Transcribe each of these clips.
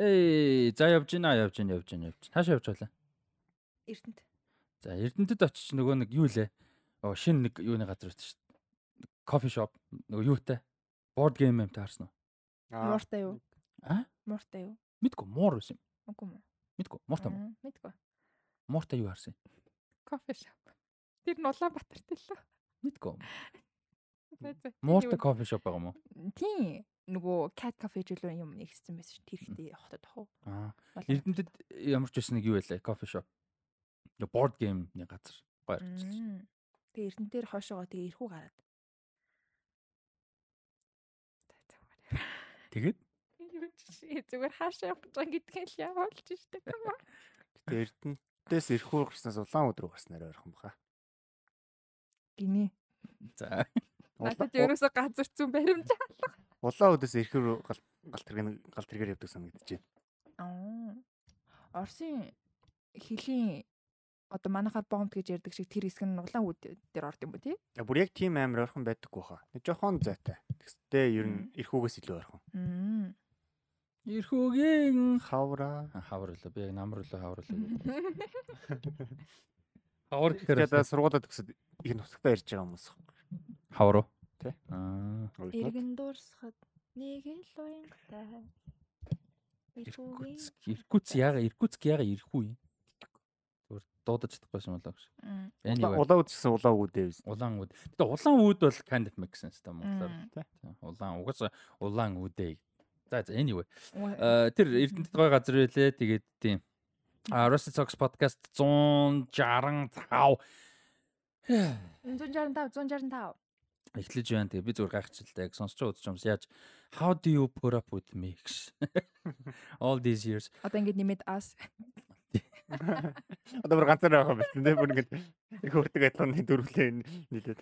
Эй, за явж гинэ, явж гинэ, явж гинэ, явж. Хаашаа явж байлаа? Эрдэнэт. За, Эрдэнэтэд очиж нөгөө нэг юу лээ? Оо, шинэ нэг юуны газар байсан шүү дээ. Кофе шоп. Нөгөө юутай? Board game юм таарсан уу? Мууртай юу? А? Мууртай юу? Мэдгүй, муур байсан юм. Үгүй мүү. Мэдгүй, мууртай муу. Мэдгүй. Мууртай юу харсан? Кофе шоп. Тэр нь Улаанбаатарт л лөө. Мэдгүй. Юу- кофе шоп байгаа юм уу? Тийм. Нөгөө cat cafe жилөө юм нэгссэн байсан шүү. Тэр ихтэй хотод ах уу. Аа. Эрдэнэтэд ямар ч байсан нэг юу байлаа? Кофе шоп. Нөгөө board game-ний газар. Гоё ажиллаж. Тэгээ эрдэнтээр хойшоогоо тэгээ ирхүү гараад. Тэгээд зүгээр хаашаа явах гэж байгаа гэдгийг л явуулж штэ. Эрдэнтээс ирэхүүр гарснаас улаан өдрөө гарснаар ойрхон баха. Гинэ. за Надад ерөөсө газар зүүн баримж. Улаан өдөөс ирэхүүр гал гал тэрэг гал тэргээр явдаг санагдаж байна. Аа. Орсын хилийн одоо манайхаар бомб гэж ярьдаг шиг тэр хэсэг нь улаан үд дээр орд юм уу тий? Бүр яг тийм амар ойрхон байдаггүй хаа. Нэг жоохон зайтай. Тэгстэй ер нь ирэхүүгээс илүү ойрхон. Мм. Ирхүүгийн Хавра. хаварлаа. Би яг намруулаа хаварлаа. Хавар Тэгэхээр гэхээр сургуулаад төгсөд их нутагтаа ирж байгаа хүмүүс. Хавар уу? Тэ. Аа. Иргэн дуурсахад нэг л уянгатай. Иркутск. Иркутс яага Иркутск яага ирэхгүй юм. Зүгээр дуудаж чадахгүй юм болоо гэж. Улаан үд гэсэн улаан үдээ биз. Улаан үд. Гэтэ улаан үд бол kind of make sense та монголоор. Тэ. Улаан угаас улаан үдээ. За за anyway. Э, тэр Эрдэнэт гой газар байлээ. Тэгээд тийм. А Rusty Socks podcast 165 165 165. эхлэж байна. Тэгээ би зүгээр гайхчихлаа. Яг сонсч удаж юмс яаж how do you put up with me гэж. all these years. Одоо ингэ нэмээд ас. Одоо бүр ганцаараа байгаа юм байна. Бүр ингэ их хурдаг адилхан дөрвөлээ нийлээд.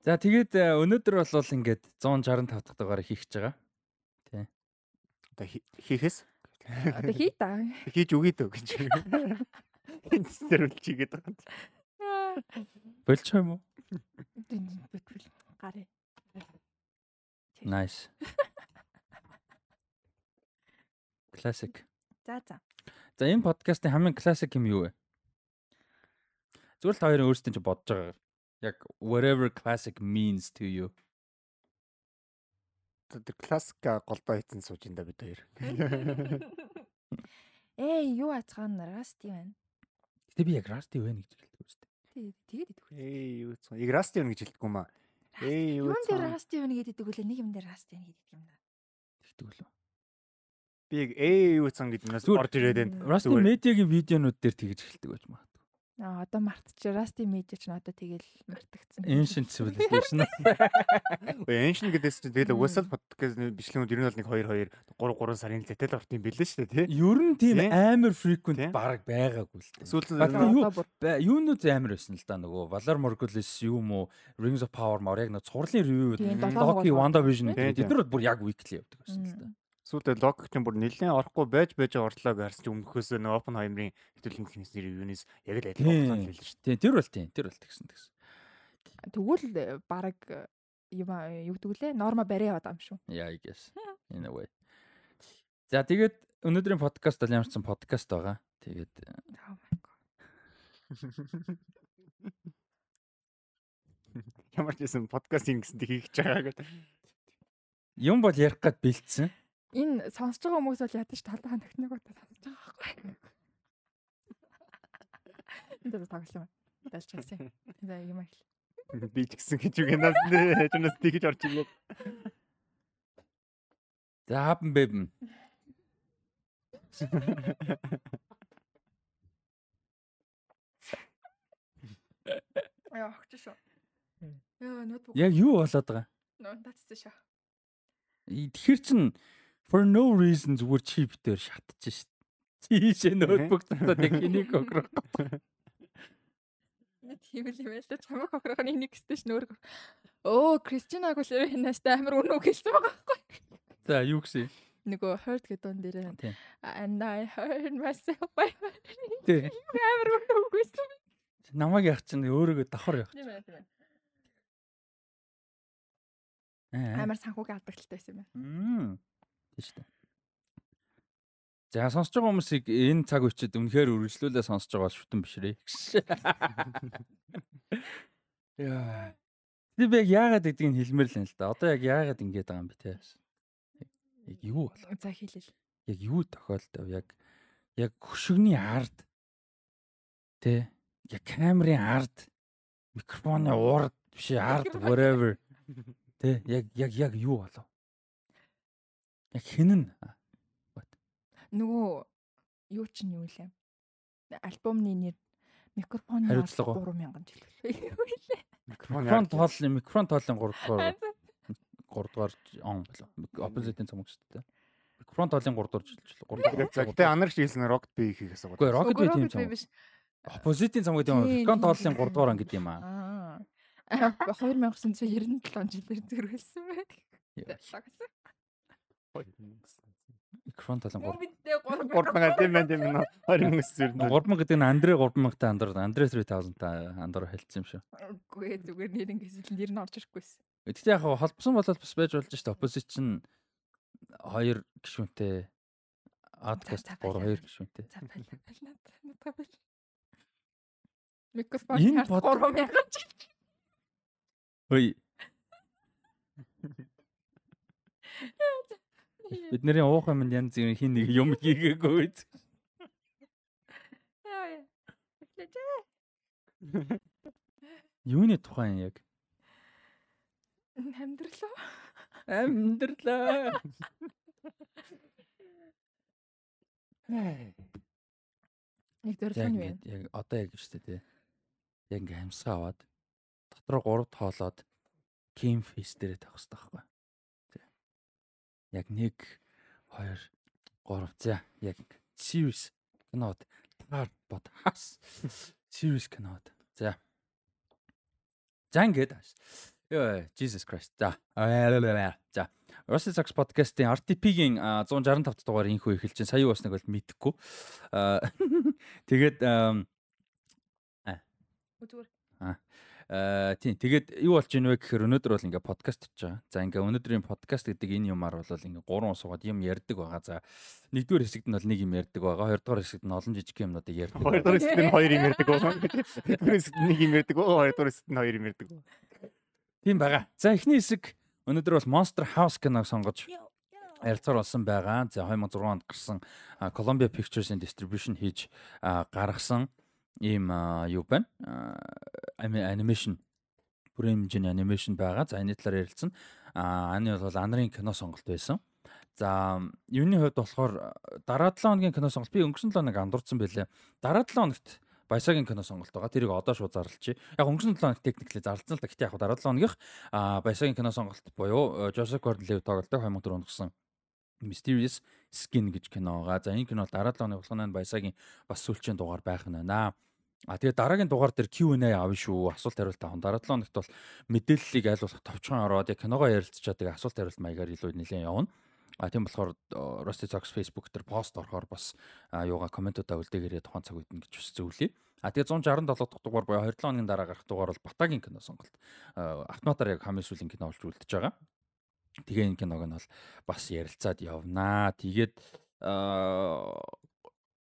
За тэгээд э, өнөөдөр бол ингээд 165 дахь дугаарыг хийх гэж байгаа. Одоо хи- хийхээс Одоо хий та. хийж үгүй дөө гэж. Эндсээр үл чигээд байгаа. Болчих юм уу? Гараа. Nice. Classic. За за. За энэ подкастын хамгийн classic юм юу вэ? Зүгээр л хоёрын өөрсдөө ч бодож байгаа. Яг whatever classic means to you. Тэр классика голдоо хийсэн сууж энэ бид хоёр. Ээ юу ацгаан расти байна. Гэтэ би яг Rusty байна гэж. Тий, тэгээд идэх үү. Эй юу ч. Играсти юм гэж хэлдэггүй маа. Эй юу Юун ч. дээр расти байна гэдэг үлээ нэг юм дээр расти байна гэдэг юм да. Тэгдэг үлээ. Би яг эй юу цан гэдэг Зүгээр- орж ирээд. Rusty Зүгээр. медиагийн видеонууд дээр тэгж хэлдэг байж магадгүй. Аа одоо мартчих. Расти медиа ч надад тэгэл мартагдсан. Ancient civilization. Ой эншин гэдээс чинь тэгэл угсаал подкаст бичлэгүүд ер нь бол нэг 2 2 3 3 сарын зэтэл орт юм бэлээ шүү дээ тий. Ер нь тийм Тий. амар frequent баг байгаагүй л дээ. Сүүлд Юунууд амар байсан л да нөгөө Valar Morghulis юм уу Rings of Power маар яг нэг цувралын review Loki. WandaVision Тий, гэдэг тэд нар бүр яг weekly явдаг байсан л да. Сүүлдээ лог чинь бүр нэлээд орохгүй байж байж орлоо гарсан чинь өмнөхөөс нэг open хаймрын хэвлэлийн кинесний ревюнес яг л адилхан болсон хэлж шүү Тийм тэр бол тийм тэр бол тэгсэн тэгсэн. тэгвэл баг юм аа, юу гэдэг лээ? Норма барай яваад байгаа юм шүү. Yeah, I guess. In a way. За тэгээд өнөөдрийн подкаст бол ямар ч сан подкаст байгаа. Тэгээд э, Oh. Ямар ч юм подкаст юм гэсэн тийг хийж байгаа гэдэг. юм бол ярих гад бэлдсэн. Энэ сонсож байгаа хүмүүс бол ядаж талбай нөхнөг удаа сонсож байгаа байхгүй. Энэ дэс тоглосон. Далж чагсан. За юм аа. Би ч гэсэн гэж үг надад нэ чунаас тийгэж орж ирээ. За хапан бэбэн. Яа огч шүү. Яа ноутбук. Яг юу болоод байгаа? Нөө татсан шүү. И Тэгэхэр чин for no reason зүгээр чип дээр шатчих шít. Тийшээ ноутбук татаад яг энийг огрох. Тийм л юм байл та чамаг хохрохны нэг стэйш нөр. Оо, Кристина Агулера хинастай амар үнэ үг хэлсэн байгаа байхгүй. За юу гэсэн? Нөгөө heard гэдэг дон дээр Тийм. and I heard myself by Тий. амар үнэ үг хэлсэн. Намайг яах чинь өөрийгөө давхар яах. Тийм ээ, тийм ээ. Аа. Амар санхүүгийн алдагталтай байсан юм байна. Тийм шүү дээ. За сонсож байгаа хүмүүсийг энэ цаг үечид үнэхээр үргэлжлүүлээ сонсож байгаа бол шүтэн бишрээ. Яа. Би яг яагаад гэдгийг хэлмээр л юм л да. Одоо яг яагаад ингэж байгаа юм бэ те. Яг юу бол За хэлэл. яг юу тохиолдов яг яг хөшигний ард тэ яг камерын ард микрофоны урд биш ард whatever тэ яг яг яг юу болов яг хинэн Нөгөө юу чинь юу лээ? Альбомны нэр уу? 3000 жил үлээ. микрофон тоол микрофон тоолын 3 дугаар 3 дугаар он болов. Оппозитын цомог шүү дээ. Микрофон тоолын 3 дугаар жилжил 3 дугаар За гэтээ анар шийлсэн рокт би хийх асуугаад. Үгүй рокет би тийм цомог биш. оппозитын цомог гэдэг юм Тийм, микрофон тоолын 3 дугаар он гэдэг юм аа. Аа. 2997 жилээр зэрэглэсэн байх. Микрофон тоолын 3 Мөвдөө 3 мянга тийм байна тийм байна. 20 мөнгө зэрэг. 3000 гэдэг нь Андре 3000 та андар Андре 3000 та андар хэлсэн юм шүү. Үгүй ээ, зүгээр нэр ингэсэл нэр нь орж ирэхгүйсэн. Гэхдээ яг холбосон болол бас байж болж штэ оппозишн хоёр гишүүнтэй за, 3 баялаа. хоёр гишүүнтэй. За. Баялаа. Надад баялаа. Микрофон Энэ харт бод- 3000 жил. Хөөе. Бидний уух юм янз бүрийн хин нэг юм хийгээгүй. үз. Яа, яа. Эхлэж. Юуны тухайн яг Амьдралаа. амьдралаа. Юу вэ? ингээд яг одоо яг шүү дээ тий. Яг ингээ хамсгаа аваад дотроо 3 тоолоод ким фейс дээрээ тавих хэрэгтэй байхгүй. Яг 1 2 3 за яг serious кинод таар бод хас serious кинод. За. За ингээд. Йоо Jesus Christ. За. За. Rusty Socks podcast-ийн RTP-гийн 165 дугаар инхүү эхэлж чинь сая юу басныг бол мэдэхгүй. Аа тэгээд ам, Зүгээр. Аа тийм тэгээд юу болж ийн вэ гэхээр өнөөдөр бол ингээ подкаст хийж байгаа. За ингээ өнөөдрийн подкаст гэдэг энэ юмар бол ингээ гурван суугаад юм ярьдаг байгаа. За нэгдүгээр хэсэгт нь бол нэг юм ярьдаг байгаа. Хоёрдугаар хэсэгт нь олон жижиг юмнуудыг ярьдаг. Хоёр дахь хэсэгт нь хоёр юм ярьдаг байгаа. Тэдгээр хэсэгт нь нэг юм ярьдаг байгаа. Хоёр дахь хэсэгт нь хоёр юм ярьдаг байгаа. Тийм байгаа. За эхний хэсэг өнөөдөр бол Monster House киног сонгож ярилцаар болсон байгаа. За 2006 онд гарсан Columbia Pictures-ийн distribution хийж гаргасан ийм юу байна? А, ани- Animation бүрэн хэмжээний анимашн байгаа. За энэ талаар ярилцсан. А аны бол анарын кино сонголт байсан. За юуны хувьд болохоор дараа 7 хоногийн кино сонголт би өнгөрсөн 7 хоног андуурсан байлээ. Дараа 7 хоногт Баясагийн кино сонголт байгаа. Тэрийг одоо шууд зарлчих. Яг өнгөрсөн 7 хоног техникли зарлцсан л да. Гэтэ яг дараа 7 хоногийнх Баясагийн кино сонголт буюу Joseph Gordon-Levitt тоглолтой 2004 онд гарсан Mysterious Skin гэж кино байгаа. За энэ кино дараа 7 хоног болгоно Баясагийн бас сүүлчийн дугаар байх нь байна. А тэгээ дараагийн дугаар дээр Q&A авна шүү. Асуулт хариулт авах. Дараа 7 хоногт бол мэдээллийг аль болох товчхон ороод яг киногоо ярилцчаад тэгээ асуулт хариулт маягаар илүү нэлээд явна. А тийм болохоор Rusty Socks Facebook дээр пост орохоор бас юугаа комментуудаа үлдээгээрээ тухайн цаг үед нь гэж бас зөвлөе. А тэгээ 167 дахь дугаар буюу 27 хоногийн дараа гарах дугаар бол Батагийн кино сонголт. Автоматар яг хамгийн сүүлийн кино болж үлдэж байгаа. Тэгээ энэ киног нь бол бас ярилцаад явнаа. Тэгээд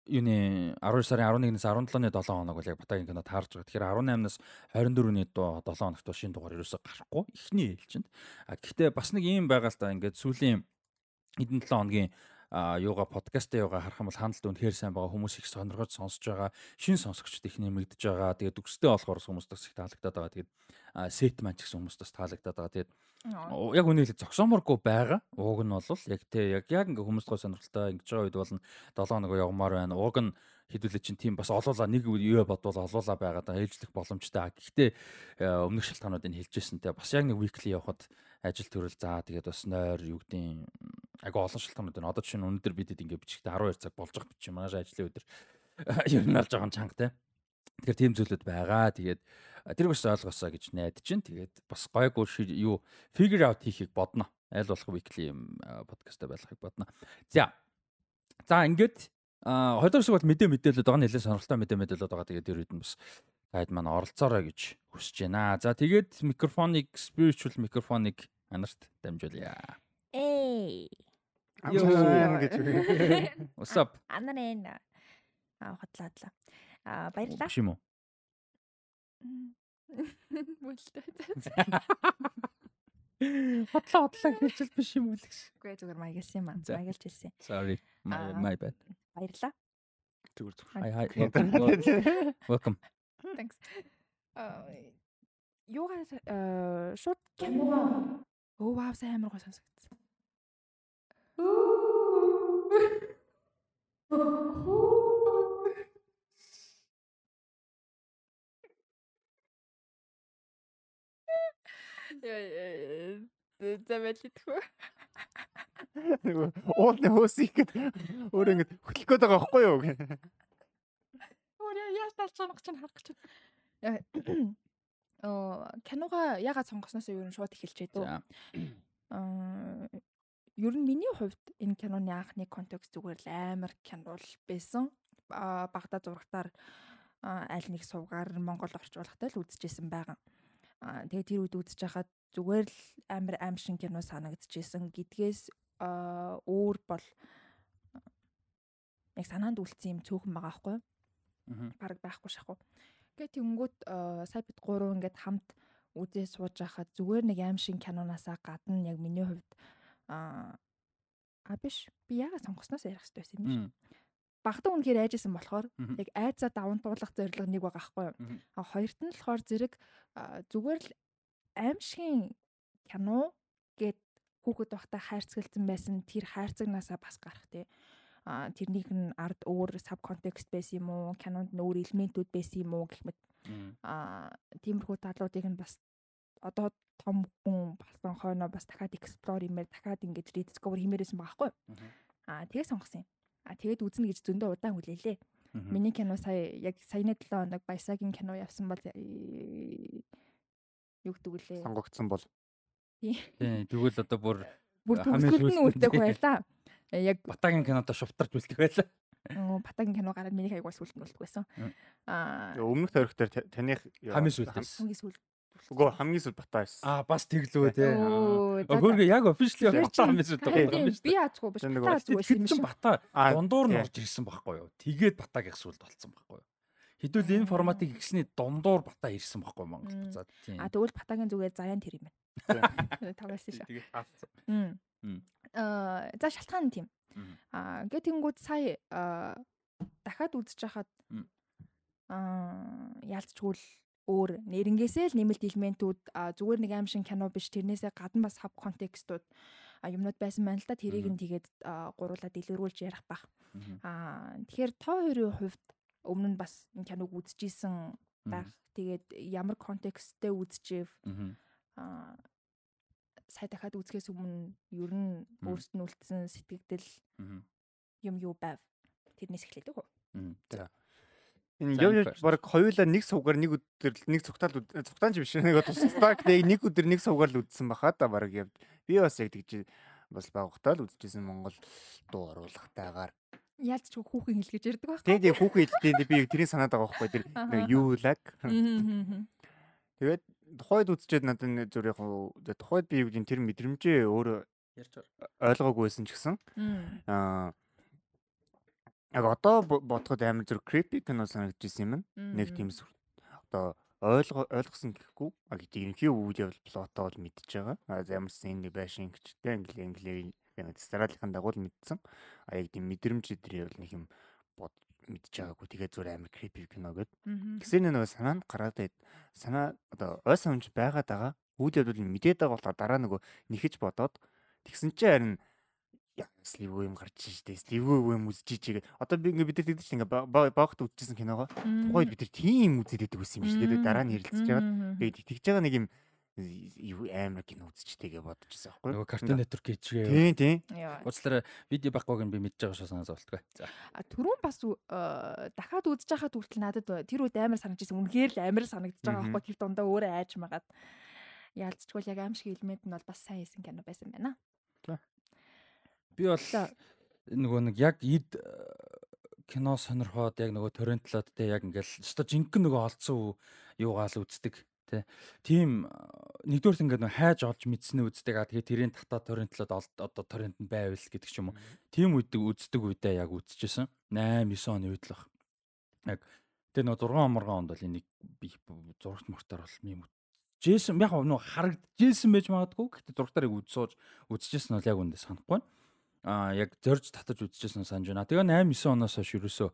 юуны 12 сарын 11-ээс 17-ны 7 хоног бол яг Батагийн кино таарж байгаа. Тэгэхээр 18-наас 24-ний 7 хоногт бол шинэ дугаар ерөөсөй гарахгүй. Эхний ээлжинд. А гэхдээ бас нэг юм байгаа л та ингээд сүүлийн хэдэн 7 хоногийн юугаа подкастаа юугаа харах юм бол хандлт үнэхээр сайн байгаа хүмүүс их сонирхож сонсож байгаа шин сонсогчд их нэмэгдэж байгаа. Тэгээд үгстэй болохоор хүмүүст бас их таалагдаад байгаа. Тэгээд сет маань ч гэсэн хүмүүст бас таалагдаад байгаа. Тэгээд яг үнэ хэлээ зогсооморгүй байгаа. Ууг нь бол яг те яг яг ингээ хүмүүст гой сонирхолтой ингэж байгаа үед бол 7 хоног явмаар байна. Ууг нь хэдүүлээ чинь тийм бас олоола нэг юу бодвол олоола байгаад байгаа ээлжлэх боломжтой. Гэхдээ э, өмнөх шалтгаануудыг хэлжсэн те бас яг нэг weekly явахад ажил төрөл. Заа тэгээд бас нойр юу гэдیں агай олон шалтгаанууд байна. Одоо жишээ нь өнөөдөр бидэд ингээ бичихтэй 12 цаг болж байгаа бичих. Манай ажлын өдөр ер нь алж байгаа чанга те. Тэгэхээр тийм зүйлүүд байгаа. Тэгээд тэр бас ойлгосоо гэж найдаж чинь. Тэгээд бас гойгүй юу figure out хийхийг бодно. Айл болох weekly юм подкаст байлгахыг бодно. За. За ингээд а хоёр дахь хэсэг бол мэдээ мэдээлэлд байгаа нэлээд сонирхолтой мэдээ мэдээлэлд байгаа. Тэгээд үед нь бас таад маань оролцоорой гэж хүсэж байна. За тэгээд микрофоныг spiritual микрофоныг анарт дамжуулъя. Эй. Амжаан гэж. What's up? Анарэн аа хотлаадлаа. Аа баярлалаа. Биш юм уу? Бүлтэй. Хотлоо хотлоо хэлчихэл биш юм уу л гэж. Үгүй зүгээр маягалсан юм аа. За. Маягалж хэлсэн. Sorry. My my bad. Баярлалаа. Зүгээр зүгээр. Hi hi. Welcome. Thanks. Аа юугаар э шууд кино Оо вау сайн амар гоо сонсогдсон. Яа зэмэлтхүү. Нөгөө уулны хөөсийг гээд өөрөө ингэ хөтлөх гээд байгаа байхгүй юу? Өөр яаж сонох чинь харах чинь. Оо кинога ягаад сонгосноос юу шууд дөө. За. Аа ер нь миний хувьд энэ киноны анхны контекст зүгээр л амар кино л байсан. Багада зурагтаар аа, аль нэг сувгаар Монгол орчуулгатай л үзчихсэн байгаа. Аа тэгээ тэр үед үзэж хахад зүгээр л амар аимшиг кино санагдчихсэн гэдгээс өөр бол яг санаанд үлдсэн юм цөөхөн байгаа байхгүй юу? Баг байхгүй шахав. Гэт тэнгүүт сая бид гурав ингээд хамт үзээ сууж байхад зүгээр нэг аим шин кинонаасаа гадна яг миний хувьд аа а биш би яагаад сонгосноос ярих хэрэгтэй байсан юм биш. Багтаа үнэхээр айжсэн болохоор яг айцаа даван туулах зорилго нэг байгаа байхгүй юу. А хоёрт нь болохоор зэрэг зүгээр л аим шин кино гэд хүүхэд байхдаа хайрцагласан байсан тэр хайрцагнаасаа бас гарах тий. А тэрнийх нь ард өөр саб контекст байсан юм уу? Кинонд нь өөр элементүүд байсан юм уу гэх мэт а тиймэрхүү талуудыг нь бас одоо том хүн болсон хойноо бас дахиад explore хиймээр дахиад ингэж rediscover хиймээрсэн байгаа байхгүй юу? Мгм. А тэгээ сонгосон юм. А тэгээд үзнэ гэж зөндөө удаан хүлээлээ. Миний кино сая яг саяны 7 хоног Баясагийн кино явсан бол юу гэдэг вүлээ. Сонгогдсон бол. Тийм. Тэгвэл одоо бүр Бүр үлдэх тий. байлаа. Э, Яг Батагийн кинодоо шуфтарч үлдэх байлаа. Оо, Батагийн кино гараад миний хайгуул сүлд нь үлдэх байсан. Аа Өмнөх тойрог дээр та- таних Хамгийн сүлдээс. хамгийн сүлд. Үгүй хамгийн сүл батаа байсан. Аа бас тэглөө те. Хөргө яг officially батаа хамгийн харин байгаа юм шүү Би дээ. аазгүй биш. Тэр нэг Батаа аазгүй байсан юм шиг. батаа Аа, дундуур нь орж ирсэн байхгүй юу? Тэгээд батагийн сүлд болцсон байхгүй юу? Хэдүүл энэ форматыг ихсний дундуур батаа ирсэн байхгүй юу Монгол буцаад тийм. А тэгвэл Батагийн зүгээр заяан тэр юм байна. Тавьсан шүү. Тэгээд хаалцсан. Аа, за шалтгаан нь тийм. Аа, гэ тэнгууд сая аа, дахиад үзэж хахад аа, яалтчгүй л өөр нэрнгээсээ л нэмэлт элементүүд зүгээр нэг аим шин кино биш тэрнээсээ гадна бас саб контекстууд юмнууд байсан байна л да. Тэрийг нь тэгээд аа, гуруулаад дэлгэрүүлж ярих бах. Аа тэгэхээр тоо хоёрын хувьд өмнө нь бас энэ киног үзчихсэн байх. Тэгээд ямар контексттэй үзчихв аа сая дахиад үзэхээс өмнө ер нь өөрсд нь үлдсэн сэтгэгдэл юм юу байв? Тэрнээс эхлэдэг үү? За, энэ яв first. баг хоёулаа нэг сувгаар нэг өдөр нэг цугтаал цугтаан ч биш нэг тусдаг нэг нэг өдөр нэг сувгаар л үдсэн баха да баг яв. Би бас яг тэгж бас багтаа л үдчихсэн Монгол дуу оруулахтайгаар. Яаж ч хүүхэн хэлгэж ярьдаг байх. Тэгээд яг хүүхэн хэлтээ би тэрийг санаад байгаа байхгүй тэр юу лаг. Тэгээд тухайд үзчихэд надад нэг зүр яг тухайд би юу гэдэг тэр мэдрэмжээ өөрөө Ярьж байгаа. ойлгоогүй байсан ч гэсэн аа яг одоо бо- бодоход амар зүр creepy кино санагдчихсэн юм. Нэг тийм одоо ойлгоо ойлгосон гэхгүй а гэдэг ерөнхий үйл явдал плотоо бол мэдчихэж байгаа. А за ямар ч сэн энэ байшин гिचтэй англи англи стратегийн дагуу л мэдсэн. А яг тийм мэдрэмж дээр бол нэг юм бод мэдчихэж байгаагүй. Тэгээ зүгээр амар creepy кино. Мгм. Гэсэн нэг санаанд гараад байд санаа одоо ой санамж байгаад байгаа. Үйл явдал мэдээд байгаа болохоор дараа нөгөө нэхэж бодоод тэгсэн чинь харин сливгүй юм гарч штэ сливгүй юм үзэж чигээ одоо би ингээ бид нар тэгдэж ингээ багт үзчихсэн киногоо тухайд бид нар тийм үзээд байдаг байсан юм шүү дээ дараа нь ярилцж байгаа тэгээд тэгж байгаа нэг юм юу амар кино үзчихтэйгээ бодчихсон байхгүй Нөгөө Cartoon Network хийчихээ. тийм тийм. Уучлаарай видео баггүйг нь би мэдж байгаа шүү санаа. За. А түрүүн бас э, дахиад үзэж байхад хүртэл надад тэр үед амар санагдчихсан. Үнэхээр л амар санагдаж байгаа байхгүй тэр дундаа өөрөө айж магаад. Яалцчгүй л яг аим шиг элемент нь бол бас сайн хийсэн кино байсан байна. Би бол нөгөө нэг яг ид э, кино сонирхоод яг нөгөө торрентлоод те яг ингээл өсто жинхэнэ нөгөө олцсон юу- юугаал үздэг. тийм нэгдүгээрт ингээд нөө хайж олж мэдснээ үздэг аа тэгээ тэрийн татаа торрентлоод одоо торрент нь байвал гэдэг ч юм уу. Тийм үед үздэг үедээ яг үзчихсэн. 8 9 оны үед л баг. Яг тэгээ нөө 6 оморгон онд бол энийг би зурагт мортоор бол юм Джейсон яг нөө харагдажсэн байж магадгүй. Гэхдээ зурагтарыг үзсууж үзчихсэн бол яг үндэ санахгүй. Аа яг зорж татаж үзчихсэн санаж байна. Тэгээ 8 9 оноос хойш ерөөсөө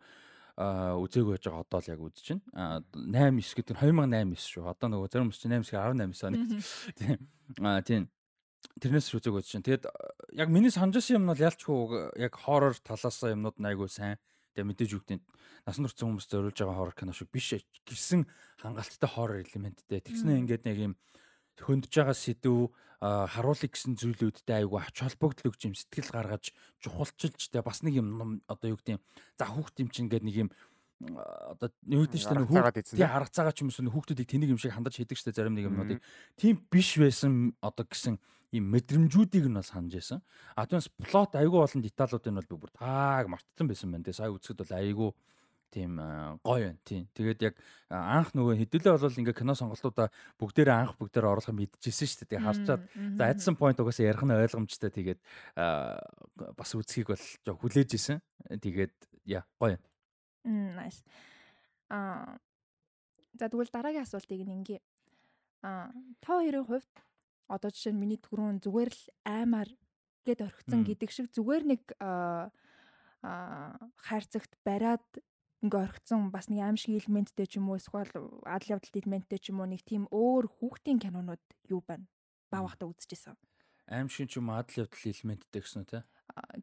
үзээгүй байж байгаа одоо л яг үзэж байна. 8 9 гэдэг нь 2008 9 шүү. Одоо нөгөө зарим хүмүүс чинь 8 9 18 9 оны. Тийм. Аа тийм. Тэрнээс ч үзээгүй байж байна. Тэгэд яг миний санаж байсан юм нь ялчгүй яг хоррор талаас юмнууд айгүй сайн. Тэгээ мэдээж үгтийн насан турш хүмүүс зориулж байгаа хоррор кино шиг биш гэсэн хангалттай хоррор элементтэй. Тэгснэ ингээд нэг юм хөндөж байгаа сэдв харуулъя гэсэн зүйлүүдтэй айгүй ач холбогдол өгч юм сэтгэл гаргаж чухалчилж тэ бас нэг юм одоо юу гэдэг юм за хүүхд юм чинь ингээд нэг юм одоо юу гэдэг чинь хүүхд тий харгацаагаа ч юм уу хүүхдүүдийг тэнийг юм шиг хандаж хийдэг штэ зарим нэг юмнуудыг тийм биш байсан одоо гэсэн ийм мэдрэмжүүдийг нь бас санаж байсан. А түүнээс плот айгүй болон деталуудыг нь бол би бүр тааг мартсан байсан байна. Тэгээ сая үзэхэд бол айгүй тийм гоё байна. Тийм. Тэгээд яг анх нөгөө хэдүүлээ бол ингээ кино сонголтуудаа бүгдээрээ анх бүгдээрээ оруулах мэдчихсэн шүү дээ. Тэгээд харчаад за Addison Point угаасаа ярих нь ойлгомжтой. Тэгээд бас үзхийг бол жоо хүлээж исэн. Тэгээд яа гоё. Мм nice. Аа за тэгвэл дараагийн асуултыг ингээ аа та хоёрын хувьд одоо жишээ нь миний түрүүн зүгээр л аймаар гэд орхицсан гэдэг шиг зүгээр нэг аа хайрцагт бариад ингээ орхицсон бас нэг аим шиг элементтэй ч юм уу эсвэл адал явдалт элементтэй ч юм уу нэг тийм өөр хүүхдийн кинонууд юу байна? Баа бахта үзчихсэн. Аим шиг ч юм уу адал явдал элементтэй гэсэн үү те?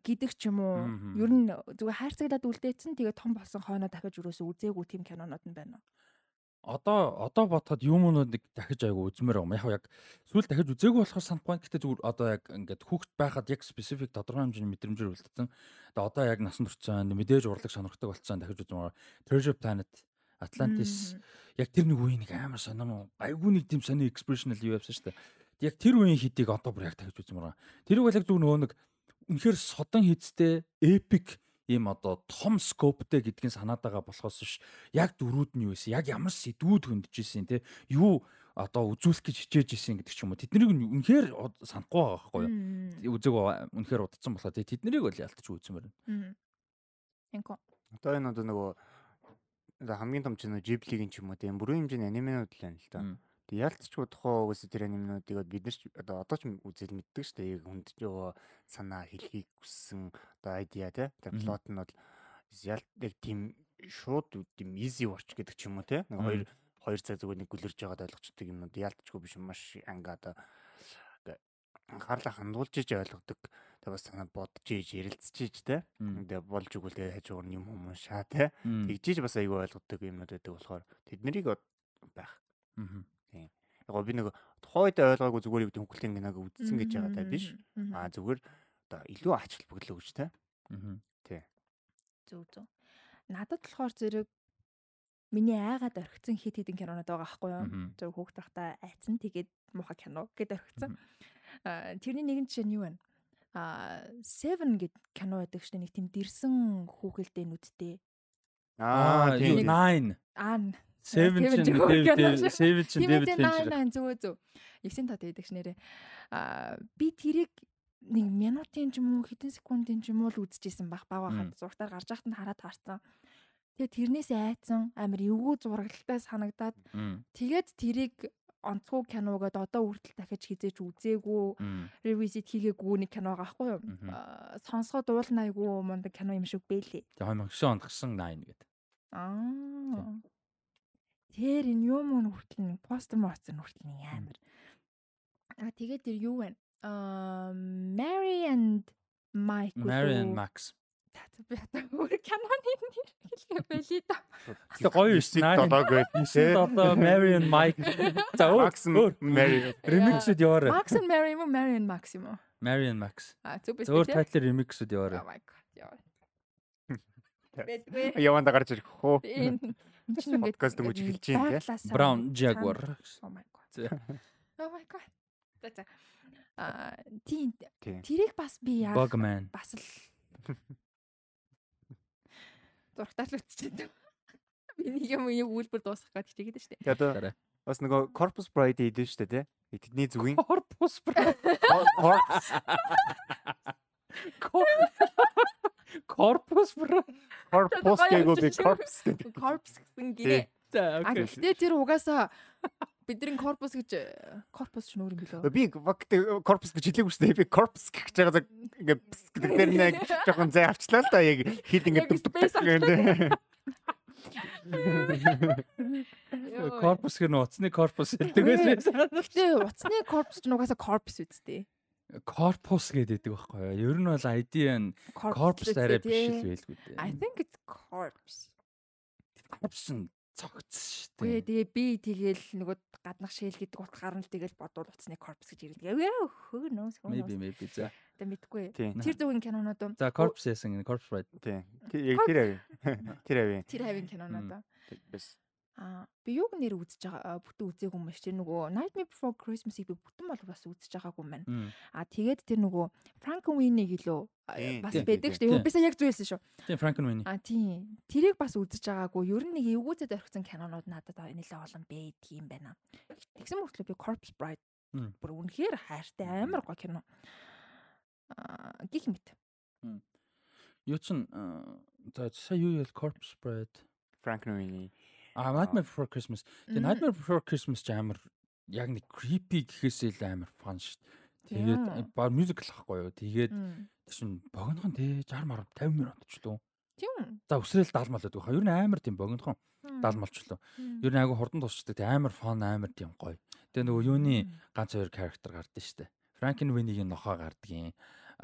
гэдэг ч юм уу. Ер нь зүгээр хайрцаглаад үлдээсэн тэгээ том болсон хойноо дахиж юусоо үзээгүй тийм кинонууд нь байна уу? Одоо одоо бодоход юмнуудыг дахиж айгу үзмээр байгаа. Яг яг сүүл дахиж үзээгүй болохоор санахгүй. Гэхдээ зүгээр одоо яг ингээд хүүхэд байхад яг специфик тодорхой хэмжээний мэдрэмжээр үлдсэн. Тэгээ одоо яг насан туршсан мэдээж урлаг сонирхдаг болсон дахиж үзмээр. Treasure Planet, Atlantis яг тэр нэг үеийн нэг амар сонирм айгу нэг тийм сони expressional юу явсан шүү дээ. Яг тэр үеийн хитийг одоо бүр яг дахиж үзмээр. Тэрийг бол яг зүгээр нөгөө нэг үнэхээр содон хийцтэй epic ийм одоо том скоптэй гэдгийг санаад байгаа болохоос ш яг дөрүүд нь юу байсан яг ямар сэдвүүд хөндөж исэн те юу одоо үзүүлэх гэж хичээж исэн гэдэг ч юм уу? Тэднийг үнэхээр санахгүй байгаа байхгүй юу? Үзэг үнэхээр удацсан болохоо те тэднийг бол ялтч үзмээр байна. Энко одоо энэ одоо нөгөө хамгийн том чинь жиблигийн ч юм уу тийм бүрэн хэмжээний аниманууд л байна л да Ялцчгүй тухайн угсаа тэр анимнуудыг бид нар ч одоо одоо ч үзэл мэддэг шүү дээ. Яг хүнд нөгөө санаа хэлхийг хүссэн одоо айдиа те. Тэр плот нь бол ялт яг тийм шууд тийм easy watch гэдэг ч юм уу те. Нэг хоёр хоёр цаг зүгээр нэг гүлэрж байгаад ойлгочдөг юмнууд ялтчгүй биш маш анга одоо анхаарлаа хандуулж иж ойлгодог. Тэгээ бас санаа бодож иж ярилцж иж те. Тэгээ болж игэл тэгээ хажуугаар юм юм шаа те. Тэгжиж бас айгүй ойлгодог юмнууд байдаг болохоор тэднийг байх. Аа яг би нэг тухайд ойлгоогүй зүгээр юу гэдэг хөнгөлтийн киног үзсэн гэж байгаа даа биш. Аа зүгээр одоо илүү ач холбогдол өгч та. Аа. Тий. Зөв зөв. Надад болохоор зэрэг миний айгаад орхисон хит хитэн кинонод байгаа байхгүй юу? Зөв хүүхд тахта айцсан тэгээд муха кино гэд орхисон. Аа тэрний нэгэн жишээ нь юу вэ? Аа Seven гэд кино байдаг шнэ нэг тийм дэрсэн хүүхэлдэй нүдтэй. Аа тийм 9. Аа Seven чинь David Seven David Fincher. Тийм зөв зөв. Ягсын тат байдаг ш нэрээ. Аа би тэрийг нэг минутын ч юм уу хэдэн секундын ч юм уу л үзчихсэн баг баг хаад зургатаар гарч яхад нь хараад таарсан. Тэгээ тэрнээс айцсан амар эвгүй зурагтай санагдаад тэгээд тэрийг онцгой киногод одоо үртэл дахиж хизээч үзээгүй ревизит хийгээгүй нэг кино байгаа байхгүй юу сонсгоод уулна айгүй мундаг кино юм шиг бэлээ. Тэгээ 2009 онд гарсан 9 гэдэг. Аа Тэр энэ юм уу хүртэл нэг постэр мостер хүртэл нэг амар. А тэгээд тэр юу вэ? Аа Mary and Mike Mary and Max. За би одоо өөр киноны нэр хэлгээ байли да. Тэгээ гоё биш наа. Додоогүй. Одоо Mary and Mike. За Max and Mary. Remix-д яваарай. Max and Mary юм уу? Mary and Max юм уу? Mary and Max. А зөв биш. Өөр тайтлаар remix-д яваарай. Oh my god. Яваа. Яванда гарч ирэх хөө. Энд чинь ингээд подкаст дөнгөж эхэлж байна те. Brown Jaguar. Oh my god. Oh my god. За. Аа тийм. Тэрийг бас би яа. Bugman. Бас л зургатаар л үтчихсэн. Би нэг юм юм үйлбэр дуусгах гэж тэгээд штэ. Одоо Бас нөгөө Corpus Bride идэж штэ тий. Тэдний зүгийн Корпус бра. Corpus Корпус бра. Corpus гээгүү би Corpus гэдэг. Corpus гэсэн гэрээ. За А окей. гэхдээ тэр угаасаа бидний корпус гэж корпус ч нөр юм билүү? Би вакт Corpus гэж хэлээгүй штэ. Би Corpus гэж байгаа ингээ пс гэдэг дээр нэг жоохон зай авчлаа л да яг хэл ингээ дүг space гэдэг. Корпус гэр нөө уцны корпус гэдэг байсан. Гэхдээ уцны корпус ч угаасаа корпус үсттэй. Корпус гэдэг байхгүй юу? Ер нь бол ID нь корпус арай биш л байлгүй дээ. I think it's corpse. Корпус нь цогц Үгүй шүү дээ. тэгээ би тэгэл нөгөө гаднах шээл гэдэг утгаар нь тэгэл бодвол уцны корпус гэж ирдэг. Яа хөө нөөс хөө Maybe maybe за. Тэ мэдгүй. Тэр зөвхөн кинонод уу? За корпус яасан гэнэ корпус right. Тийм. Яг тэр авь. Тэр авь. Тэр хавийн кинонод. Бас Аа би юуг нэр үзэж байгаа бүтэн үзээгүй юм. Тэр нөгөө Nightmare Before Christmas-ийг би бүтэн бол бас үзэж байгаагүй юм байна. Мм. А тэгээд тэр нөгөө Frankenweenie гэлөө Тийм, бас байдаг шүү дээ. тийм. Би сая яг зүйлсэн шүү. Тийм Frankenweenie. А тийм. Тэрийг бас үзэж байгаагүй. Ер нь нэг эвгүүцэд орхисон кинонууд надад нэлээд олон байдгийм байна. Тэгсэн мөртлөө би Corpse Bride бүр үнэхээр хайртай амар гоё кино. Аа гих мэт. Юу чин за сая юу ял corpse bride. Frankenweenie. А Nightmare Before Christmas. Тэгээ Nightmare Before Christmas ч амар яг нэг creepy гэхээсээ л амар фан шүү дээ. Тэгээд Тийм. баг мюзикл ахгүй юу. Тэгээд чин богинохон те 60 мар 50 минут ч лөө. Тийм. За өсрэл 70 мал байдаг. Ер нь амар тийм богинохон 70 малчлаа. Ер нь айгу хурдан тусчдаг. Тэг амар фан амар тийм гоё. Тэгээ нөгөө юуны ганц хоёр character гардаг штэ. Frankenweenie-ийн нохоо гардгийн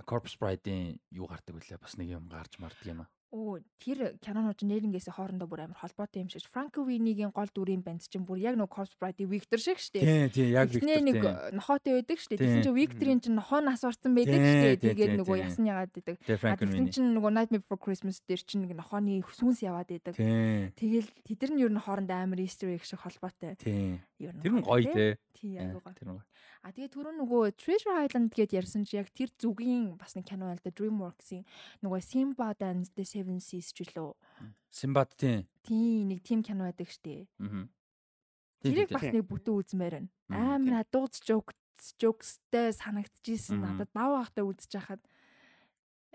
Corpse Bride-ийн юу гардаг вүлээ бас нэг юм гарч марддаг юм аа. Оо тэр чинь нэрнгээсээ хоорондоо бүр амар холбоотой юм шиг. Frankenweenie-гийн гол дүрийн банд чинь бүр яг нөгөө Corpse Bride-ийн Victor шиг шүү дээ. Тийм тийм яг Эхнээ нэг Victor. нохоотой байдаг шүү дээ. Тэгсэн чинь Victor-ийн чинь нохоо нас урсан байдаг шүү дээ. Тэгээд нөгөө тийм. ясн ягаад байдаг. Тэгсэн чинь нөгөө Nightmare Before Christmas дээр чинь нэг нохооны сүнс яваад байдаг. Тэгэл тэд нар нь ер нь хоорондоо амар Easter egg шиг холбоотой. Тийм. Ер нь Тэр нь гоё те. Тий, аюу гоё. Тэр нь гоё. А тэгээ түрүү нөгөө Treasure Island гэдээ ярьсан чи яг тэр зүгийн бас нэг кино байл да DreamWorks-ийн нөгөө Sinbad and the Seven Seas ч үлээ. Симбад тийм. Тий, нэг тим кино байдаг штэ. Аа. Тэрийг бас нэг бүтэн үзмээр байна. Амар дууц жокс жокстэй санагдчихсэн. Надад бав ахтай үзэж хахад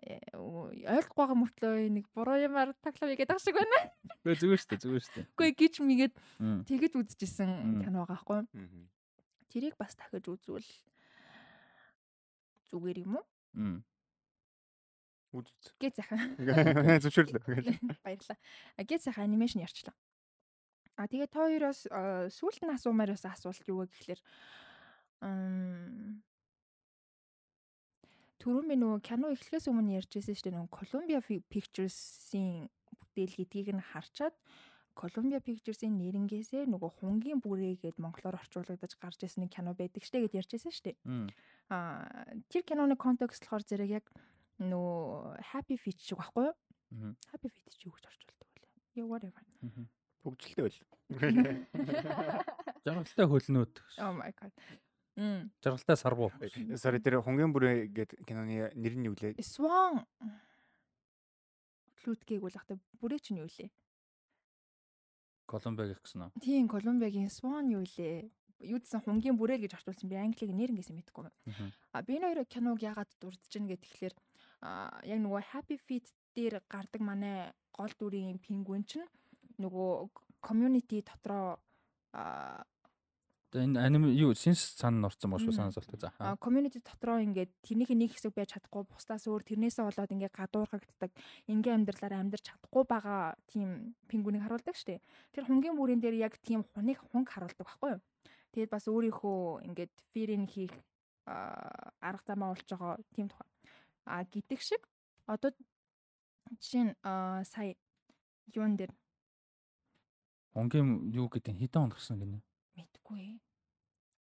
э, ойлгохгүй байгаа мөртлөө нэг буруу юмар таглав игээд байгаа шиг байна. Гэ зүгээр штэ зүгээр штэ. Үгүй гिच мэгээд тэгэд үзчихсэн кино байгаа хгүй. Тэрийг бас дахиж үзвэл зүгээр юм уу? Мм. Үз үз. Гээ захаа. Зөвшөөрлөө. Баярлалаа. Гээ захаа анимашн ярьчлаа. А тэгээ та хоёроос сүүлд нь асуумаар байсан асуулт юу вэ гэхэлэр ам Түрүүн би нөгөө кино эхлэхээс өмнө ярьжсэн шүү дээ нөгөө Columbia Pictures-ийн бүтээл гэдгийг нь харчаад Columbia Pictures-ийн нэрнгээсээ нөгөө хунгийн бүрээ гээд монголоор орчуулагдаж гарч ирсэн нэг кино байдаг штэ гэд ярьжсэн шүү дээ. Мм. А тэр киноны контекст болохоор зэрэг яг нөгөө Happy Feet шиг байхгүй юу? Happy Feet чи юу гэж орчуулдаг вэ? Yeah whatever. Мгм. Бүгжлтэй байл. Жаргалтай хөлнүүд. Oh my god. Мм. Жаргалтай сарвуу. Sorry тэр хунгийн бүрээ гэдэг киноны нэр нь юу лээ? Swan Лүтгийг бол ахта бүрээ чинь юу лээ? Колумбиа гэх гэсэн үү? Тийм Колумбиагийн Swan юу лээ? Юу гэсэн хунгийн бүрээл гэж орчуулсан би англиг нэр ингэсэн мэдэхгүй. Мгм. А би энэ хоёр киног яагаад дурдж ийн гэхэд тэгэхээр а яг нөгөө Happy Feet дээр гардаг манай гол дүрийн пингвин чинь нөгөө community дотроо энэ аним юу синс цаана нурцсан бошгүй Мм. санаа зовтой. За. а, community дотроо ингээд тэрнийх нэг хэсэг байж чадахгүй бусдаас өөр тэрнээсээ болоод ингээд гадуурхагддаг ингийн амьдралаараа амьдарч чадахгүй байгаа тийм пингвинийг харуулдаг штеп. Тэр хунгийн бүрэн дээр яг тийм хуныг хунг харуулдаг байхгүй юу? Тэгээд бас өөрийнхөө ингээд фирийн хийх арга замаа олж байгаа тийм тухай. А гэдэг шиг одоо жишээ нь сая юун дээр Онгийн юу гэдэг онд гарсан гинэ? Мэдгүй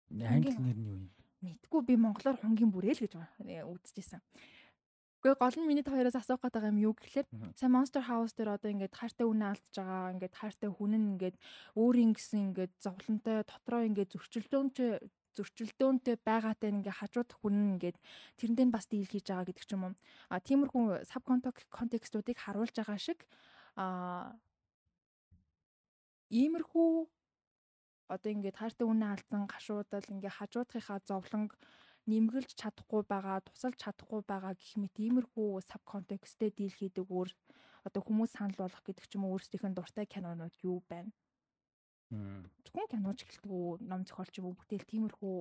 Англи нэр нь юу юм? Мэдгүй би монголоор хунгийн бүрээл гэж үзчихсэн. Гэхдээ гол нь миний хоёроос асуух гэдэг юм юу гэхэлэр сайн Monster House дээр одоо ингээд хайртай үнэ алдж байгаа ингээд хайртай хүн нь ингээд өөрийн гэсэн ингээд зовлонтой дотроо ингээд зөрчилдөөнтэй зөрчилдөөнтэй байгаатай ингээ хажууд хүн ингээд тэрэндээ бас дийл хийж байгаа гэдэг ч юм уу. А тиймэрхүү саб контекстуудыг харуулж байгаа шиг а иймэрхүү одоо ингээд хайртай үнэ алдсан гашуудал ингээ хажуудынхаа зовлонг нэмгэлж чадахгүй байгаа, тусалж чадахгүй байгаа гэх мэт иймэрхүү саб контексттэй дийл хийдэг өөр одоо хүмүүс санал болгох гэдэг ч юм уу өөрсдийнх нь дуртай кинонууд юу байна? Зөвхөн киноч гэлдэг үү, ном зохиолч юм уу бүтээл тиймэрхүү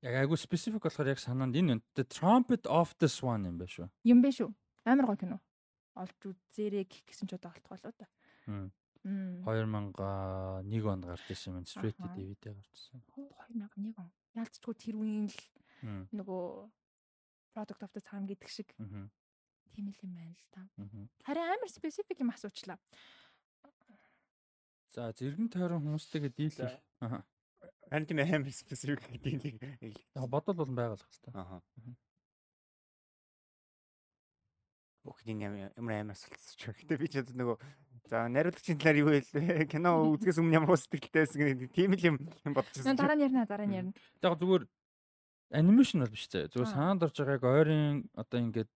Яг айгу специфик болохоор яг санаанд энэ The Trumpet of the Swan юм байна шүү. Юм байна шүү. Амар гоё кино. Олж үзээрэй гэх гэсэн ч одоо алдах болоо та. 2001 онд гарч ирсэн юм. To DVD гарчсан. 2001 он. Яалтчгүй тэр үеийн л нөгөө Product of the Time гэдэг шиг. Тийм л юм байна л та. Харин амар специфик юм асуучлаа. За зэрэгэн тойрон хүмүүстэйгээ дийлэх. Аа. Харин тийм амар специфик гэдэг. Яг бодол бол байгалах хэвээр. Аа. Бүгдийн ямар амар асуултч вэ? Гэтэ би ч нөгөө за нариулагчийн талаар юу хэлвэ? Кино үзгээс өмнө ямар сэтгэлтэй байсан гэх тийм л юм бодчихсон. Дараа нь ярина, дараа нь ярина. Яг зүгээр анимашн бол биш зэ. Зүгээр санаанд орж байгаа яг ойрын одоо ингээд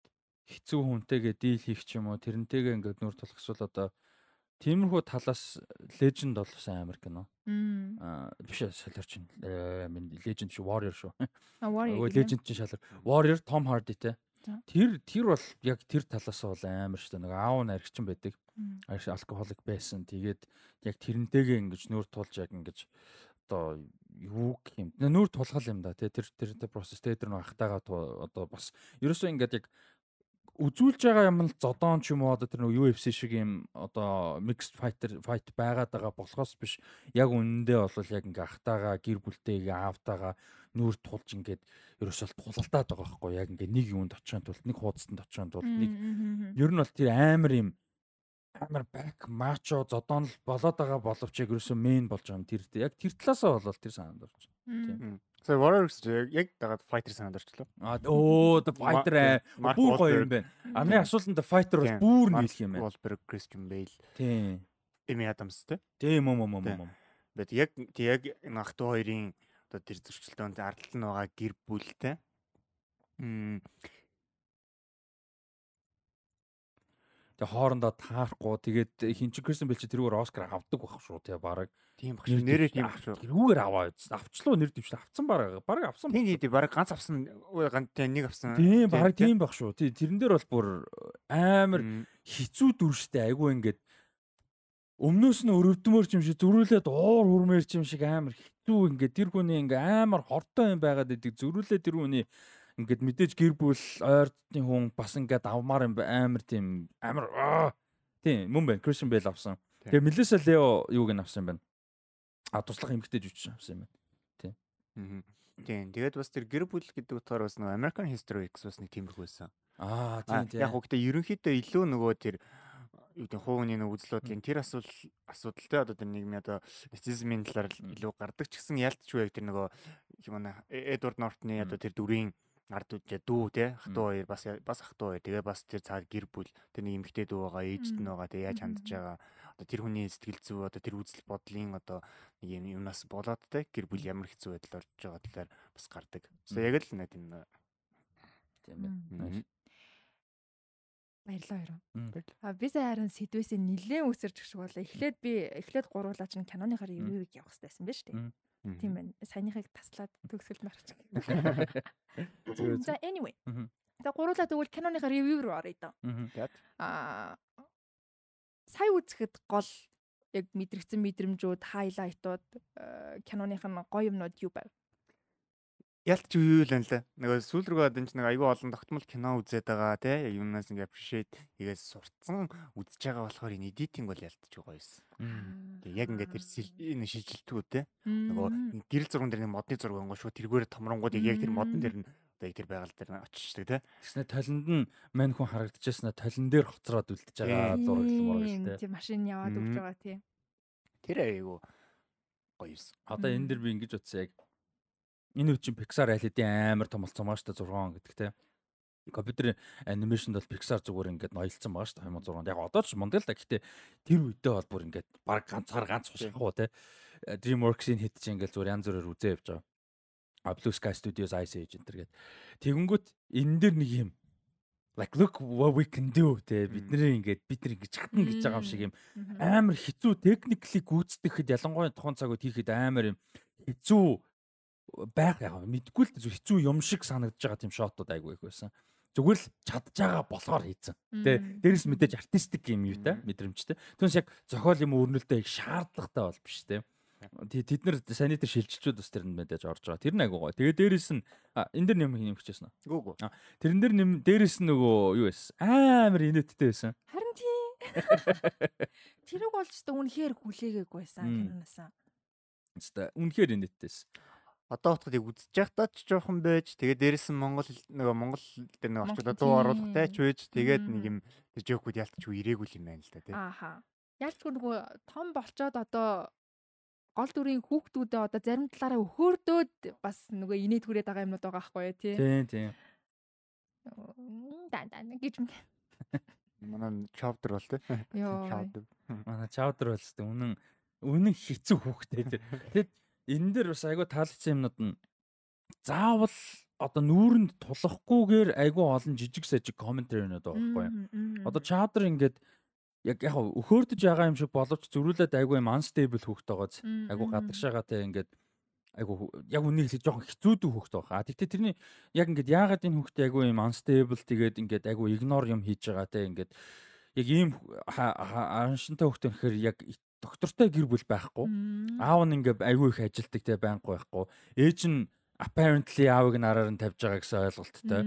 хэцүү хүнтэйгээ дийл хийх ч юм уу тэрнтэйгээ ингээд нүүр тулахсвал одоо тиймэрхүү талаас леженд бол сайн амар кино. Аа биш солиорч ин леженд шүү warrior шүү. Warrior. Өө леженд чинь шалар. Warrior Том Харди те. Тэр тэр бол яг тэр талаас бол амар шүү дээ. Нэг аав нь аригчин байдаг. Аригч алкоголик байсан. Тэгээд яг тэрнтэйгээ ингэж нүүр тулж яг ингэж одоо юу юм. Нүүр тулгал юм да тий. Тэр тэрнтэй процесс тэр нэг ахтайгаа одоо бас ерөөсөө ингээд яг үзүүлж байгаа юм л зодоон ч юм уу одоо тэр нэг UFC шиг юм одоо mixed fighter fight байгаад байгаа болохоос биш яг үнэндээ бол яг ингээ ахтайгаа гэр бүлтэйгээ аавтайгаа нүүр тулж ингээд ерөөсөө тулалдаад байгаа байхгүй яг ингээд нэг юунд очихын тулд нэг хуудсанд очихын тулд нэг ер нь бол тэр амар юм амар бак мачо зодон л болоод байгаа боловч яг ерөөсөө мейн болж байгаа юм тэр яг тэр талаасаа болол тэр санаанд орж байна. So Warriors яг дагаад fighter санаанд орчлоо. А өө the fighter бүр гоё юм байна. Амны асуултанд the fighter бол бүр нийлх юм байна. Wahlberg, Christian Bale. Тийм. Эми Адамс те. Тийм юм юм юм юм. Бэт яг яг энэ ах トゥ хоёрын одоо тэр зөрчилдөөнд ардтал нь байгаа гэр бүлтэй. Тэгээ хоорондоо таарахгүй тэгээд хин ч Кристен Бэл чи тэрүүгээр Оскар авдаг байх шүү тэгээ баг. Тийм баг шүү. Нэрээ тийм баг шүү. Тэрүүгээр аваа. Авчлаа нэр дэвшил авцсан баг. Баг авсан. Тийм тийм баг ганц авсан. Ганц нэг авсан. Тийм баг тийм баг шүү. Тэрэн дээр бол бүр амар хизүү дүрштэй айгүй ингээд өмнөөс нь өрөвдмөр юм шиг зөрүүлээд уур хүрмээр юм шиг амар хитүү ингээд тэр хүний ингээ амар хортой юм байгаад идэг зөрүүлээ тэр хүний ингээд мэдээж гэр бүл ойртны хүн бас ингээд авмаар юм амар тийм амар тийм мөн байна Кристиан Бэл авсан. Тэгээ Мелиса Лео юуг нь авсан юм байна. А туслах эмгтэй жүжигч авсан юм байна. Тийм. Тийм. Тэгээд бас тэр гэр бүл гэдэг утгаар бас нэг American History X бас нэг тиймэрхүү байсан. Аа тийм тийм. Яг үгтэй ерөнхийдөө илүү нөгөө тэр юу гэдэг хууны нэг үзлүүдлийн тэр асуудал асуудалтай одоо тэр нийгмийн одоо нацизмын талаар илүү гардаг ч гэсэн ялцгүй яг тэр нөгөө юм аа э, Эдвард Нортны одоо тэр дүрийн ард үжээ дүү те хатуу хоёр бас бас хатуу хоёр. Тэгээ бас тэр цаад гэр бүл тэр нэг эмэгтэй дүү байгаа ээжд нь байгаа тэгээ яаж хандж байгаа. Одоо тэр хүний сэтгэл зүй одоо тэр үзэл бодлын одоо нэг юм юмнаас болоод те гэр бүл ямар хэцүү байдал орж байгаа талаар бас гардаг. Тэгээ яг л нэг юм. Тийм ээ. Баярлалаа хоёр. А би сая харин сэдвээс нилээн үсэрч шиг болоо. Эхлээд би эхлээд гуруулаа чинь киноныхаар ревюг явах хэрэгтэй байсан биз дээ. Тийм байна. Саяныхыг таслаад төгсгөлд марч. За anyway. За гуруулаа тэгвэл киноныхаа ревю руу оръё доо. Аа сая үзэхэд гол яг мэдрэгцэн мэдрэмжүүд, хайлайтууд киноных нь гоё юмнууд юу байв? Ялтч юу юу л юм л нөгөө сүүл рүү одоо нэг айгүй олон тогтмол кино үзээд байгаа тий юмнаас ингээ appreciate хийгээс сурцсан үзэж байгаа болохоор энэ editing бол ялтч гоё юмсан. Тэгээ яг ингээ тэр энэ шилжилтгүүд тий нөгөө гэрэл зурган дээр нэг модны зураг өнгө шүү. Тэргээр томронгууд яг тэр модон дээр нь одоо яг тэр байгаль дээр очиждаг тий. Тэгснэ толинд нь мань хүн харагдчихсан. Толин дээр хоцроод үлдэж байгаа зураг л мураг л тий. Тийм машин яваад өгч байгаа тий. Тэр айгүй гоё юмсан. Одоо энэ дэр би ингэж утсан яг энэ үе чинь Pixar айлдын амар том болсон байгаа шүү дээ 6 он гэдэг те. Компьютерийн анимашнд бол Pixar зүгээр ингээд ноёлцсон байгаа шүү дээ 2006 онд. Яг одоо ч мундаг л да. Гэхдээ тэр үедээ бол бүр ингээд баг ганцаар ганц хушахгүй те. DreamWorks-ийн хэд чинь ингээд зүгээр янз бүрээр үзээ явж байгаа. А Blue Sky Studios Ice Age энэ төр гээд. Тэгэнгүүт энэ дэр нэг юм like look what we can do те бидний ингээд бид нар ингэж хатна гэж байгаа юм шиг юм амар хэцүү техникли гүйцэтгэхэд ялангуяа тухайн цаг үед хийхэд амар юм хэцүү байх яг мэдгүй л зү хэцүү юм шиг санагдаж байгаа тийм шотууд айгүй их байсан. Зүгээр л чадж байгаа болохоор хийцэн. Тэ дээрэс мэдээж артистик юм юу та мэдрэмжтэй. Түүнээс яг зохиол юм өрнөлтөө их шаардлагатай бол биш те. Тэд нар санитар шилжилчүүд бас тэр мэдээж орж байгаа. Тэр нь айгуу гоё. Тэгээ дээрэс нь энэ дэр нэм юм хичээсэн үү? Гүү гүү. Тэрэн дээр нэм дээрэс нь нөгөө юу байсан? Амар инээдтэй байсан. Харин тий. Тэрэг болж та үнэхээр хүлээгээгүй байсан киноноосаа. Хэвээ үнэхээр инээдтэйсэн. Одоо утгад яг үзэж байхдаа ч жоохон байж тэгээ дээрэс нь Монгол нөгөө Монгол дээр нэг орчууд дуу оруулахтай ч байж тэгээд нэг юм тэр жоокуд ялтч ирээгүй юм байна л да тий. Ааха. Ялчгүй нөгөө том болчоод одоо гол дүрийн хүүхдүүдээ одоо зарим талаараа өхөөрдөөд бас нөгөө инээд хүрээд байгаа юмнууд байгаа байхгүй юу тий. Тийм тийм. Дан дан гэж юм. Манай чавдер бол тий. Йоо. Чавдер. Манай чавдер бол тест үнэн үнэн хэцүү хүүхдээ тий. Тэгэд энэ дээр бас айгүй таалагдсан юмнууд нь заавал одоо нүүрэнд тулахгүйгээр айгүй олон жижиг сажиг комментаринууд байхгүй юу. Одоо чавдер ингээд яг яг өхөөрдөж байгаа юм шиг боловч зөрүүлээд айгүй юм unstable хүүхд байгааз айгүй гадагшаагаатай ингээд айгүй яг үнийг хэлэх жоохон хэцүүдүү хүүхд байгаа. Тэгтээ тэрний яг ингээд яагаад энэ хүүхд айгүй юм unstable тэгээд ингээд айгүй ignore юм хийж байгаа те ингээд яг ийм аншинтай хүүхд өнөхөр яг доктортой гэр бүл байхгүй. Аав нь ингээд айгүй их ажилтдаг те байнга байхгүй. Ээж нь apparently аавыг нараар нь тавьж байгаа гэсэн ойлголттой.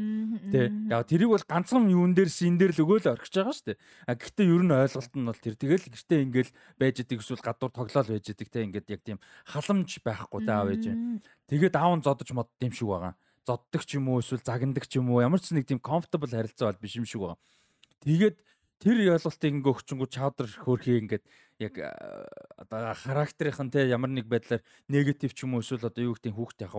Тэ. Яг тэрийг бол ганцхан юун дээр син дээр л өгөөл орхиж байгаа шүү дээ. А гэхдээ ер нь ойлголт нь бол тэр тэгэл гэртээ ингээл байж идэг эсвэл гадуур тоглоал байж идэг те ингээд яг тийм халамж байхгүй та аав ээж. Тэгээд аав нь зодож мод юм шиг байгаа. Зоддог ч юм уу эсвэл загнадаг ч юм уу ямар ч нэг тийм comfortable харилцаа бол биш юм шиг байгаа. Тэгээд тэр ойлголтыг ингээ өгчөнгүү чаудар хөөрхий ингээд яг одоо характерийнх нь те ямар нэг байдлаар негатив ч юм уу эсвэл одоо юу гэдэг хүүхд яг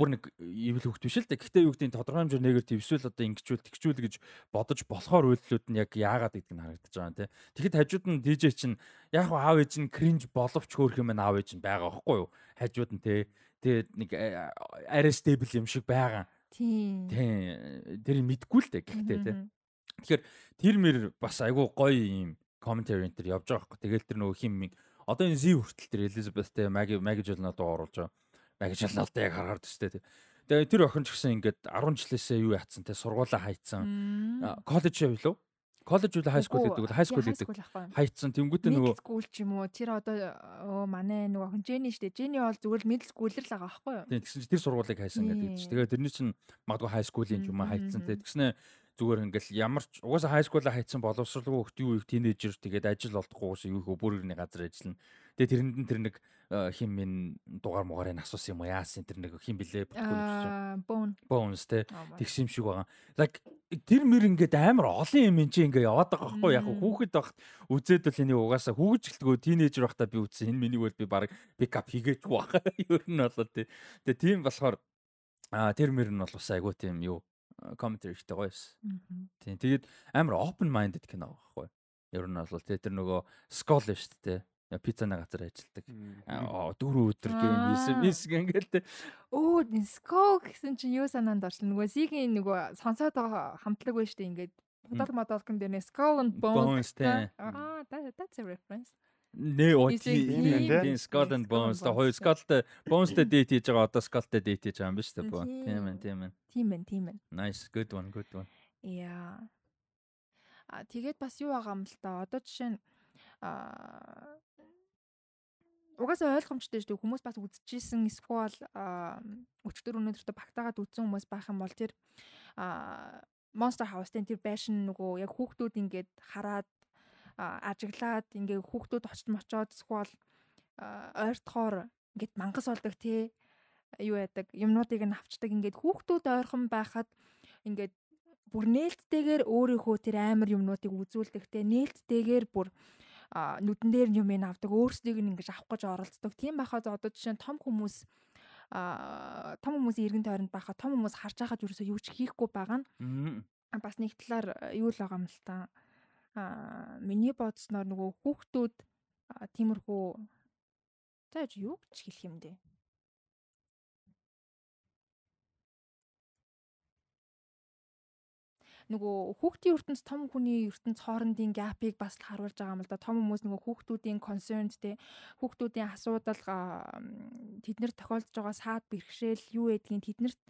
бүр нэг ивэл хүүхд биш л дээ. Гэхдээ юу гэдэг тодорхой хэмжээр негатив эсвэл одоо ингэчүүл тэгчүүл гэж бодож болохоор үйлдэлүүд нь яг яагаад гэдэг нь харагдаж байгаа юм те. Тэгэхэд хажууд нь DJ чинь яг аав ээж нь кринж боловч хөөх юм аав ээж нь байгаа байхгүй юу? Хажууд нь те. Тэгээд нэг арай стейбл юм шиг байгаа. Тийм. Тэр мэдгүй л дээ гэхдээ те. Тэгэхээр тэр мэр бас айгүй гоё юм commentary энэ төр явж байгаа байхгүй. Тэгэл тэр нөгөө хим одоо энэ Z хүртэл тэр Elizabeth те Maggie Maggie Gyllenhaal дуу оруулж байгаа. Maggie Gyllenhaal яг хараад тест те. Тэгээ тэр охин ч гэсэн ингээд 10 жилээсээ юу яатсан те сургуулаа хайцсан. Коллеж яв лөө? Коллеж үл хай скул гэдэг үл хай скул гэдэг. Хайцсан тэнгуүтэ нөгөө скул ч юм уу тэр одоо өө манай нөгөө охин Jenny штэ. Jenny бол зүгээр л middle schooler л байгаа байхгүй юу? Тийм тэгсэн чи тэр сургуулийг хайсан гэдэг чинь. Тэгээ тэрний чинь магадгүй хай скулын юм хайцсан те. Тэгснэ зүгээр ингээл ямар ч угаасаа хай скуулаа хайцсан боловсралгүй хөхт юу их тинейжер тэгээд ажил олдохгүй ус юу их бүр ирний газар ажиллана. Тэгээд тэрэнд нь тэр нэг э, хим минь дугаар мугаарыг асуусан юм уу яасан тэр нэг хим блэ бон бонс те тэгс юм шиг байгаа. Like тэр мэр ингээд амар олон юм чи ингээ яваад байгаа байхгүй яг хүүхэд багт үзээд бол энийг угаасаа хүүгжилтгөө тинейжер байхдаа би үзсэн энэ миний бол би баг пикап хийгээч баг. Ер нь болоо те. Тэгээ тийм болохоор а тэр мөр нь бол бас айгуу тийм юу commentary ихтэй гоё байсан. Тийм. Тэгээд амар open minded кино байхгүй. Ер нь бол тэр нөгөө scholar шүү дээ пиццаны газар ажилладаг. Дөрөв өдөр гейм хийсэн. Мис ингээл тэ. Өө Ско гэсэн чинь юу санаанд орсон. Нөгөө Сигийн нөгөө сонсоод байгаа хамтлаг байж штэ ингээд Подол модолкон дээр Skull and Bones. Аа, that's a reference. Нэ тийм Skull and Bones та хоёр Skullтэй Bonesтэй date хийж байгаа одоо Skullтэй date хийж байгаа юм биш үү? Тийм ээ, тийм ээ. Тийм ээ, тийм ээ. Nice, good one, good one. Яа. А тэгээд бас юу байгаа юм л та. Одоо жишээ нь а угаасаа ойлгомжтой шүү дээ. Хүмүүс бас үзчихсэн эсвэл өчтөр өнөөдөртөө багтаагаад үзсэн хүмүүс байх юм бол тэр а Monster House-ийн тэр байшин нөгөө яг хүүхдүүд ингээд хараад ажиглаад ингээ хүүхдүүд очт мочоод эсвэл ойртохоор ингээд мангас болдог тий. Юу яадаг? Юмнуудыг нь авчдаг. Ингээд хүүхдүүд ойрхон байхад ингээд бүр нээлттэйгээр өөрийнхөө тэр амар юмнуудыг үзүүлдэг те нээлттэйгээр бүр нүдэн дээр юм ин авдаг. Өөрсдийг нь ингэж авах гэж оролцдог тийм байхад одоо жишээ нь том хүмүүс а том хүмүүсийн эргэн тойронд байхад том хүмүүс харж байхад юу ч юу ч хийхгүй байгаа нь. Бас нэг талаар юу л байгаа юм л та Аа миний бодсноор нөгөө хүүхдүүд тиймэрхүү за яаж юу гэж хэлэх юм бэ? нөгөө хүүхдийн ертөнц том хүний ертөнц хоорондын гапыг бас харуулж байгаа юм л да. Том хүмүүс нөгөө хүүхдүүдийн concern те хүүхдүүдийн асуудал тэднэр тохиолдож байгаа саад бэрхшээл юу гэдгийг тэднэрт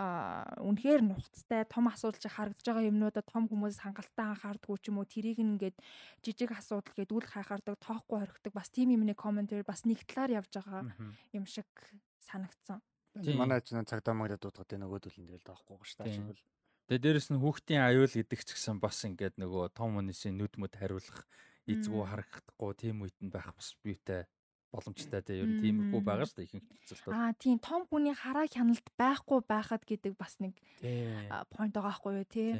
үнэхээр нухацтай. Том асуудал шиг харагдаж байгаа юмнуудад том хүмүүс хангалттай анхаардгүй ч юм уу тэрийг ингээд жижиг асуудал гэдээ үл хайхаардаг тоохгүй хоригдаг бас тийм юмны комментэр бас нэг талаар явж байгаа юм шиг санагдсан. Манай ажны цагдаа магадад дуудгаад байна нөгөөдөл энэ л таахгүй гаш тааш бол Тэгээ дээрэс нь хүүхдийн аюул гэдэг ч гэсэн бас ингээд нөгөө том хүмүүсийн нүд мүд хариулах эзгүү харагдахгүй тийм үед нь байх бас биетэй боломжтой тийм ер нь тиймэрхүү байгаа шүү дээ ихэнх нөхцөлд. Аа тийм том хүний хараа хяналт байхгүй байхад гэдэг бас нэг point байгаа байхгүй юу тий.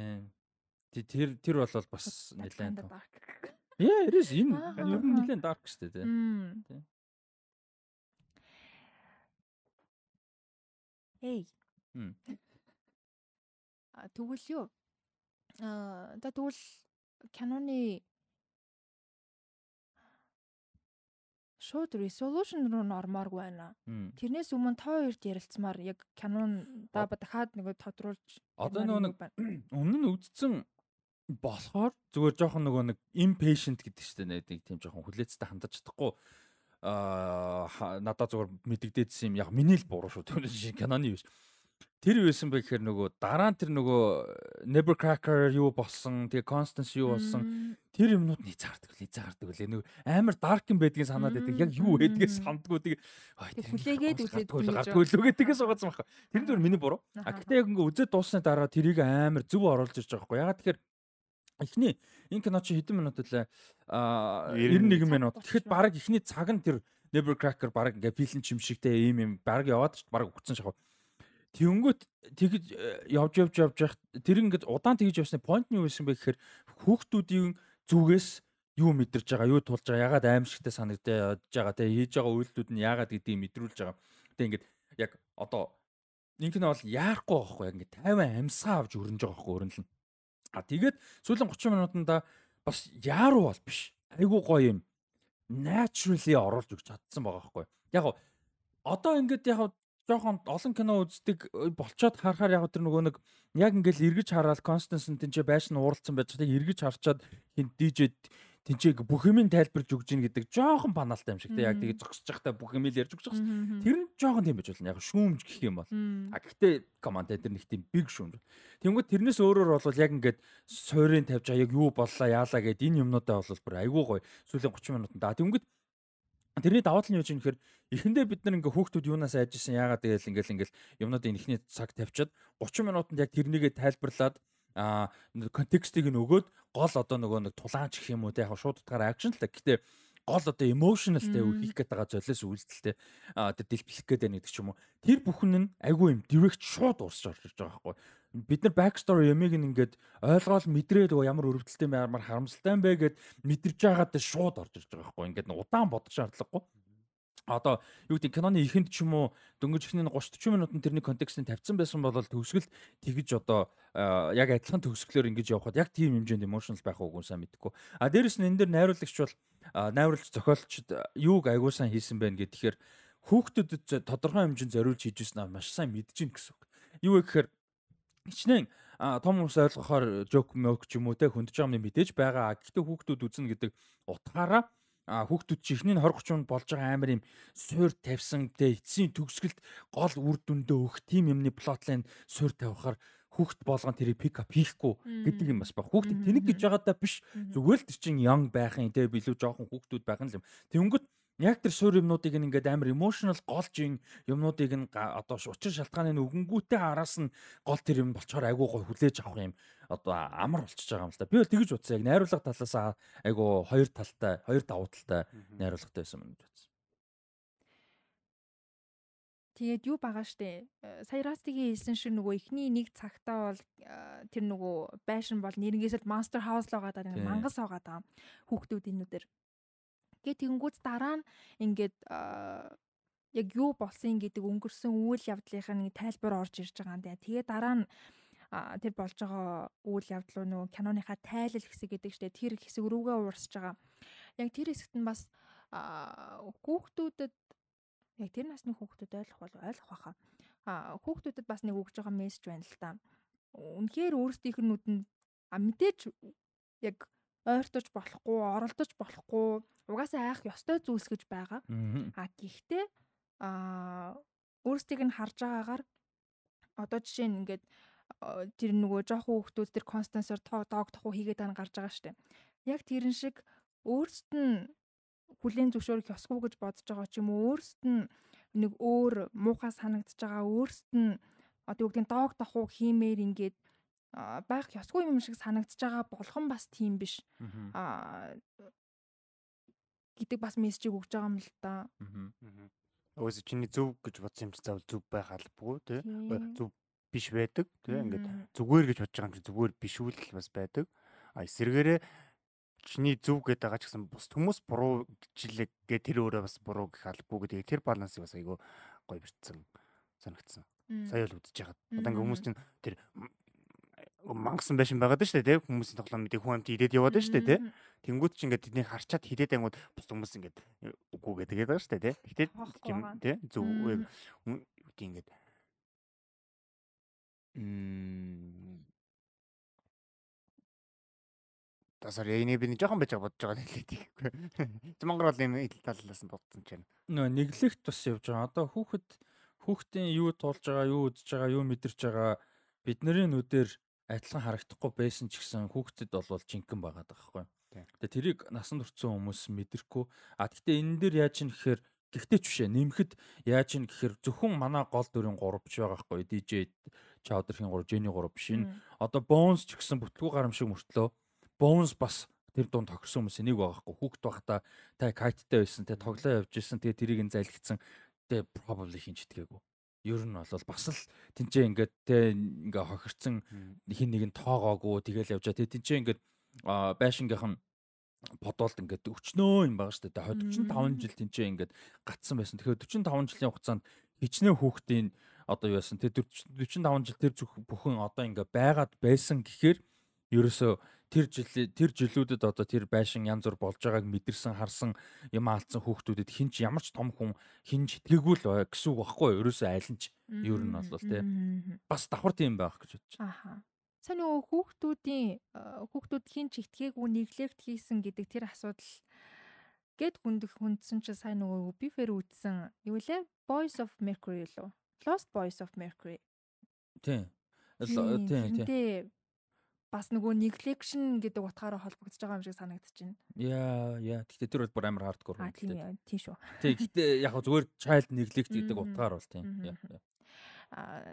Тэр тэр бол бас нэлээд. Яа, эрэс энэ ер нь нэлээд dark шүү дээ тий. Эй. Тэгвэл юу? Аа за тэгвэл Canon-ы шууд resolution руу нормооргүй байна. Тэрнээс өмнө тоо хоёрт ярилцмаар яг Canon да дахиад нөгөө тодруулж одоо нөгөө нэг өмнө нь үдцэн болохоор зүгээр жоохон нөгөө нэг impatient гэдэг чинь нэг тийм жоохон хүлээцтэй хандаж чадахгүй аа надад зүгээр мэдэгдээдсэн юм яг миний л буруу шүү. Тэр Canon-ы биш тэр юу байсан бэ гэхээр нөгөө дараа нь тэр нөгөө Nevercracker юу болсон, тэгээ Constance юу болсон тэр юмнууд нь хязгаардаг л хязгаардаг лээ. Нөгөө амар dark юм байдгийг санаад байдаг. Яг юу байдгээс сандгүй тэгээ хүлээгээд үзээд л үгэтгээс суугаасан байхгүй. Тэр нь зөв миний буруу. А гэтээ яг ингээ үзээд дууссаны дараа тэрийг амар зөв оруулж ирж байгаа байхгүй. Ягаад тэгэхээр эхний энэ кино чи хэдэн минут лээ? А 91 минут. Тэгэхэд баг эхний цаг нь тэр Nevercracker баг ингээ филм чимшигтэй ийм юм баг яваад ч баг өгцөн шахав Тэнгүүт тэгж э, явж явж явж явах тэр ингээд удаан тэгж явсны point нь юу байсан бэ гэхээр хүүхдүүдийн зүгээс юу мэдэрч байгаа, юу тулж байгаа, ягаад аимшигтай санагдаж байгаа, тэгээ хийж байгаа үйлдэлүүд нь ягаад гэдгийг мэдрүүлж байгаа. Тэгээ ингээд яг одоо нь бол яарахгүй байхгүй яг ингээд 50 амьсгаа авч өрнөж байгаа байхгүй өрнөлн. А тэгээд сүүлийн 30 минутанда бас яаруу бол биш. Айгуу гоё юм. Naturally оруулж өгч чадсан байгаа байхгүй. Яг одоо ингээд яг жоохон олон кино үздэг болчоод харахаар яг тэр нөгөө нэг яг ингээл эргэж хараад Констанс тэнцээ байшин ууралцсан байж таг эргэж харчаад хин DJ тэнцээг бүх юмын тайлбарж өгж гин гэдэг жоохон баналтай юм шиг те яг тэгээ зогсож байхдаа бүх юм л ярьж өгч байгаа. Тэр нь жоохон тийм байж болно. Яг шүүмж гэх юм бол. А гэхдээ команд тэр нэг тийм биг шүүмж. Тэнгүүд тэрнээс өөрөөр бол яг ингээд суурийн тавьж байгаа яг юу боллоо яалаа гэд энэ юмнуудаа бол бүр айгүй гоё сүүлийн 30 минутанд. Тэнгүүд Тэрний даваа тал нь юу ч юм гэхээр эхэндээ бид нар ингээ хүүхдүүд юунаас айж исэн яагаад тэгэл ингээл ингээл юмнуудын эхний цаг тавьчаад 30 минутанд яг тэрнийгээ тайлбарлаад а контекстыг нь өгөөд гол одоо нөгөө нэг тулаанч гэх юм уу те? Яг шууд утгаараа акшн л та. Гэтэ гол одоо emotionalтэй хийх гээд байгаа золиос үйлдэлтэй тэр дэлбэлэх гээд байна гэдэг ч юм уу. Тэр бүхэн нь айгүй юм direct шууд уусч орж ирж байгаа байхгүй бид нар backstory ямиг ингээд ойлгоол мэдрээд өө ямар өрөвдөлттэй ямар харамсалтай юм бэ гэд мэдэрч байгаад шууд орж ирж байгаа байхгүй ингээд удаан бодох шаардлагагүй одоо юу гэдэг киноны ихэнд ч юм уу дөнгөж ихний 30 40 минутын тэрний контекстыг тавьсан байсан бол төгсгөл тэгж одоо яг адилхан төгсгөлөөр ингэж явхад яг тийм хэмжээнд emotional байх уугүй сайн мэдэхгүй. А дээрэс нь энэ дэр найруулагч бол найруулагч зохиолчд юуг аягуул сайн хийсэн байх гэхээр хүүхдүүдэд тодорхой хэмжээнд зориулж хийж ирсэн маш сайн мэдэж гин гэсэн үг. Юу вэ гэхээр хичнээн том хүмүүс ойлгохоор жок мök ч юм уу те хөндөж байгаа юм мэдээж байгаа. Гэхдээ хүүхдүүд үзнэ гэдэг утгаараа хүүхдүүд чи ихний 20 30 минут болж байгаа амар юм суур тавьсан те эцсийн төгсгөлд гол үр дүндээ өгөх тим юмны плотлайн суур тавихаар хүүхд болгон тэрийг пик ап хийхгүй гэдэг юм бас баг. Хүүхд тэнэг гэж байгаадаа биш зүгээр л тэр чин young байхын те билүү жоохон хүүхдүүд байх нь юм. Тэнгөт яг тэр суур юмнуудыг ингээд амар emotional голж ин юмнуудыг нь одоо учир шалтгааны өгөнгүүтэй араас нь гол тэр юм болчоор айгуу гой хүлээж авах юм одоо амар болчихж байгаа юм л да. Би бол тэгэж утсан яг найруулга талаас айгуу хоёр талтай, хоёр давуу талтай найруулгатай байсан юм гэж утсан. Тэгээд юу байгаа штэ. Э, сая Растигийн хэлсэн шиг нөгөө ихний нэг цагтаа бол э, тэр нөгөө байшин бол нэрнгээсэл Monster House л байгаа даа мангас байгаа даа хүүхдүүдийн нүдэр. Гэ тэгэнгүүт дараа нь ингээд яг юу болсон гэдэг өнгөрсөн үйл явдлынхаа нэг тайлбар орж ирж байгаа юм даа. Тэгээ дараа нь тэр болж байгаа үйл явдал нөгөө киноныхаа тайлал хэсэг гэдэг чтэй тэр хэсэг рүүгээ уурсж байгаа. Яг тэр хэсэгт нь бас хүүхдүүдэд яг тэр насны хүүхдүүд ойлгох бол ойлгох байхаа. А хүүхдүүдэд бас нэг өгж байгаа мессеж байна л та. Үнэхээр өөрсдийнх нь нүдэнд А мэдээж яг ойртож болохгүй, оролдож болохгүй, угаасаа айх ёстой зүйлс гэж байгаа. А гэхдээ а өөрсдийг нь харж байгаагаар одоо жишээ нь ингээд тэр нөгөө жоохон хүүхдүүд тэр констансор дог тоху хийгээд байгаа нь гарч байгаа штэ. Яг тэрэн шиг өөрсд нь хүлэн зөвшөөрөх ёсгүй гэж бодож байгаа ч юм уу өөрсд нь нэг өөр муухай санагдаж байгаа өөрсд нь одоо юу гэдэг нь дог тоху хиймээр ингээд байх ёсгүй юм шиг санагдаж байгаа болгон бас тийм биш Мгм. а гэдэг бас мессежийг өгж байгаа юм л да. Өөсө чиний зөв гэж бодсон юм чи заавал зөв байх албагүй тий. Тийм. Зөв биш байдаг тий. Ингээд зүгээр гэж бодож байгаа юм чи зүгээр биш үл бас байдаг. А эсэргээрээ чиний зөв гэдэг байгаа ч гэсэн бус хүмүүс буруу жилэг гэ тэр өөрөө бас буруу гэх албагүй гэдэг тэр балансыг бас айгүй гоё бэртсэн санагдсан. Сая л үдчихэж байгаа. Одоо ингээ хүмүүс чинь тэр мангасан байшин байгаад шүү дээ тий. Хүмүүсийн тоглоом мэдээ хүн амт идээд яваад шүү дээ. Тэнгүүд чи ингээд тэднийг харчаад хидээд ангууд бус хүмүүс ингээд үгүй гэдэг байгаа шүү дээ Тоохгүй юм тий. Зөв гэдэг ингээд Мм. Тасар яйны би нэг жоохон байж байгаа бодож байгаа хэлээд тийхгүй. Монгол бол юм идэл талаас нь бодсон ч юм. Нөө нэглэгт бас явж байгаа. Одоо хүүхэд хүүхдийн юу туулж байгаа, юу үзэж байгаа, юу мэдэрч байгаа бидний нүдээр адилхан харагдахгүй байсан ч гэсэн хүүхдэд бол жинхэнэ байгаа даахгүй. Тийм. Тэгээ тэрийг насанд хүрсэн хүмүүс мэдэрхгүй. А гэхдээ энэ дээр яаж юм гэхээр гэхдээ ч бишээ нэмэхэд яаж юм гэхээр зөвхөн манай гол дүрийн 3 биш байгаа хгүй. DJ Chowder-ийн 3, Jenny 3 биш энэ. Одоо Bones ч гэсэн бүтлгүй гарамшиг мөртлөө Bones бас тэр дунд тохирсон хүмүүс нэг байгаа хгүй. Хүүхд байхдаа та кайттай байсан, тэ тоглоо явж исэн, тэгээ тэрийг нь залгицсан. Тэгээ probably хинч итгээгүй. Ер нь бол бас л тэнцээ ингээд тэ ингээ хохирцсан хин нэг нь тоогоогүй тэгэл явж байгаа. Тэгээ тэнцээ ингээд байшингийнх нь бодолд ингээд өчнөө юм байгаа шүү дээ. Тэгээ 45 жил тэнцээ ингээд гатсан байсан. Тэгэхээр 45 жилийн хугацаанд хичнээн хүүхдийн одоо юу яасан. Тэгээ 45 жил тэр зүх бүхэн одоо ингээ байгаад байсан гэхээр ерөөсөө тэр жил тэр жилүүдэд одоо тэр байшин янз бүр болж байгааг мэдэрсэн харсан юм алдсан хүүхдүүдэд хинч ямар ч том хүн хинж итгээгүй л гэсэн үг байхгүй юу? ерөөсөө аль нь ч ер нь бол. Мгм. бас давхар тийм байх гэж бодож байна. Аха. Сайн нөгөө хүүхдүүдийн э, хүүхдүүд хин ч итгээгүй неглект хийсэн гэдэг тэр асуудал гэд хүндэх хүндсэн чи сайн нөгөө бифер үтсэн юу лээ Boys of Mercury лөө Lost Boys of Mercury Тийм. Тийм, Тийм бас нөгөө neglection гэдэг утгаараа холбогдож байгаа юм шиг санагдчихэв. Яа яа. Гэтэ тэр бол бүр амар хардкор юм тийм гэхдээ. тийм шүү. Тэг. Гэтэ яг хөө зүгээр child neglect гэдэг утгаар бол тийм. Аа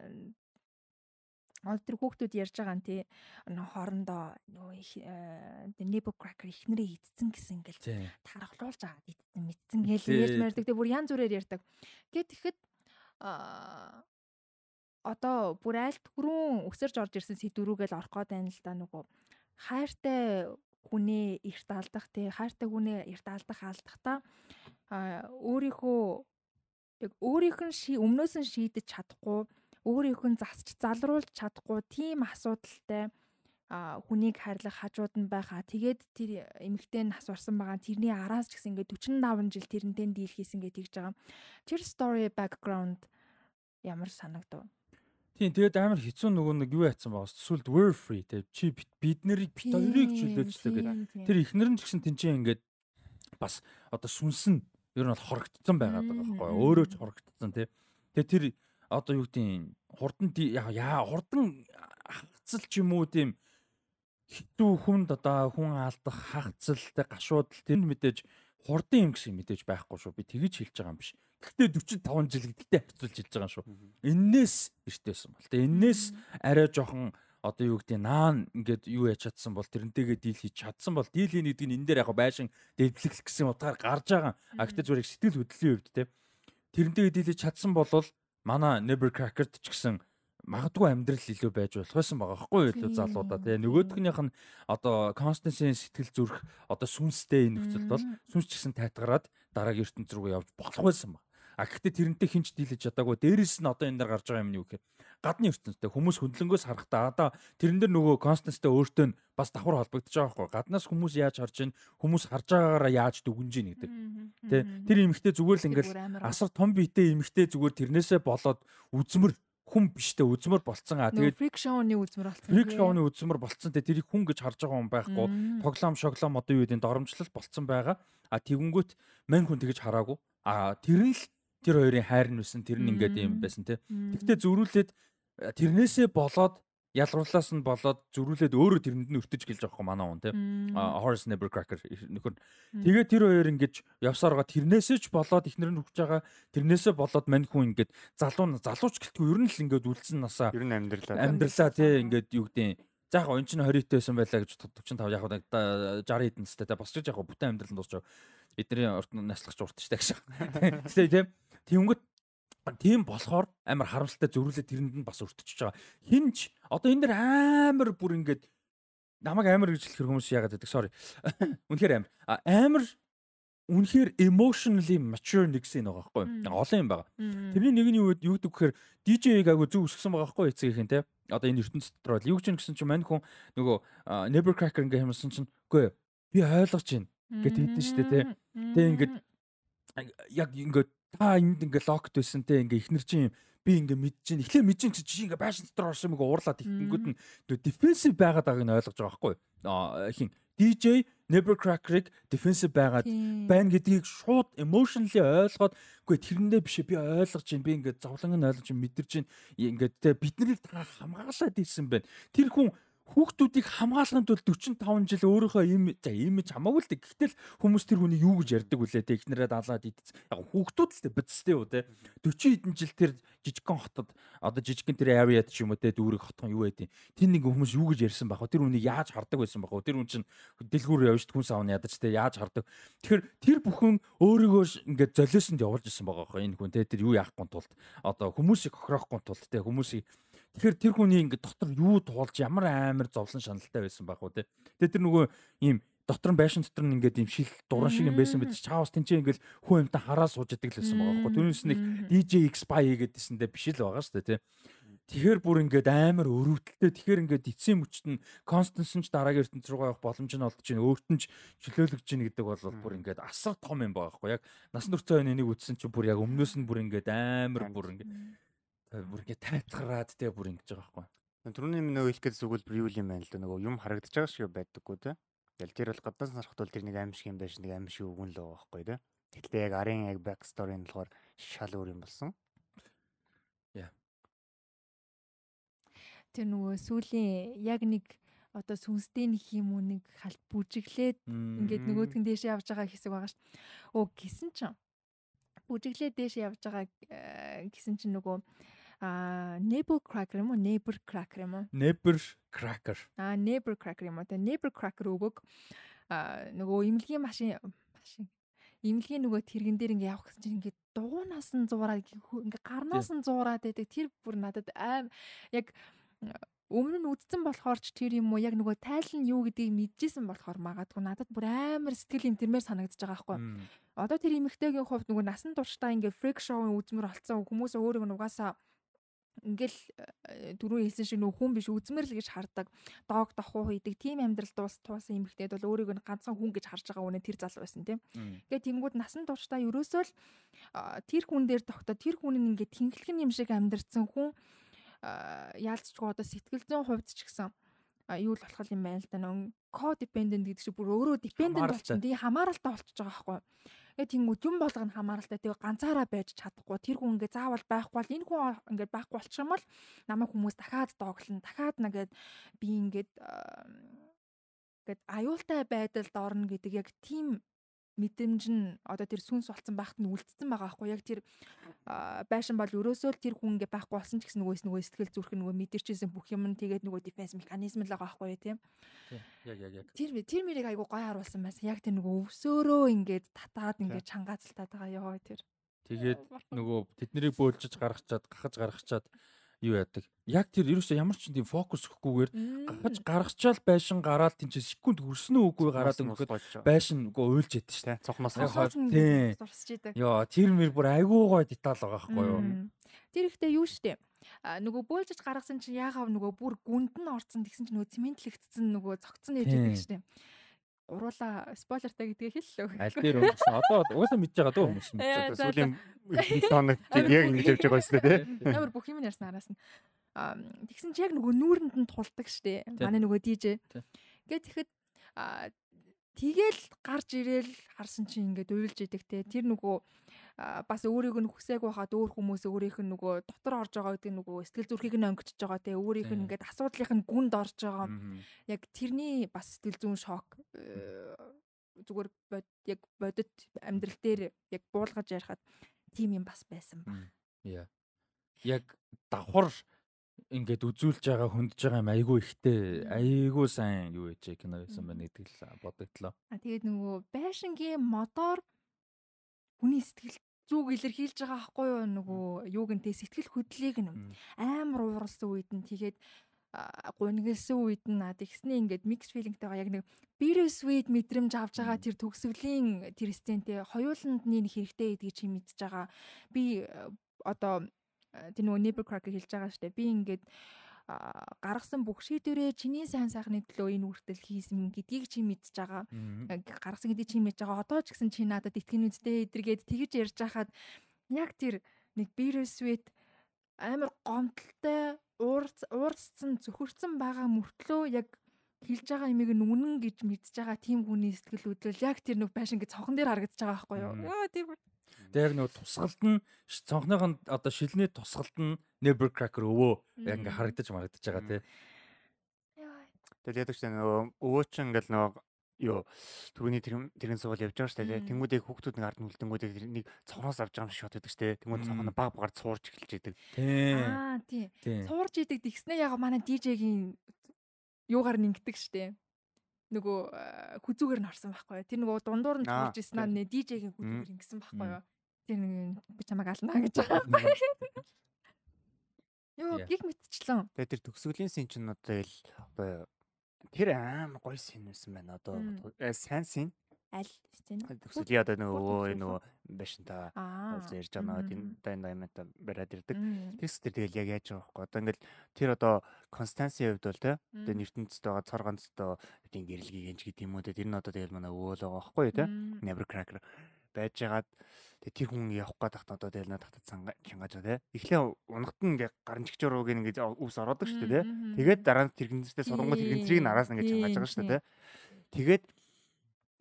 тэр хүүхдүүд ярьж байгаа нь тий хоорондоо нөгөө их nebo cracker ихнэрээ идсэн гэсэн ингээл Тийм. тархлуулж агаад идсэн мэдсэн гээл ярьж мэрдэг тэг бүр янз бүрээр ярьдаг. Тэгээд тэгэхэд аа одоо бүр аль түрүүн өсөрж орж ирсэн сэдврүүгээл орох гээд байна л да нөгөө хайртай хүнээ эрт алдах тий хайртай хүнээ эрт алдах алдахдаа аа өөрийнхөө яг өөрийнх нь өмнөөс нь шийдэж чадахгүй өөрийнх нь засч залруулж чадахгүй тийм асуудалтай хүнийг хайрлах хажууд нь байхаа тэгээд тэр эмэгтэй нь асуурсан байгаа тэрний араас ч гэсэн ингээд 45 жил тэрнтэй дийл хийсэн гэж тэгж байгаа. Тэр story background ямар санагдав? Тийм тэгээд амар хэцүү нөгөө нэг юу яатсан байгаа. Сүлд were free те чи бид- нарыг бит хоёрыг чөлөөчлөө гэдэг. Тэр ихнэр нь ч гэсэн тэнцээ ингээд бас одоо сүнс нь ер нь бол хорогдсон байгаад байгаа байхгүй өөрөө ч хорогдсон тий. Тэгээ тэр одоо юу гэдэг хурдан яа хурдан хагцал ч юм уу тийм хитүү хүнд одоо хүн алдах хагцалтай гашуудл тэр мэдээж хурдан юм гэсэн мэдээж байхгүй шүү. Би тэгэж хэлж байгаа юм биш. Гэхдээ 45 жил гэдэгтэй харьцуулж хэлж байгаа юм шүү. Эннээс эртээсэн бол. Тэгээ эннээс арай жоохон одоо юу гэдэг наан ингээд юу яж чадсан бол тэрнтэйгээ дийл хийж чадсан бол дийл хийх гэдэг нь энэ дээр яг байшин дэвлэх гэсэн утгаар гарч байгаа. А гэхдээ зүгээр сэтгэл хөдлөлийн хувьд те тэрнтэйгээ дийл хийж чадсан бол манай Never Cracker-д ч гэсэн магадгүй амьдрал илүү байж болох байсан байгаа хгүй юу илүү залуудаа те тийм. нөгөөхнийх нь одоо Constance-ийн сэтгэл зүрх одоо сүнстэй энэ нөхцөлд бол сүнс ч гэсэн тайтгараад дараагийн ертөнц рүүгээ явж болох байсан ба. А гэхдээ тэрнтэй хинч дийлэж чадаагүй. Дээрэс нь одоо энэ дээр гарч байгаа юм нь юу гэхээр гадны ертөнцтэй хүмүүс хөндлөнгөөс харахтаа одоо тэрэн дээр нөгөө Constance-тэй өөртөө нь бас давхар холбогдож байгаа байхгүй гаднаас хүмүүс яаж харж байна хүмүүс харж байгаагаараа яаж дүгнж ийн гэдэг. Тэ? Тэр эмэгтэй зүгээр л ингээл асар том биетэй эмэгтэй зүгээр тэрнээсээ болоод үзмэр хүн биштэй үзмөр болцсон. Аа Тэгээд фрик шоуны үзмэр болсон. фрик шоуны үзмэр болцсон те тэрийг хүн гэж харж байгаа хүн байхгүй тоглоом шоглоом одоо юу гэдэг доромжлол болцсон байгаа. А тэгэнгүүт мань хүн тэгэж хараагүй. А тэр нь л тэр хоёрын хайр нь байсан тэр нь ингээд юм байсан те. Тэгтээ зөрүүлээд э, тэрнээсээ болоод ялгуурлаас нь болоод зөрүүлээд өөрөө тэрэнд нь өртөж гэлж байгаа хөө манай хүн те. А, Horace Nevercracker нөхөр. Тэгээ тэр хоёр ингэж явсаар байгаа тэрнээсээ ч болоод ихнэр нь хөгж байгаа тэрнээсээ болоод мань хүн ингээд залуу залууч гэлтгүй ер нь л ингээд үлдсэн насаа. Ер нь амьдралаа. амьдралаа тий ингээд юу гэдэг За яг энэ чинь 20 байсан байлаа гэж 45 яг уу 60 хэдэн настай те. Босч яг бүтэн амьдрал нь дуусч эдний урт наслахч урт штэ гэж. Тэгээ тийм тэнгүүт тийм болохоор амар харамсалтай зөрүүлээ тэрэнд нь бас өртөж байгаа. Хинч одоо энэ дэр амар бүр ингээд намайг амар гэж хэлэх хүмүүс яагаад гэдэг sorry. Үнэхээр амар. Амар үнэхээр emotionally mature нэгсэн байгаа байхгүй юу? Олон юм байгаа. Тэрний нэг нь юу гэд- юу гэдэг гэхээр DJ-г агай зүг өсгсөн байгаа байхгүй эцгийнхэн те. Одоо энэ ертөнцийн дотор бол юу гэж гэсэн чинь мань хүн нөгөө а, Nevercracker ингээ хэмсэн чинь үгүй би ойлгож байна. Гэт хийдэн штэ, те. Тэ ингээд яг ингээ та энд ингээ локд байсан те ингээ ихнэр чинь би ингээ мэдэж чинь эхлээ мэдэж чинь чи ингээ байшин дотор орсон ингээ уурлаад ихэнгүүд нь defensive байгаад байгааг нь ойлгож байгаа байхгүй. Хин DJ Nevercracker-ыг defensive байгаад байна гэдгийг шууд emotionally ойлгоод үгүй тэрэндээ биш би ойлгож байна би ингээд зовлон нь ойлгож мэдэрч байна. Ингээд те биднийг та хамгаалаад ийсэн байна. Тэр хүн хүүхдүүдийг хамгаалахын тулд 45 жил өөрийнхөө им за имиж хамаагүй л дээ гэхдээ л хүмүүс тэр хүний юу гэж ярьдаг үлээ те ихнэрээ даалаад идэх яг хүүхдүүд л дээ бидстэй юу те 40 хэдэн жил тэр жижигхэн хотод одоо жижигхэн тэр areaд ч юм уу те дүүрэг хотхон юу байдیں۔ Тэр нэг хүмүүс юу гэж ярьсан вэ? Тэр үнийг яаж хардаг байсан вэ? Тэр хүн чинь дэлгүүр явж хүн савны ядаж те яаж хардаг. Тэгэхээр тэр бүхэн өөрийгөө ингээд золиосонд явуулж исэн байгаа байхгүй энэ хүн те тэр юу яахгүй тулд одоо хүмүүсийг хохироохгүй тулд те хүмүүсийг Тэгэхээр тэр хүний ингээд дотор юу туулж ямар амар зовлон шаналтай байсан байх уу те. Тэгээ тэр нөгөө ийм дотор нь байшин дотор нь ингээд ийм шил дуран шиг юм байсан бид чаавс тэнцээ ингээд хүн юмтай хараа сууж идэг л байсан байгаа байхгүй. Түүнээс нэг DJ X Spy хийгээдсэндээ биш л байгаа шүү дээ тий. Тэгэхээр бүр ингээд амар өрөвдөлтөө тэгэхээр ингээд эцсийн мөчт нь констанс ч дараагийн ертөнц рүү явах боломж нь олдож байна. Өөрт нь ч чөлөөлөгж байна гэдэг бол бүр ингээд асар том юм байгаа байхгүй. Яг насан энэ энийг үтсэн чинь бүр яг өмнөөс нь бүр ингээд амар бүр ингээд бүр ингээд тайцгараад тий бүр ингэж байгаа байхгүй. Түрүүний минь нөгөө хэлэх гэж зүгэл юу юм байна л да нөгөө юм харагдаж байгаа шиг байдаггүй те. Тэгэл тэр бол гаднаас харахад бол тэр нэг аим шиг юм байш нэг аим шиг өгөн л байгаа байхгүй те. Гэхдээ яг арын яг back story нь болохоор шал өөр юм болсон. Тэр нөгөө сүүлийн яг нэг одоо сүнстэй нэг юм уу нэг халт бүжиглээд ингээд нөгөөдг нь дээшээ явж байгаа хэсэг байгаа шүү. Оо гисэн чинь бүжиглээд дээшээ явж байгаа э, гэсэн чинь нөгөө а neighbor cracker юм уу? Neighbor cracker юм уу? Never cracker. а neighbor cracker юм уу? Тэгээ neighbor cracker өгөг а нөгөө имлэгийн машин машин имлэгийн нөгөө тэрэгэн дээр ингээ явах гэсэн чинь ингээ дуунаас нь зуураад ингээ гарнаас нь зуураад байдаг. Тэр бүр надад аим яг өмнө нь үдцэн болохоор ч тэр юм уу? Яг нөгөө тайлан юу гэдгийг мэдчихсэн болохоор магадгүй надад бүр амар сэтгэл имтэрмээр санагдаж байгаа байхгүй. Одоо тэр эмэгтэйгийн хувьд нөгөө насан туршдаа ингээ фрик шоуын үзмэр олцсон хүмүүс өөрийгөө нугасаа ингээл э, түрүү хэлсэн шиг нөгөө хүн биш үзмэр л гэж хардаг. Дог дохуу хийдэг тийм амьдрал дуус туусан эмэгтэйд бол өөрийгөө нь ганцхан хүн гэж харж байгаа үнэ тэр залуу байсан тийм. Мм. Тэгээ тэнгууд насан туршдаа ерөөсөө л тэр хүн дээр тогтоо тэр хүн нь ингээд тэнхлэгэн юм шиг амьдэрсэн хүн а, яалцчгүй одоо сэтгэл зүйн хувьд ч гэсэн юу л болох юм байна л да нөө codependent гэдэг чинь бүр өөрөө dependent болчихсон. Тэгээ хамааралтай болчихж байгаа байхгүй. Тэгээ тэнгууд юм болгоно хамааралтай. Тэгээ ганцаараа байж чадахгүй. Тэр хүн ингээ заавал байхгүй бол энэ хүн ингээ байхгүй болчих юм бол намайг хүмүүс дахиад дооглоно. Дахиад нэгээд би ингээд ингээд аюултай байдалд орно гэдэг яг тийм мэдрэмж нь одоо тэр сүнс болцсон байхад нь үлдсэн байгаа байхгүй яг тэр байшин бол ерөөсөө л тэр хүн ингээ байхгүй болсон ч гэсэн нөгөөс нөгөө сэтгэл зүрх нь нөгөө мэдэрчээсэн бүх юм нь тэгээд нөгөө дефенс механизм л байгаа байхгүй тийм. Тий, Яг яг яг. тэр тэр мэрийг айгу гой харуулсан байсан. Яг тэр нөгөө өвсөөрөө ингээд татаад ингээд чангаацалтаад байгаа ёо тэр. Тэгээд нөгөө тэднийг бөөлжж гаргачаад гахаж гаргачаад юу яадаг. Яг тэр ерөөсөө ямар ч тийм фокус өгөхгүйгээр гахаж гаргачаал байшин гараад тэнцээ секунд хүрсэн үү үгүй гараад өнгөхэд байшин үгүй уйлж яддаг шүү тий цохноос Яг хасаад хоо- тий. дурсаж идэг дээ. Йоо тэр мэр бүр айгүй гой деталь байгаа байхгүй юу? Тэр ихтэй юу штэ нөгөө бөөлжж гаргасан чинь яагаад нөгөө бүр гүнд нь орцсон тэгсэн чинь нөгөө цементлэгдсэн нөгөө цогцсон ээж Тийм. идэг штэ гуруула спойлертай гэдгээ хэллээ. Аль дээр өнгөрсөн. Одоо угаасаа мэдж байгаа дөө хүмүүс мэдж за. Сүүлийн хоног яг ингэж явж байгаа юм шүү дээ. Ямар бүх юм ярьсан араас нь. Тэгсэн чи яг нөгөө нүүрэнд нь тулдаг штэ. Тий. Манай нөгөө DJ. Гэт тэгэхэд тэгэл гарч ирээл харсан чинь ингээд уйлж идэг те. Тэр нөгөө бас өөрийг нь хүсээгүй хаад өөр хүмүүс өөрийнх нь нөгөө дотор орж байгаа гэдэг нөгөө сэтгэл зүрхийг нь өнгөчж байгаа те. Өөрийнх нь ингээд асуудлынх нь гүнд орж байгаа. Яг тэрний бас сэтгэл зүйн шок э, зүгээр бод яг бодит амьдрал дээр яг буулгаж ярихад тийм юм бас байсан ба. Мм. Яа. Яг давхар ингээд үзүүлж байгаа хөндөж байгаа юм айгүй ихтэй айгүй сайн юу ээж кино байсан байна гэдэг л бодогдлоо. А тэгээд нөгөө байшингийн мотор хүний сэтгэл зүг илэрхийлж байгаа байхгүй юу? Нөгөө юуг нь те сэтгэл хөдлөлийг нь амар ууралсан үед нь тэгээд а, гунигэлсэн үед нь а тэгснээ ингээд mix feelingтэйгаа яг нэг bittersweet мэдрэмж авч байгаа тэр төгсгөлийн тэр стентэй хоёуланд нэг хэрэгтэй гэдгийг чи мэдж байгаа. Би одоо тэр нөгөө neighbor crack хэлж байгаа штэ. Би ингээд гаргасан бүх шийдвэрээ чиний сайн сайхны төлөө энэ үртэл хийсэн гэдгийг чи мэдж байгаа яг гаргасан гэдэг чи мэдж байгаа. Одоо ч гэсэн чи надад итгэн үстэй эдэргээд тэгж ярьж хахад яг тэр нэг bittersweet амар гомдолтой уурц уурцсан зөвхөрцөн байгаа мөртлөө яг хэлж байгаа имийг нь үнэн гэж мэдж байгаа тийм хүний сэтгэл хөдлөл яг тэр нэг байшин гэж цонхон дээр харагдаж байгаа байхгүй юу? Яа тэр Тэгээ яг нөгөө тусгалт нь ш- цонхныхын одоо шилний тусгалт нь Neighbor Cracker өвөө яг ингээ харагдаж магадаж байгаа тий. Тэгэл яадаг ч нөгөө өвөө чинь ингээл нөгөө юу түрүүний тэрэн тэрэн суул явж байгаа шүү дээ. Тэнгүүдээ хүүхдүүд нэг ард үлдэнгүүдээ тэрнийг цонхоос авч байгаа юм шиг шот байдаг шүү дээ. Тэнгүүд Мм. цонхоо баг багаар цуурч эхэлж идэг. Тий. аа тий. Цуурж идэг тэгснээ яг манай DJ-гийн юугаар нэгдэг штэ. Нөгөө э, хүзүүгээр нь орсон байхгүй? Тэр нөгөө дундуур нь цуурж исэн аа тий. DJ-гийн хүзүүгээр ингэсэн байхгүй юу? Тэр нэг би чамайг алнаа гэж байгаа. Йоо, гих мэдчихлээ. Тэгээ тэр төгсгөлийн син чинь одоо ил одоо тэр амар гоё син байсан байна. Одоо э, сайн син. Аль сцен? Төгсгөлийн одоо бүр нөгөө нөгөө байшин та Аа. олж ярьж байгаа нөгөө тийм дайнамита бариад ирдэг. Мм. Тэгс тэр тэгэл яг яаж байгаа байхгүй. Одоо ингээл тэр одоо Констансийн хувьд бол те одоо Мм. нэртэнцтэй байгаа цор ганцтай тийм гэрэлгийг энж гэдэг юм уу те тэр нь одоо тэгэл манай өвөөл байгаа байхгүй те. Мм. Never cracker байж байгаад тэр хүн явах гээд тахт одоо тэгэл надад цанга чангааж байгаа те. Эхлээ унахт нь ингээ гарын чигчөр руу гин ингээ үс ороодаг шүү дээ те. Тэгээд дараа нь тэрэгнэстэй сургууль тэрэгнцрийг нь араас нь ингээ чангааж байгаа шүү дээ те. Тэгээд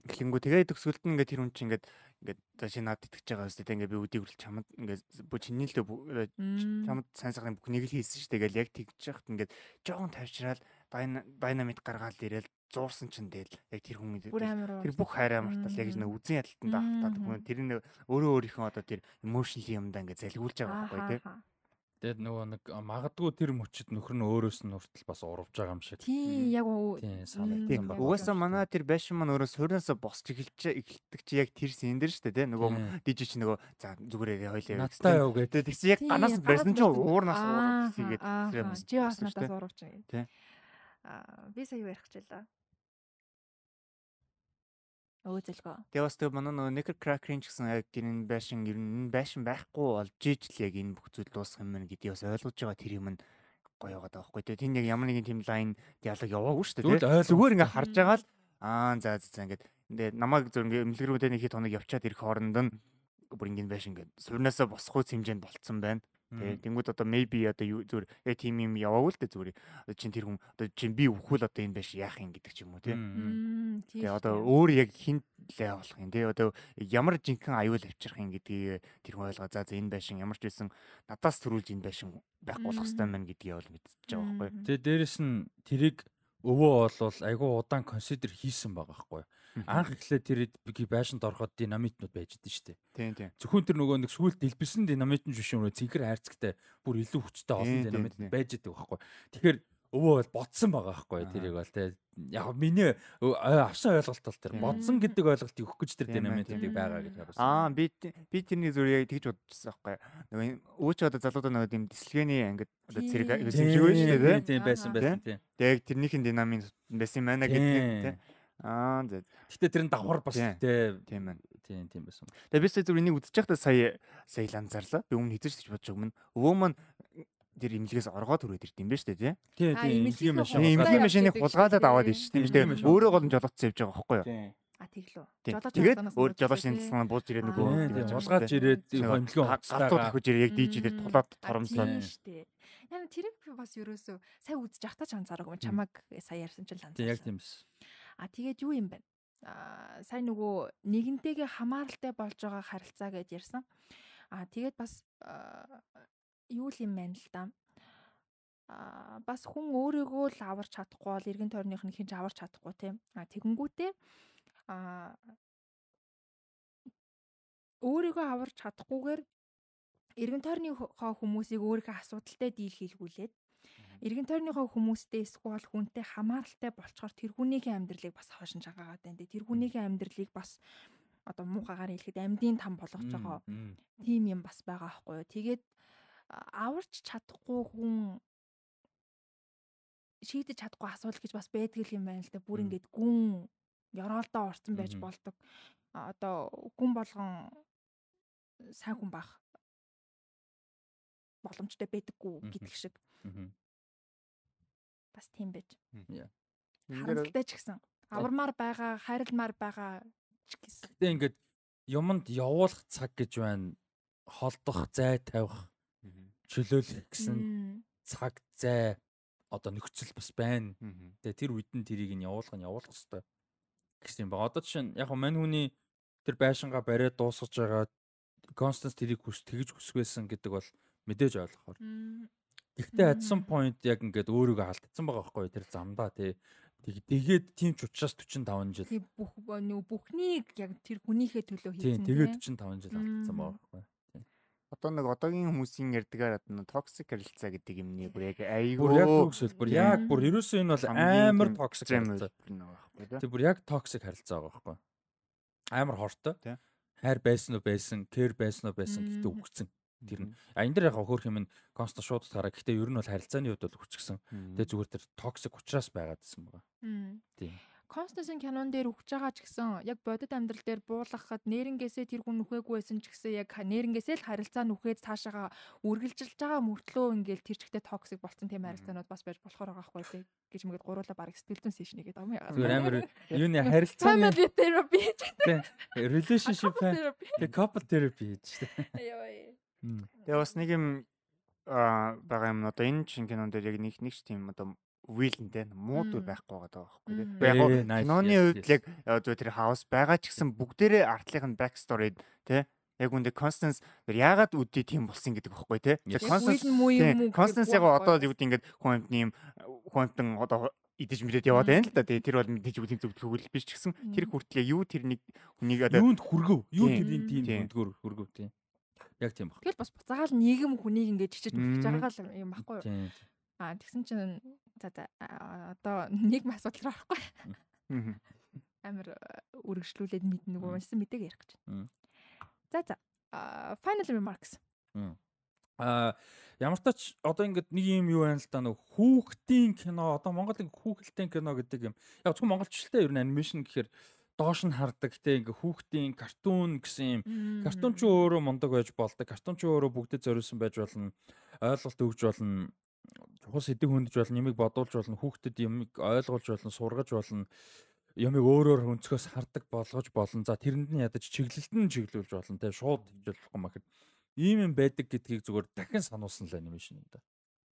эхлэнгүү тэгээд төгсгөлд нь ингээ тэр хүн чинь ингээ ингээ за чи надад итгэж байгаа үстэй ингээ би үдийг хүртэл чамд ингээ бо чиний л чамд сайн сайхан бүхнийг л хийсэн шүү дээ. Гэл яг тэгж яхад ингээд жоохон тавьчраал дайнамит гаргаал ирээл зуурсан чинь тэгэл яг тэр хүн тэр бүх хайраа мартал яг нэг үзэн ядалтанд автаад хүн тэр нь өөрөө өөрийнхөө одоо тэр emotional юмдаа ингээд залгиулж байгаа байхгүй тий. Тэгээд нөгөө нэг магадгүй тэр мөчөд нөхөр нь өөрөөс нь хүртэл бас урвж байгаа юм шиг. Тий, яг уу. Тийм санагдсан Тийм. байна. Угаасаа манай тэр байшин маань өөрөө суурнасаа босч эхэлж эхэлдэг чи яг тэр син дээр шүү дээ тий. Нөгөө Тийм. дижи чи нөгөө за зүгээрээ хоёлаа Надтай яв гэдэг. Тэгсэн яг ганаас Тий, барьсан ч гараад барьсан. уурнаас Аа, уурах хийгээд аа, тэр юмс Чи бас надаас урагч юм. Тий. Аа, би сая юу ярих хичээлээ. Өө зэлгөө. Тэгээ бас тэгээ манай нөгөө Necro Cracker-ийн ч гэсэн яг тэр энэ байшин ер нь байшин байхгүй болж иж л яг энэ бүх зүйл дуусах юм байна гэдгийг бас ойлгож байгаа тэр юм нь гоё байгаа даахгүй. Тэгээ тийм яг ямар нэгэн тийм лайн диалог яваагүй шүү дээ. Зүгээр тий. Зүгээр ингээ харж байгаа л аа за за за ингээд тэгээ намайг зөв ингээ эмнэлгэрүүдээ нэг хит хоног явчаад ирэх хооронд нь бүр ингэ байшин ингээ суурнасаа босхгүй хэмжээнд болцсон байна. Тэгээ тэнгууд одоо maybe одоо зүгээр яг тийм юм яваагүй л дээ зүгээр. Одоо чин тэр хүн одоо чин би өвхөл одоо энэ байш яах юм гэдэг ч юм уу тий. Тэгээ одоо өөр яг хинт лээ болох юм тий. Одоо ямар жинхэнэ аюул авчрах юм гэдгийг тэр хүн ойлгоо. За за энэ байшин ямар ч байсан надаас төрүүлж энэ байшин байх болох хэвээр байна гэдгийг бол мэдчихэж байгаа байхгүй. Тэгээ дээрэс нь тэрийг өвөө болвол айгүй удаан консидер хийсэн байгаа байхгүй. Анх эхлээд тэр байшинд ороход динамитнууд байж идэв штэ. Тийм тийм. Зөвхөн тэр нөгөө нэг сүлд дэлбэсэн динамит нь биш юм уу цэнхэр хайрцагтай бүр илүү хүчтэй олон динамит байж идэг байхгүй. Тэгэхээр өвөө бол бодсон байгаа байхгүй тэрийг бол те яг миний авсан ойлголт бол тэр бодсон гэдэг ойлголт өгөх гэж тэр тийм. байгаа гэж харуулсан. Аа би би тэрний зүгээр яг тэгж бодчихсон байхгүй. Нөгөө өөч одоо залуудаа нөгөө тийм дисплейний ангид одоо зэрэг Тийм, юм шиг байж Тийм, байсан байсан тийм. Тэгээ яг тэрнийхэн динамик байсан юм байна гэдэг Тийм. Аа за Гэтэ тэр нь давхар бас Тийм. тий тийм байна. тийм тийм байсан. Тэгээ би сая зүгээр энийг үзэж байхдаа сая сая л анзаарлаа. Би өмнө хэзээ ч гэж бодож өмнө өвөө маань тэр имлэгээс оргоод хүрээд ирд юм байна шүү дээ тий. тий А, тий имлэгийн имлэгийн машин хувцас Тийм Имлэгийн имлэгийн явж машиныг шүү аваад иж тийм машин. Өөрөө гол нь жолоодсон явж байгаа байхгүй юу? А тэглүү. Тийм. Жолооч Тэгээд өөр жолоочны тасган бууж ирээд нөгөө тийм штэ. ирээд Тэгээ имлэгийн га- хувцастайгаа галтууд ихэж ирээ яг дийжидээ Мм. тулаад тийм штэ. Яна тэрийг би бас ерөөсөө сая үзэж явахтаа ч анзаараагүй юм. Чамаг сая ярьсан чинь л тий яг анзаарсан. тийм эс. А тэгээд юу юм бэ? А сая нөгөө нэгэнтэйгээ хамааралтай болж байгаа харилцаа гэж ярьсан. А тэгээд бас юу л юм байна л да. А бас хүн өөрийгөө л аварч чадахгүй бол эргэн тойрных нь хинж аварч чадахгүй тийм. А тэгэнгүүтээ а өөрийгөө аварч чадахгүйгээр эргэн тойрныхоо хүмүүсийг өөрийнхөө асуудалтай дийл хийлгүүлээд эргэн тойрныхоо хүмүүстэй эсвэл хүнтэй хамааралтай болчоор тэр хүнийхээ амьдралыг бас хойшин чагаагаад байна. Тэр хүнийхээ амьдралыг бас одоо муухагаар хэлэхэд амьдын там болгож байгаа тийм юм бас байгаа байхгүй юу. Тэгээд аварч чадахгүй хүн шийдэж чадахгүй асуудал гэж бас байдаг юм байна л да. Бүр ингээд гүн ёроолдоо орсон байж болдог. Одоо хүн болгон сайн хүн байх боломжтой байдаггүй гэдэг шиг. Бас тийм байж. Харамсалтай ч гэсэн авармаар байгаа, хайрламаар байгаа ч гэсэн. Гэтэ ингээд юмд явуулах цаг гэж байна. Холдох, зай тавих, чөлөөлөх гэсэн цаг зай одоо нөхцөл бас байна. Тэгээ тэр үед нь тэрийг нь явуулах нь явуулах хэрэгтэй гэсэн юм ба. Одоо жишээ нь яг мань хүний тэр байшингаа бариад дуусгаж байгаа Констанс тэрийг хүс тэгж хүсвэсэн гэдэг бол мэдээж ойлгохоор. Гэхдээ at some point яг ингээд өөрийгөө алдсан байгаа байхгүй юу? тэр замдаа тий. Тэг- Тэгээд тийм ч учраас 45 жил. Тэг бүх нүү бүхнийг яг тэр хүнийхээ төлөө хийсэн тэгээд тийм. 45 жил алдсан байгаа байхгүй юу? Одоо нэг одоогийн хүмүүсийн ярьдгаар одоо токсик харилцаа гэдэг юм нэг бүр яг Бүр яг айгүй токсик бүр яг бүр ерөөсөө энэ бол амар токсик харилцаа. байхгүй тий. Бүр яг токсик харилцаа байгаа байхгүй? Амар хортой. Тий. Хайр байсан уу байсан, кэр байсан уу байсан гэхдээ Мм. үгцэн. Тэр нь. А энэ дээр яг хөөх юм нь конст шууд утгаараа. Гэхдээ ер нь бол харилцааны хувьд бол хүчгсэн. Тэгээ зүгээр тэр токсик учраас байгаад гэсэн байгаа. Тийм. Константин кинон дээр өгч байгаа ч гэсэн яг бодит амьдрал дээр буулгахад нэрнгээсээ тэр хүн нүхээгүй байсан ч гэсэн яг нэрнгээсээ л харилцаа нүхээд цаашаага үргэлжилж байгаа мөртлөө ингээл тэр чигтээ токсик болцсон тийм харилцаанууд бас байж болохоор байгаа байхгүй тий. Гэж мэгэд гуруула баг сэтгэл зүйн сешн игээд ам яагаад Зүгээр амар юуны харилцааны family therapy тийм relationship тэг couple therapy гэж тийм. яа Тэгээ бас нэг юм аа байгаа юм одоо энэ чин кинон дээр яг нэг нэг ч тийм одоо вилэнтэй муу дүр Мм. байхгүй байгаа байхгүй тий. Мм. Яг гоо Ээ, nice, киноны yes. яг аа, зөв тэр хаус байгаа ч гэсэн бүгдээрээ артлынх нь back story тий. Яг үндэ тэр яагаад үдий тийм болсон гэдэг байхгүй тий. Yes. Тэгээ Constance Constance муу юм уу тий, Constance яг одоо юу гэдэг ингээд хүн амтны юм хүн амтан одоо идэж мэдээд яваад байна л да. Тэгээ тэр бол мэдээж үгүй зөв төгөл биш ч гэсэн тэр Мм. хүртлээ юу тэр нэг хүнийг одоо Юунд хүргөв? Юу Тийм. тэрийн тийм Тийм. хүндгөр хүргөв тийм. Яг тийм баг. Тэгэл бас буцаагаал нийгэм хүнийг ингэж чичиж Мм. мөхөж байгаа л юм баггүй юу Тийм. а тэгсэн чинь за за одоо нийгэм асуудал руу орохгүй амар э, үргэлжлүүлээд мэд нэг Мм. уншсан мэдээг ярих гэж. Мм. За за. Final remarks. Аа ямар ч тач одоо ингээд нэг юм юу байна л да нэг хүүхдийн кино одоо Монгол ингээ хүүхэлдэйн кино гэдэг юм. Яг зөвхөн монголчлалтай ер нь анимашн гэхээр доош нь хардаг те ингээ хүүхдийн картун гэсэн юм. Картун ч өөрөө мундаг байж болдог. Картун ч өөрөө бүгдэд зориулсан байж болно. Ойлголт өгж болно. Чухал сэдв хөндөж болно. Ямиг бодуулж болно. Хүүхдэд ямиг ойлгуулж болно, сургаж болно. Ямиг өөрөөр өнцгөөс хардаг болгож болно. За тэрэнд нь ядаж чиглэлд нь чиглүүлж болно. Тэ шууд хийж болохгүй махад. Ийм юм байдаг гэдгийг зүгээр дахин сануулсан л анимашн юм да.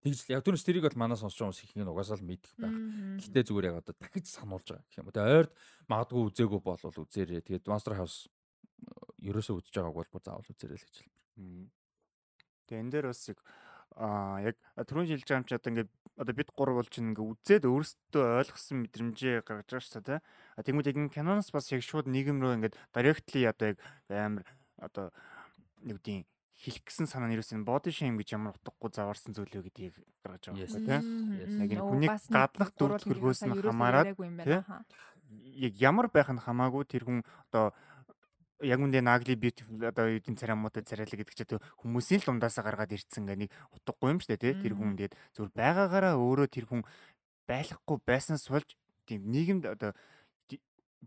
Тэгж л яг түрүүс тэрийг бол сонсч байгаа хүмүүс их нь угаасаа л мэдэх байх. Гэтэ зүгээр яг одоо дахиж сануулж байгаа гэх юм. Тэгээ ойрд магадгүй үзээгүй болвол үзээрэй. Тэгээд Monster House э, ерөөсөө үзэж байгааг бол бүр заавал үзээрэй л гэж хэлмээр. Тэгээ энэ дээр бас яг аа яг түрүүн жилж байгаа юм чи одоо ингээд одоо бид гурав бол чинь ингээд үзээд өөрсдөө ойлгосон мэдрэмжээ гаргаж байгаа шүү дээ. А тэгмүүд яг энэ киноноос бас яг шууд нийгэм рүү ингээд directly одоо яг амар одоо нэг үгийн хэлэх гэсэн санаа нь ерөөс энэ body shame гэж ямар утгагүй заварсан зүйл вэ гэдгийг гаргаж байгаа байхгүй тий. Yes. Яг энэ хүний гаднах дүр төрхөөс нь хамаарат, тий? Яг ямар байх нь хамаагүй тэр хүн одоо яг үндэ nagli beautiful одоо эдийн царамуутай царайлаг гэдэг чинь хүмүүсийн л ундаасаа гаргаад ирцэн гэ нэг утгагүй юм шүү дээ тий. Тэр хүн тэгээд зүгээр байгаагаараа өөрөө тэр хүн байхгүй байсан сулж тийм нийгэмд одоо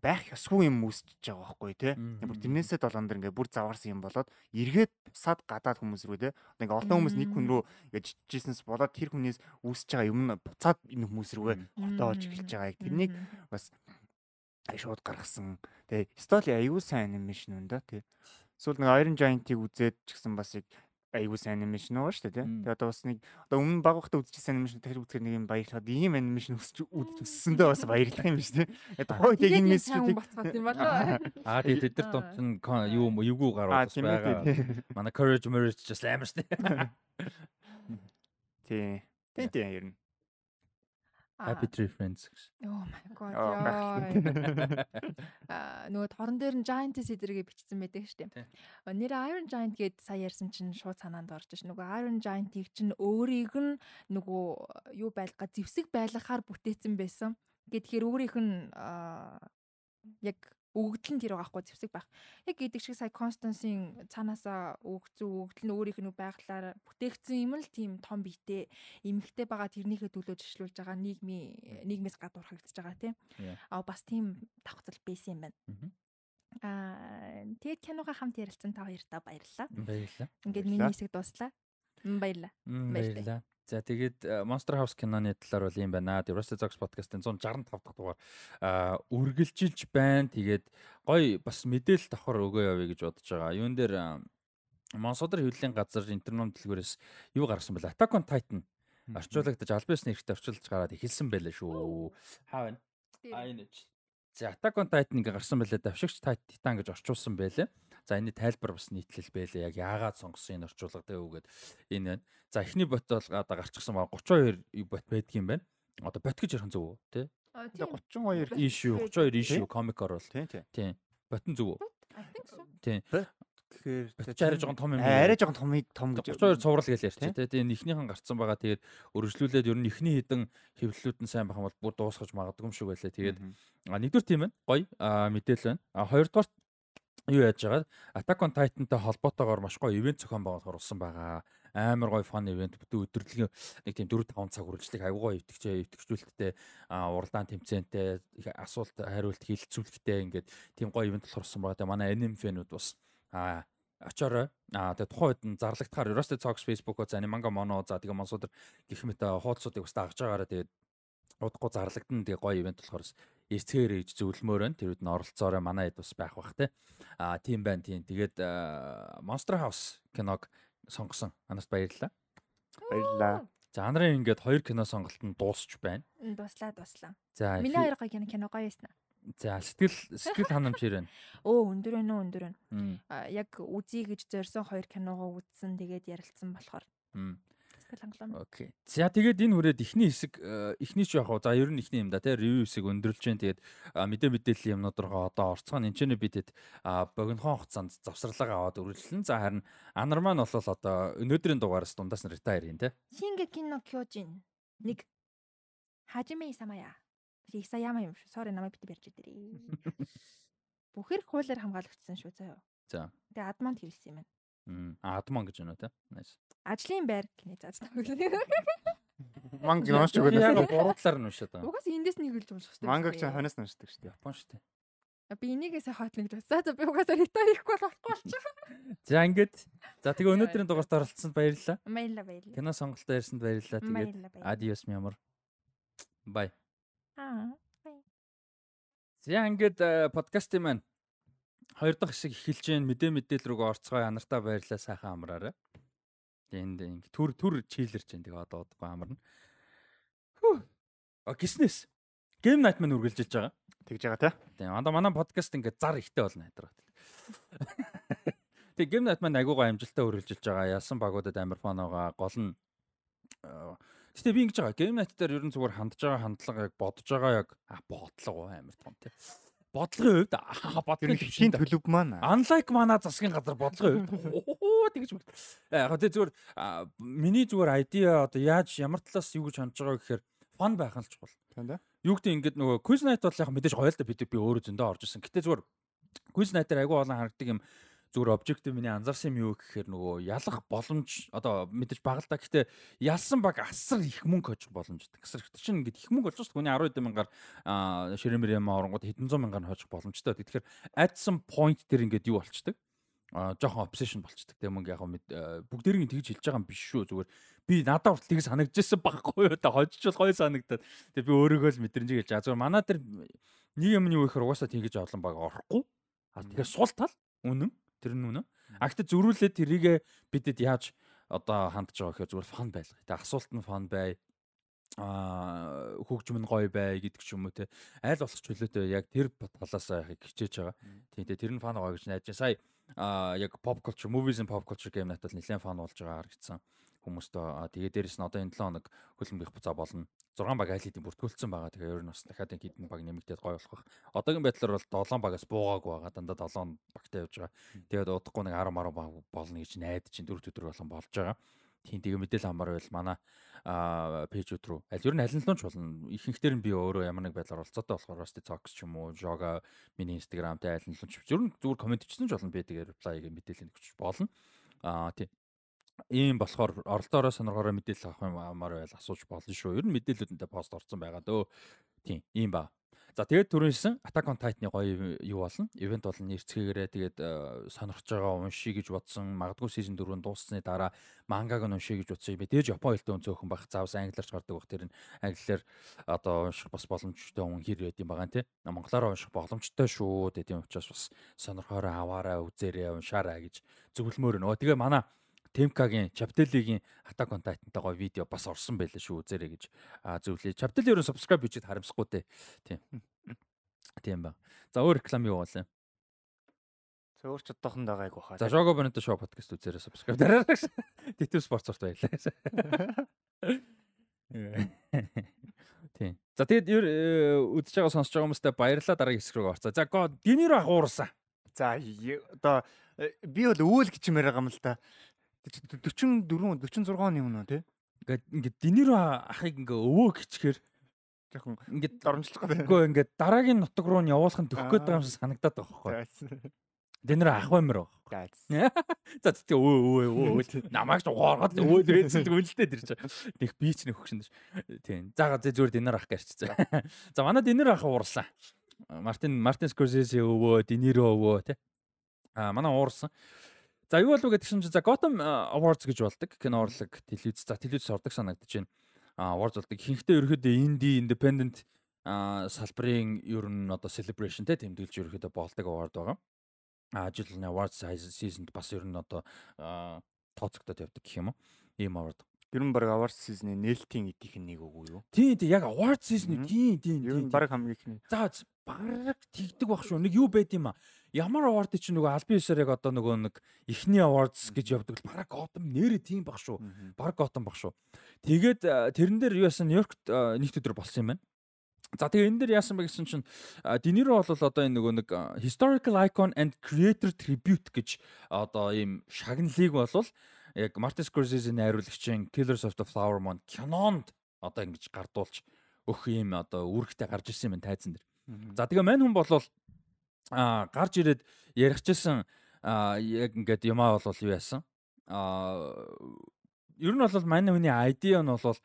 байх ёсгүй юм үүсчихэж байгаа байхгүй тий. Бүр тэрнээсээ долоон дэр ингээ бүр заваарсан юм болоод эргээд бусаад гадаад хүмүүс рүү тий. Одоо ингээ олон хүмүүс нэг хүн рүү ингээ жижижсэнс болоод тэр хүнээс үүсэж байгаа юм нь буцаад энэ хүмүүс рүүгээ хотоож эхэлж байгаа. Яг тэрнийг бас шууд гаргасан. Тэгээ столи аюу сайн анимашн юм да тий. Сүүл нэг Iron Giant-ийг үзээд ч гэсэн бас яг аюу сайн анимашн байгаа шүү дээ тий. Тэгээ одоо бас нэг одоо өмнө баг багтаа үзчихсэн анимашн дахиж үзэхээр нэг юм баярлахад ийм анимашн үзэж үзсэндээ бас баярлах юм биш тий. Тэгээ тухайд яг энэ мессежүүдийг бацгаад юм болоо. Аа тэгээд тэд нар дунд нь юу юугүй аа гарууд бас байгаа. тий. Манай courage marriage just амар штэ. Тий. Тий тий ер нь. Happy tree friends гэж. Oh my god. Аа нөгөө торон дээр нь Giant сэдэргээ бичсэн байдаг шүү дээ. Нэр Iron Giant гээд сая ярьсан чинь шууд санаанд орж ш. Нөгөө Iron Giant-ийг чинь өөрийг нь нөгөө юу байлгаа зевсэг байлгахаар бүтээсэн байсан. Гэхээр өөрийнх нь яг өгөгдөл нь тэр байгаа хгүй зевсэг байх. Яг гэдэг шиг сая Constance-ийн цаанаасаа өгцөө өгөгдөл нь өөрийнх нь байглаар бүтээгдсэн юм л тийм том биетэй эмхтэй байгаа тэрнийхээ төлөө жишлүүлж байгаа нийгмийн нийгмээс гадуурхагдж байгаа тийм. Аа бас тийм давхцал байсан юм байна. Аа тэгээд киногаа хамт ярилцсан та хоёртаа баярлалаа. Баярлалаа. Ингээд миний хэсэг дуслаа. М, Баярлалаа. Баярлалаа. За тэгээд э, Monster House киноны талаар бол юм байна. Rusty Zox podcast-ын 165 дахь дугаар аа үргэлжилж байна. Тэгээд гоё бас мэдээлэл давхар өгөө явъя гэж бодож байгаа. Юун дээр Монсодор хөвлийн газар интернет дэлгүүрээс юу гаргасан бэл Attack on Titan орчуулагдаж албаас нэрхтээ орчуулж гараад эхэлсэн байлаа шүү. Хаа байна? А энэ ч. За Attack on Titan ингээ гарсан байлаа. Давшигч Titan гэж орчуулсан байлаа. За энэ тайлбар бас нийтлэл байлаа. Яг яагаад сонгосон энэ орчуулга дэвгээд энэ байна. За эхний бот бол одоо гарчихсан байгаа 32 бот байдгийм байна. Одоо бот гэж ярих нь зөв үү? Тэ? Аа, Тэгээ тийм. 32 Issue 32 issue тий тий. тийм. Ботон зөв үү? Тийм. Тэгэхээр арай жоохон том юм. Арай жоохон том том гэж 32 цуврал гэж ярьчих. Тийм. Тэ тийм эхнийхэн гарцсан байгаа. Тэгээд өргөжлүүлээд ер нь эхний хідэн хэвлэлүүд нь сайн байх юм бол бүр дуусгаж магадгүй юм шиг байлаа. Тэгээд нэгдүгээр тийм байна. Гоё а мэдээлэл байна. А хоёрдугаар юу яаж байгаа? Attack on Titan-тай холбоотойгоор маш гоё ивент зохион байгуулалт оруулсан байгаа. Амар гоё фан ивент бүтэн өдрлөгийн нэг тийм 4 5 цаг үргэлжлэх аягүй гоё итгэж итгэжүүлэлттэй уралдаан тэмцээнтэй асуулт хариулт хилцүүлэхтэй ингээд тийм гоё ивент болох орсон байгаа. Тэгээ манай anime фэнүүд бас а очоорой. А тэгээ тухайн үед нь зарлагдахаар Rusted Talks Facebook-оо за манга моно за тэгээ монсуудэр гэх мэт хуудсуудыг бас дагж байгаараа тэгээд удахгүй зарлагдана тэгээ гоё ивент болохоор бас эрцгээр ээж зөвлөмөр байна. Тэр үед нь оролцоорой манай хэд бас байх бах те. Аа тийм байна тийм. Тэгээд Monster House киног сонгосон. Анаас баярлалаа. Баярлалаа. За анарын ингээд хоёр кино сонголт нь дуусч байна. Дуслаа дуслаа. За Миний хоёр гоё кино кино гоё юмсан. за сэтгэл сэтгэл ханамж ирэн. Өө өндөр байна уу өндөр байна. Яг үзье гэж зорьсон хоёр киногоо үзсэн тэгээд ярилцсан болохоор. Сэтгэл хангалуун. Окей. За тэгээд энэ хүрээд ихний хэсэг э, ихний ч яг за ер нь ихний юм да те ревю хэсэг өндөрлж जैन тэгээд мэдээ мэдээллийн юмнууд руу одоо орцгоо энэ ч бидэд богинохон хугацаанд завсралгаа аваад үргэлжлэн за харин анар маань бол одоо өнөөдрийн дугаараас дундаас нь ретайр хийн те. Шингэкин но Кёжин нэг Хажиме Исамая. Исаяма юм шүү. Sorry намайг бити барьж идэрээ. Бүхэр хуулиар хамгаалагдсан шүү заяа. За. Тэгээ адманд хэлсэн юм байна. А адман гэж байна те. Nice. Ажлын байр гинэ заасан. Манг уншиж өгөөд. Яг буруудлаар нь уншаад байгаа. Угаас эндээс нэг хэлж унших хэрэгтэй. Мангаг ч ханаас нь уншдаг шүү дээ. Япон шүү дээ. Би энийгээсээ хотлно гэж бодсон. За би угаасаа ретайр хийхгүй болохгүй болчих. За ингээд за тэгээ өнөөдрийн дугаарт оролцсонд баярлалаа. Баярлаа баярлаа. Кино сонголтоо ярьсанд баярлалаа. Тэгээд mi amor. Bye. Аа. За ингээд э, подкастын маань хоёр дахь хэсэг эхэлж гэн мэдээ мэдээлэл рүүгээ орцгоо анартаа баярлаа сайхан амраарай. Тэгээ энд ингээд түр түр чийлэрч гэн тэгээ одоо удахгүй амарна. Хүү. А гиснэс. Game night маань үргэлжилж байгаа. Тэгж байгаа те. Тэгээ анда манай подкаст ингээд зар ихтэй болно хайдраа. Тэгээ Game night маань агуугаа амжилттай үргэлжилж байгаа. Ялсан багуудад амар фан байгаа. Гол нь Гэтэ би ингэж байгаа. Game night дээр ер нь зүгээр хандж байгаа хандлага яг бодож байгаа яг а бодлого амар том тий. Бодлогын хувьд бодлогын хин төлөв маань. Unlike манай засгийн газар бодлогын хувьд оо тэгэж байна. Яг тэ зүгээр миний зүгээр idea одоо яаж ямар талаас юу гэж хандж байгаа гэхээр фан байх нь л чухал. Тийм дээ. Юу гэдэг ингээд нөгөө quiz night бол яг мэдээж гоё л да бид би өөрөө зөндөө орж исэн. Гэтэ зүгээр quiz night дээр айгүй олон харагдаг юм зүгээр обжектив миний анзаарсан юм юу гэхээр нөгөө ялах боломж одоо мэдээж бага л да. Гэхдээ ялсан баг асар их мөнгө хожих боломжтой. Асар их. Чинь ингээд их мөнгө болж шүү дээ. Хүний 10 мянгаар ширэмэр юм оронгууд хэдэн зуун мянгаар хожих боломжтой. Тэгэхээр at some point дээр ингээд юу болчдөг а жоохон obsession болчдөг тийм мөнгө яг бүгдэрийг тэгж хэлж байгаа юм биш шүү. Зүгээр би надад хүртэл тийг санагдчихсан байхгүй юу та? Хожиж бол гоё санагдаад. Тэгээ би өөрийгөө л мэдрэмж хэлж байгаа. Зүгээр манай тэр нэг юм юу ихэр угаасаа тэгж олон баг орохгүй. А тэгэхээр сул тал үнэн тэр нь үнэн. А гэхдээ зөрүүлээд тэрийгэ бидэд яаж одоо хандж байгаа гэхээр зүгээр фан байлгаа тэгээ асуулт нь фан бай. А хөгжим нь гоё бай гэдэг ч юм уу те аль болох чөлөөтэй яг тэр талаас яхийг хичээж байгаа. Тийм те тэр нь фан байгаа гэж найдаж сая а яг pop culture movies and pop culture game надад нэлээд фан болж байгаа харагдсан хүмүүстээ тэгээ дээрэс нь одоо энэ 7 хоног хөлбөмбөх буцаа болно. 6 баг айл хэдийн бүртгүүлсэн байгаа. Тэгээ ер нь бас дахиад энэ хэдэн баг нэмэгдээд гоё болох бах. Одоогийн байдлаар бол 7 багаас буугаагүй байгаа. Дандаа 7 багтай явж байгаа. Тэгээд удахгүй нэг 10 10 баг болно гэж найдаж чинь 4 өдөр болон болж байгаа. Тийм тэгээ мэдээлэл хамаар байл. Манай пэйжүүд рүү аль ер нь аль нь ч болно. Ихэнхдээ нь би өөрөө ямар нэг байдлаар олцоотой болохоор бас Zox ч юм уу Joga миний Instagram дээр аль нь ч ер нь зүгээр комент бичсэн ч болно. Би тэгээ reply гээ мэдээлэл өгч болно. Аа тийм ийм болохоор оролцоороо сонирхороо мэдээлэл авах юм амар байл асууж болно шүү. Ер нь мэдээллүүдэнтэй пост орсон байгаа дөө. Тийм, ийм ба. За тэгээд түрүүнсэн Attack on Titan-ы гоё юу болно? Ивент болно нэрцгээгээрээ тэгээд э, сонирхож байгаа уншия гэж бодсон. Магадгүй season 4 дууссаны дараа мангаг нь уншия гэж бодсон. Мэдээж Япон хэлтэй өнцөөхөн байх. Заавс англиарч гардаг бах тэр нь англиар одоо унших бас боломжтой хүн хэр байд юм байгаа нэ. Монголоор унших боломжтой шүү. Тэгээд тийм учраас бас сонирхоороо аваараа үзээрэй уншаарай гэж зөвлөмөр нөө. Тэгээ манай Темкагийн Chaptel-ийн Attack on Titan-тай гоё видео бас орсон байлээ шүү үзээрэй гэж зөвлөе. Chaptel ерөн subscribe хийчихэд харамсахгүй дээ. Тийм. Тийм ба. За өөр реклам юу болоо? За өөр ч одоохон дагааг баха. За Jogo Bonito Show podcast үзээрэй subscribe дараарай. Тэтв спортсорт баярлалаа. Тийм. За тэгэд э, үзэж байгаа сонсож байгаа хүмүүстээ баярлалаа дараагийн хэсэг рүү орцоо. За динер ахуурсан. За одоо э, би бол өвөл гэж юм яриа гам л да. 44 46 оны өмнө тий. Ингээд ингээд динер ахыг ингээ өвөө гिचхээр жоохон ингээд доромжлох гэдэг. Үгүй ингээд дараагийн нутаг руу нь явуулах нь төгөх гээд байгаа юм шиг санагдаад байгаа байхгүй. Динер ах баймар байгаа. За тэгээ өө өө өө намайг ч угааргаад өө дээсэлдэг үлдээд ирж байгаа. Них би ч нэг хөгшин ш. Тийм. За за зүгээр динер ах гэрч. За манай динер ах уурсан. Мартин Мартин Скорсезе өвөө, Дениро өвөө тий. А манай уурсан. За юу болов гэдэг чинь за Gotham Awards гэж болдог. Кино урлаг, телевиз, за телевиз ордог санагдаж байна. Awards болдог. Ихэнхдээ ерөөдөө indie, independent салбарын ер нь одоо celebration те тэмдэглэж ерөөдөө болдог award байгаа. А жилийн awards season-д бас ер нь одоо тооцогдоод явдаг гэх юм уу? Ийм award. Ер нь баг awards season-ы нээлтийн эдийнх нь нэг үгүй юу? Тийм тийм яг awards season-ы тийм тийм. Ер нь баг хамгийн ихний. За баг тэгдэг баг шүү. Нэг юу байд юм аа ямар award чинь нөгөө албан ёсоор яг одоо нөгөө нэг ихний awards гэж явдаг л бараг Gotham нэрээ тийм баг шүү. Бараг Gotham баг шүү. Тэгээд тэрэн дээр юу яасан Нью-Йоркт нэгт өдөр болсон юм байна. За тэгээ энэ дээр яасан бэ гэсэн чинь Диниро бол одоо энэ нөгөө нэг historical icon and creator tribute гэж одоо ийм шагналыг болвол яг Martin Scorsese-ийн найруулагчийн Killers of the Flower Moon кинонд одоо ингэж гардуулж өх ийм одоо үүрэгтэй гарч ирсэн юм тайзан дэр. За тэгээ мань хүн болвол а гарч ирээд ярихчихсан яг ингээд юмаа бол юу яасан? А ер нь бол манай хүний ID нь бол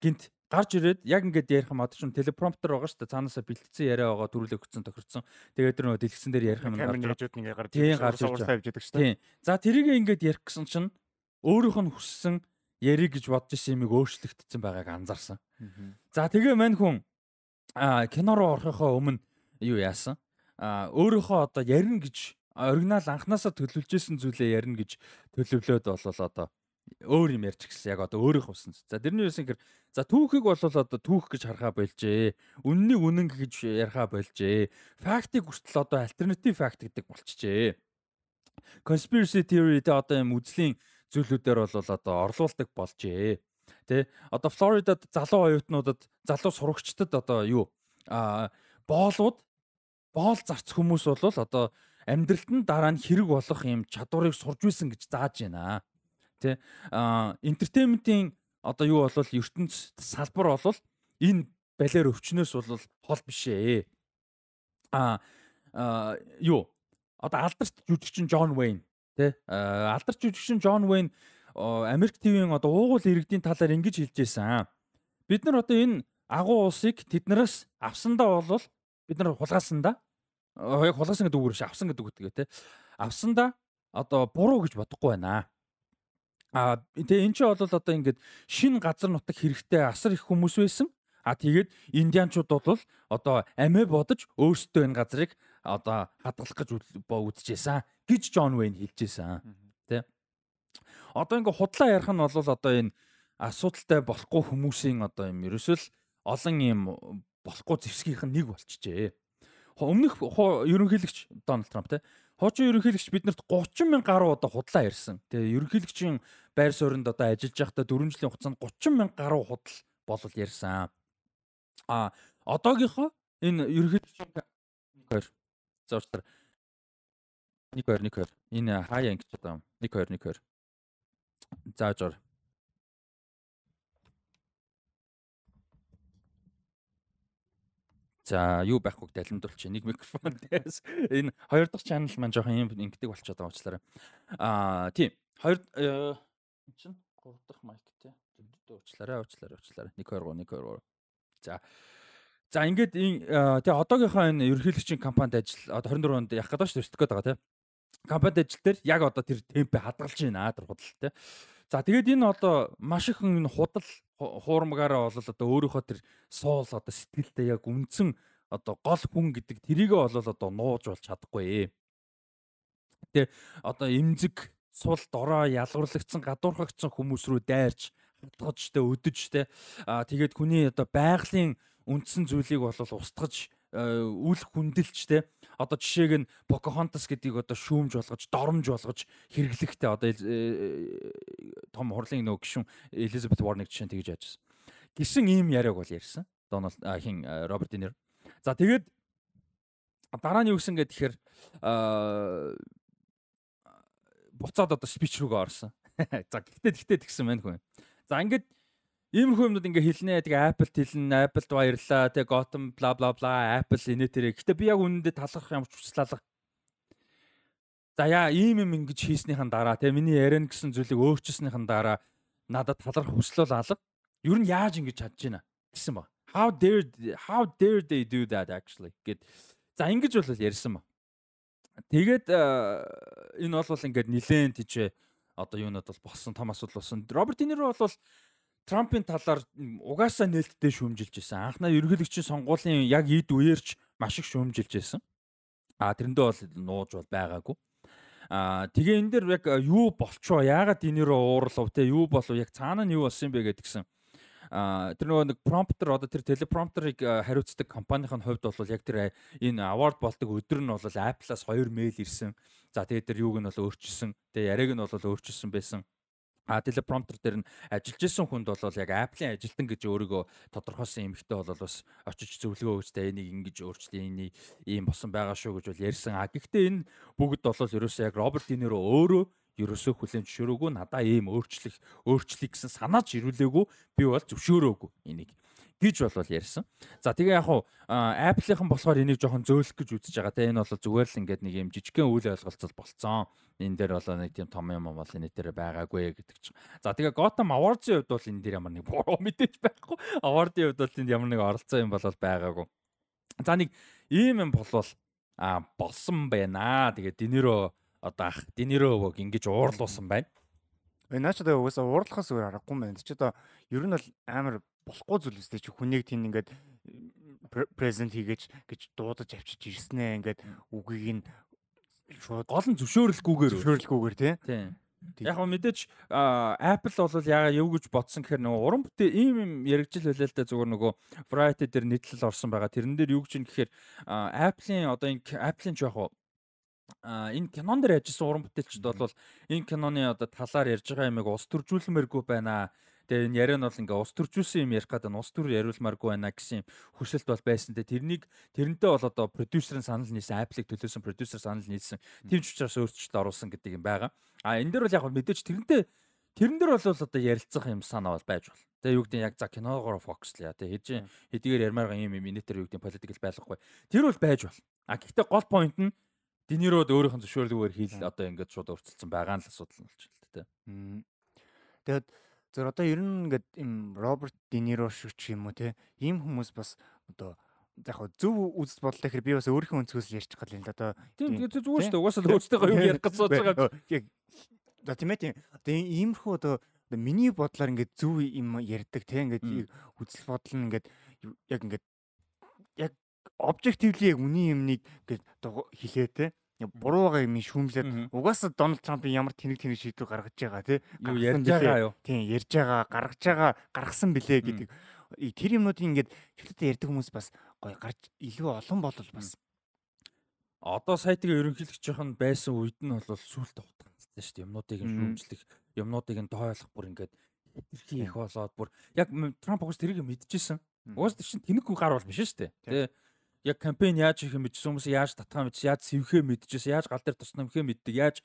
гинт гарч ирээд яг ингээд ярих юм ч телепромптер байгаа шүү дээ. Цаанаасаа бэлтгэсэн яриа байгаа төрүүлэг өгсөн тохирцсон. Тэгээд нөгөө дэлгэсэн дээр ярих юм гарч ирээд гарч ирж явдаг шүү дээ. За тэрийг ингээд ярих гэсэн чинь өөрөөх нь хүссэн яриг гэж бодож исэн юмыг өөрчлөгдсөн байгааг анзаарсан. За тэгээ мань хүн кино руу орохынхоо өмнө юу яасан а өөрөөхөө одоо ярина гэж оригинал анханасаа төлөвлөжсэн зүйлээ ярина гэж төлөвлөөд болол одоо өөр юм ярьж гисэн яг одоо өөрийнх усан. За тэрний юусэн гэхээр за түүхийг бол одоо түүх гэж харахаа болжээ. Үннийг үнэн гэж ярихаа болжээ. Фактыг хүртэл одоо альтернатив факт гэдэг болчихжээ. Conspiracy theory тэ одоо юм үзлийн зүйлүүдээр бол одоо орлуулдаг болжээ. Тэ одоо Флоридад залуу оюутнуудад залуу сурагчдад одоо юу а боолууд боол зарц хүмүүс бол одоо амьдралд нь дараа нь хэрэг болох юм чадварыг сурж үйсэн гэж зааж байна. Тэ а энтертейментийн одоо юу болвол ертөнц салбар болвол энэ балер өвчнөөс бол хол биш ээ. А юу одоо алдарч жүжигчин Джон Вейн тий алдарч жүжигчин Джон Вейн Америк ТV-ийн одоо уугуул иргэдийн талаар ингэж хэлж байсан. Бид нар одоо энэ агуу улсыг тэднээс авсандаа бол бид нар хулгаасандаа яг хулгасан гэдэг үгээр авсан гэдэг үг тэгээ тий авсандаа одоо буруу гэж бодохгүй байна. А тэгээ эн чинь бол одоо ингээд шин газар нутаг хэрэгтэй асар их хүмүүс байсан. А тэгээд индианчууд бол одоо амиа бодож өөрсдөө энэ газрыг одоо хадгалах гэж үзчихсэн гэж Джон Вейн хэлжсэн. Одоо ингээ худлаа ярих нь бол одоо энэ асуудалтай болохгүй хүмүүсийн одоо юм ерөөсөө л олон юм болохгүй зэвсгийнх нь нэг болчихжээ. Өмнөх ерөнхийлөгч Дональд Трамп те хуучин ерөнхийлөгч биднэрт 30 мянга гаруй одоо худлаа ярьсан. Тэгээ ерөнхийлөгчийн байр суурьнд одоо ажиллаж байхдаа 4 жилийн хугацаанд 30 мянга гаруй худал болол ярьсан. А одоогийнхоо энэ ерөнхийлөгчийн 1 2 зурчтар 1 2 1 2 энэ хаяа ингэж одоо 1 2 1 2 зааж ор За юу байхгүй далимдуулчих. Нэг микрофон дээрс энэ хоёр дахь чанал маань жоохон юм ингэдэг болчиход байгаа уучлаарай. Аа тийм. Хоёр э, чинь гурав дахь майк тий. Уучлаарай, уучлаарай, уучлаарай. 1 2 3 1 2 3. За. За ингээд э, тий одоогийнхоо энэ ерөнхийлөгчийн компанид ажил одоо 24 онд явах гэдэг шүү дээ гээд байгаа тий. Компанид ажил дээр яг одоо тэр темпээ хадгалж байна тэр худал тий. За тэгээд энэ одоо маш их энэ худал хуурмагаараа бол одоо өөрийнхөө тэр суул одоо сэтгэлдээ яг үндсэн одоо гол хүн гэдэг тэрийгээ бол одоо нууж болж чадахгүй. Тэ одоо эмзэг сул дороо ялгуурлагдсан гадуурхагдсан хүмүүс рүү дайрч хатгаж тэ өдөж тэ тэгээд хүний одоо байгалийн үндсэн зүйлийг бол устгаж үл хүндэлж тэ одоо жишээг нь Покахонтас гэдгийг одоо шүүмж болгож доромж болгож хэрэглэхтэй одоо том хурлын нөгөө гишүүн Элизабет Warner жишээ нь тэгж яажсэн. Гисэн ийм яриаг бол ярьсан. Дональд хин Роберт Динер. За тэгээд дараа нь юу гэсэн гэхээр тэгэхээр буцаад одоо спич рүүгээ орсон. За гэхдээ тэгтээ тэгсэн байна хүн. За ингээд Иймэрхүү юмнууд ингээ хэлнэ. Тэгээ Apple хэлнэ, Apple баярлаа. Тэгээ Gotham бла бла бла, Apple инээ тэрэ. Гэтэ би яг үнэндээ талархах юм хүслалга. За яа ийм юм ингэж хийснийхэн дараа тэгээ миний ярина гэсэн зүйлийг өөрчилснийхэн дараа надад талархах хүсэл бол алга. Юу нь яаж ингэж чадж байна гэсэн ба. How dare how dare they do that actually гэд. За ингэж бол ярьсан ба. Тэгээд энэ бол ингээд нилээн тийч одоо юунод бол болсон том асуудал болсон. Роберт Динеро бол Трампын талаар угаасаа нээлттэй шүүмжилж байсан. Анхнаа ерөнхийлөгчийн сонгуулийн яг ид үеэрч маш их шүүмжилж байсан. А тэрэндээ бол нууж бол байгаагүй. А тэгээ энэ дэр яг юу болчоо? Яагаад энийрөө уурлав те? Юу болов? Яг цаана нь юу болсон бэ гэдгсэн. А тэр нөгөө нэг промптер одоо тэр телепромптерыг хариуцдаг компанийн хувьд бол яг тэр энэ award болдог өдөр нь бол Apple-аас 2 мэйл ирсэн. За тэгээ тэр юуг нь бол өөрчилсөн. Тэгээ яриаг нь бол өөрчилсөн байсан. А телепромптер дээр нь ажиллаж исэн хүнд бол яг Apple-ийн ажилтан гэж өөрийгөө тодорхойлсон эмэгтэй бол бас очиж зөвлөгөө өгчтэй энийг ингэж өөрчлөе энийг ийм босон байгаа шүү гэж бол ярьсан. А гэхдээ энэ бүгд бол ерөөсөө яг Роберт Динеро өөрөө ерөөсөө хүлэн зөвшөөрөөгүй надаа ийм өөрчлөх өөрчлөе гэсэн санаач ирүүлээгүй би бол зөвшөөрөөгүй энийг гэж болвол ярьсан. За тэгээ яг хуу Apple-ийнхан болохоор энийг жоохон зөөлөх гэж үзэж байгаа. Тэгээ энэ бол зүгээр л ингээд нэг юм жижигхэн үйл ойлголцол болцсон. Энэ дээр бол нэг тийм том юм бол энэ дээр байгаагүй гэдэг чинь. За тэгээ Gotham Awards-ийн хувьд бол энэ дээр ямар нэг буруу мэдээж байхгүй. Award-ийн хувьд бол энд ямар нэг оролцсон юм бол байгаагүй. За нэг ийм юм болвол а болсон байна. Тэгээ Динеро одоо ах Динеровог ингэж уурлуулсан байна. Э наач одоо угаасаа уурлахаас өөр аргагүй юм байна. Чи одоо ер нь бол амар болохгүй зүйл үстэй чи хүнийг тийм ингээд презент хийгээч гэж дуудаж авчиж ирснэ ингээд үгийг нь шууд гол нь зөвшөөрөлгүйгээр тий. Тийм. Яг нь мэдээч Apple бол яага юу гэж бодсон гэхээр нөгөө уран бүтээ ийм юм яригжил байлаа л да зүгээр нөгөө Variety дээр нийтлэл орсон байгаа. Тэрэн дээр юу гэж юм гэхээр Apple-ийн одоо энэ Apple-ийн жоох а энэ кинон дээр ажилласан уран бүтээлчд бол энэ киноны одоо талаар ярьж байгаа юмыг ус төржүүлмээргүй байна Тэгээ энэ яриа нь бол ингээ ус төржүүлсэн юм ярих гэдэг нь ус төр яриулмааргүй байна гэсэн хүсэлт бол байсан. Тэгээ тэрнийг тэрнтэй бол одоо продюсерын санал нийсэн, Apple-ыг төлөөсөн продюсер санал нийсэн. Тийм ч учраас өөрчлөлт оруулсан гэдэг юм байгаа. А энэ дээр бол яг мэдээж тэрнтэй тэрэн дээр бол одоо ярилцах юм санаа бол байж бол. Тэгээ юу гэдэг яг за киногоор фокуслая. Тэгээ хэдийн хэдийгээр ярмаар юм юм инэтэр юу гэдэг политикл байхгүй. Тэр бол байж бол. А гэхдээ гол point нь Динирод өөрийнх нь зөвшөөрлөгөөр хийл одоо ингээд шууд урцалсан байгаа нь л асуудал нь болчихлоо тэ. Мм. Тэгээд зөв одоо ер нь ингээд им Роберт Диниро шиг ч юм уу те ийм хүмүүс бас одоо яг хөө зөв үзэл бодлоо гэхээр би бас өөрийнхөө өнцгөөс ярьж байгаа юм л одоо Тийм тэгээд зүгээр шүү дээ. Угаасаа л өөртөө юу ярих гэж сууж байгаа. яг за тийм ээ тийм одоо иймэрхүү одоо миний бодлоор ингээд зөв юм ярьдаг те ингээд үзэл бодол нь ингээд яг ингээд яг объективли яг үний юмныг ингээд хэлээ те буруу байгаа юм шүүмлээд угаасаа Дональд Трампын ямар тэнэг тэнэг шийдвэр гаргаж байгаа тий? Ярьж байгаа юу? Тийм ярьж байгаа гаргаж байгаа гаргасан билээ гэдэг. Тэр юмнуудыг ингээд чөлөөтэй ярьдаг хүмүүс бас гоё гарч илүү олон болол бас. Одоо сайтыг ерөнхийлөгчийнх нь байсан үед нь бол сүултэ утгатай шүү дээ юмнуудыг шүүмжлэх юмнуудыг нь дойлох бүр ингээд хэтэрхий их болоод бүр. Яг Трамп угс тэрийг мэдчихсэн. Угс тэр чинь тэнэг гар бол биш шүү дээ тий яг кампайн яаж хийх юм мэдсэн хүмүүс яаж татхаа мэдсэн яаж сэвхээ мэдчихсэн яаж гал дээр туснаа мөхөө мэддэг. Яаж?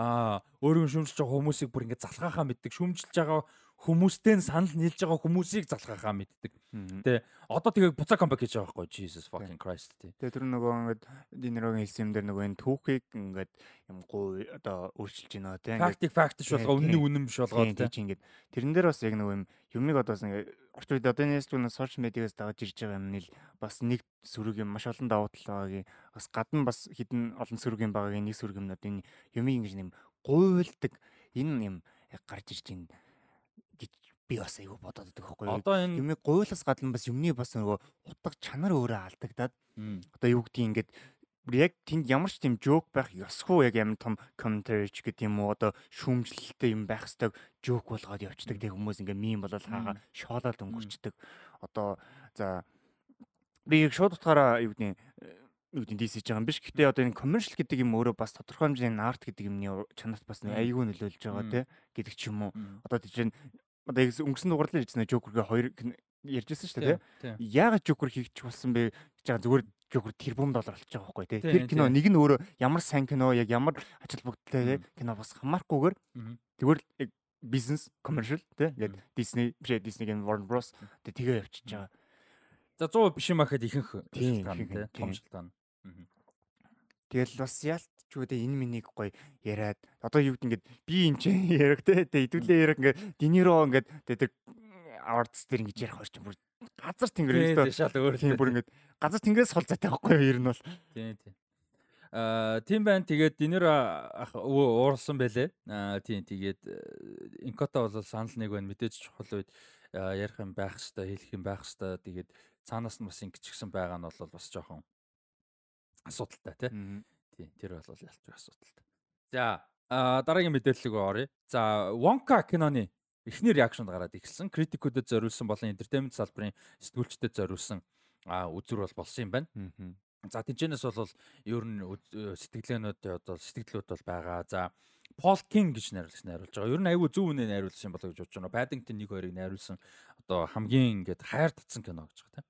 Аа өөрийн шүүмжилж байгаа хүмүүсийг бүр ингээд залхаахаа мэддэг шүүмжилж байгаа хүмүүстэй нь санал нийлж байгаа хүмүүсийг залхаахаа мэддэг. Тэ одоо тэгээ буцаа камбэк хийж байгаа байхгүй Jesus fucking Christ тий. Тэгээ тэр нөгөө ингээд динерогийн хэлсэн юм дээр нөгөө энэ түүхийг ингээд юм гоо одоо өөрчилж байна тий. Фактик фактиш болгоо үнэн үнэн биш болгоод тий. Ингээд тэрэн дээр бас яг нөгөө юм юмыг одоо орчин үед одоо энэ зүйл сошиал медиагаас дагаж ирж байгаа юм нэл бас нэг сөрөг юм маш олон давуу тал байгаагийн бас гадна бас хідэн олон сөрөг юм байгаагийн нэг сөрөг юмнууд энэ юмыг ингэж юм гуйлдаг энэ юм гарч ирж байна би бас айгүй бодоод байдаг байхгүй юу. Одоо энэ юмыг гуйлаас гадна бас юмны бас нөгөө утга чанар өөрөө алдагдаад одоо юу гэдгийг ингээд яг тэнд ямар ч тийм жоок байх ёсгүй яг ямар том комментари ч гэдэг юм уу одоо шүүмжлэлтэй юм байх хэвээр жоок болгоод явцдаг тэг хүмүүс ингээ мим болол хаага шоолоод өнгөрчдөг. Одоо за би яг шууд утгаараа юу гэдгийг юу гэдэг дисэж байгаа юм биш. Гэтэ одоо энэ commercial гэдэг юм өөрөө бас тодорхой хэмжээний арт гэдэг юмны чанарт бас нэг аягүй нөлөөлж байгаа те гэдэг ч юм уу. Одоо тийч одоо өнгөрсөн дугаарлаа ярьсан Joker-гээ хоёр ярьжсэн шүү дээ тий. Яагаад Joker хийгч болсон бэ гэж байгаа зүгээр Joker тэрбум доллар олж байгаа байхгүй тий. Тэр кино нэг нь өөрөө ямар сайн кино яг ямар ач холбогдолтой кино бас хамаарахгүйгээр зүгээр бизнес commercial тий. Яг Disney биш Disney-гийн Warner Bros. тэгээ явчихж байгаа. За 100 биш юм ахад ихэнх шалтгаан тий. Том шалтгаан. Тэгэл бас яалтч үү энэ минийг гоё яриад одоо юу гэдэг ингээд би энэ ч ярих те тэ идэвлээ ярих ингээд динеро ингээд тэ тэр авардс дээр ингэж ярих орчин бүр газар тэнгэрээс дээ шал өөр тийм бүр ингээд газар тэнгэрээс хол зайтай байхгүй юу ер нь бол тийм тийм Аа тийм байна. Тэгээд динер ах уурсан байлээ. Аа тийм тэгээд инкота бол санал нэг байна. Мэдээж чухал үед ярих юм байх хэвээр хэлэх юм байх хэвээр тэгээд цаанаас нь бас ингэчихсэн байгаа нь бол бас жоохон асуудалтай тий. Тийм тэр бол ялч асуудалтай. За дараагийн мэдээлэл рүү оръё. За Wonka киноны эхний реакшнд гараад ирсэн. Критикүүдэд зориулсан болон entertainment салбарын сэтгүүлчдэд зориулсан үзүр бол болсон юм байна. За тэнцэнээс бол ер нь сэтгэлээнүүд одоо сэтгэлдлүүд бол байгаа. За Пол Кинг гэж найруулагч найруулж байгаа. Ер нь айгүй зөв үнэ найруулсан болоо гэж бодож байна. Paddington 1-2-ыг найруулсан одоо хамгийн ингээд хайр татсан кино гэж байгаа тийм.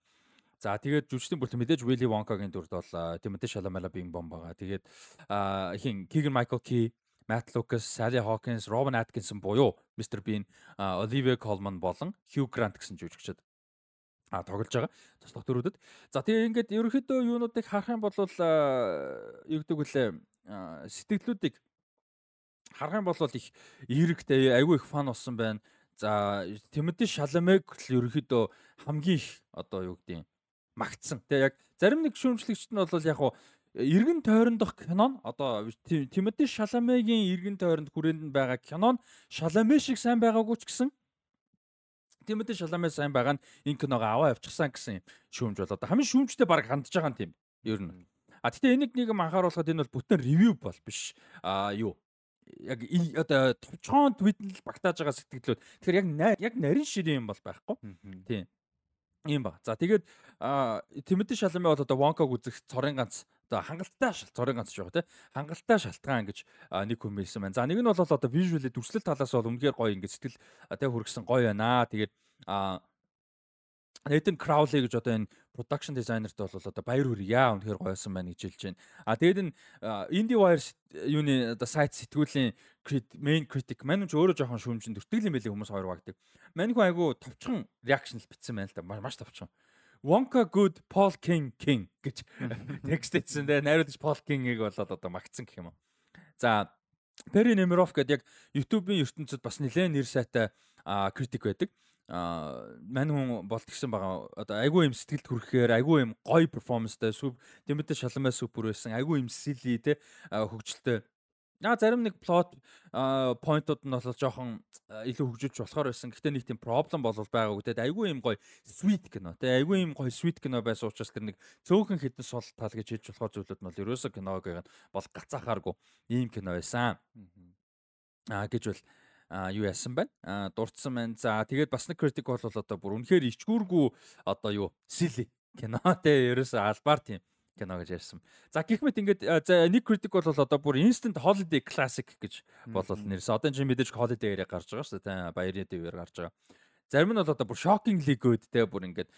За тэгээд жүжигчдийн бүрт мэдээж Willy Wonka-гийн дүрд бол Timothée Chalamet Bing Bong байгаа. Тэгээд хин Keegan Michael Key, Matt Lucas, Sally Hawkins, Robin Atkinson буюу Mr Bean, Olivia Colman болон Hugh Grant гэсэн жүжигчид а тоглож байгаа туслах дөрүүдэд. За тэгээ ингээд ерөнхийдөө юунуудыг харах юм бол юу гэдэг вүлээ сэтгэлдлүүдийг харах юм бол их эерэгтэй айгүй их фан болсон байна. За Тимоти Шаламег л ерөнхийдөө хамгийн их одоо юу гэдэг магтсан. Тэгээ яг зарим нэг шүүмжлэгчд нь бол яг хуу эргэн тойрондох кинон одоо Тимоти Шаламегийн эргэн тойронд хүрээнд нь байгаа кинон Шаламе шиг сайн байгаагүй ч гэсэн Тимоти Шаламе сайн байгаа нь энэ киногоо аваа явчихсан гэсэн шүүмж бол одоо хамгийн шүүмжтэй баг хандж байгаа юм тийм ер нь. А тэгтээ энийг нэг юм анхааруулхад энэ бол бүтэн ревю бол биш. А юу яг одоо товчхон твитл багтааж байгаа сэтгэлүүд. Тэгэхээр яг яг нарийн ширээ юм бол байхгүй. Тийм. Ийм ба. За тэгээд Тимоти Шаламе бол одоо Вонког үзэх цорын ганц одоо хангалттай цорын ганц шүү тий. Хангалттай шалтгаан гэж нэг хүн хэлсэн байна. За нэг нь бол одоо visual дүрслэл талаас бол үнэхээр гоё ингэ сэтгэл тэг хүргэсэн гоё байна. Тэгээд Nathan Crowley гэж одоо энэ production designer-т бол одоо баяр хүргье. Үнэхээр гойсон байна гэж хэлж байна. А тэгээд энэ IndieWire юуны одоо сайт сэтгүүлийн main critic маань ч өөрөө жоохон шүүмжин төртгөл юм байли хүмүүс хоёр багдаг. Мань хүн айгу товчхон reaction л бичсэн байна л да. Маш товчхон. Wonka good Paul King King гэж текст хийсэн дээ. Найруулагч Paul King-ийг болоод одоо магтсан гэх юм уу. За Перри Немиров гэдэг яг YouTube-ийн ертөнцид бас нэлээд нэр сайтай критик байдаг а мань хүн болт гисэн байгаа. Одоо айгүй юм сэтгэлд хүрэхээр айгүй юм гоё перформанстай сүп тэмдэ шаламай супер байсан. Айгүй юм сили те хөгжилтэй. Аа зарим нэг плот поинтууд нь бол жоохон илүү хөгжүүлж болохоор байсан. Гэхдээ нэг тийм проблем бол байгаагүй те. Айгүй юм гоё sweet кино те. Айгүй юм гоё sweet кино байсан учраас тэр нэг цөөхөн хідэн сул тал гэж хэлж болохоор зүйлүүд нь бол ерөөсөө киног бол гацаахааргүй ийм кино байсан. Аа гэж бол юу яасан байна? Дурдсан байна. За тэгээд бас нэг критик бол одоо бүр үнэхээр ичгүүргүй одоо юу сили кино те ерөөсө албаар тийм кино гэж ярьсан. За гэх мэт ингээд за нэг критик бол одоо бүр instant holiday classic гэж болол нэрсэн. Одоо энэ мэдээж holiday яриа гарч байгаа шүү дээ. Баярын дэвээр гарч байгаа. Зарим нь бол одоо бүр shockingly good те бүр ингээд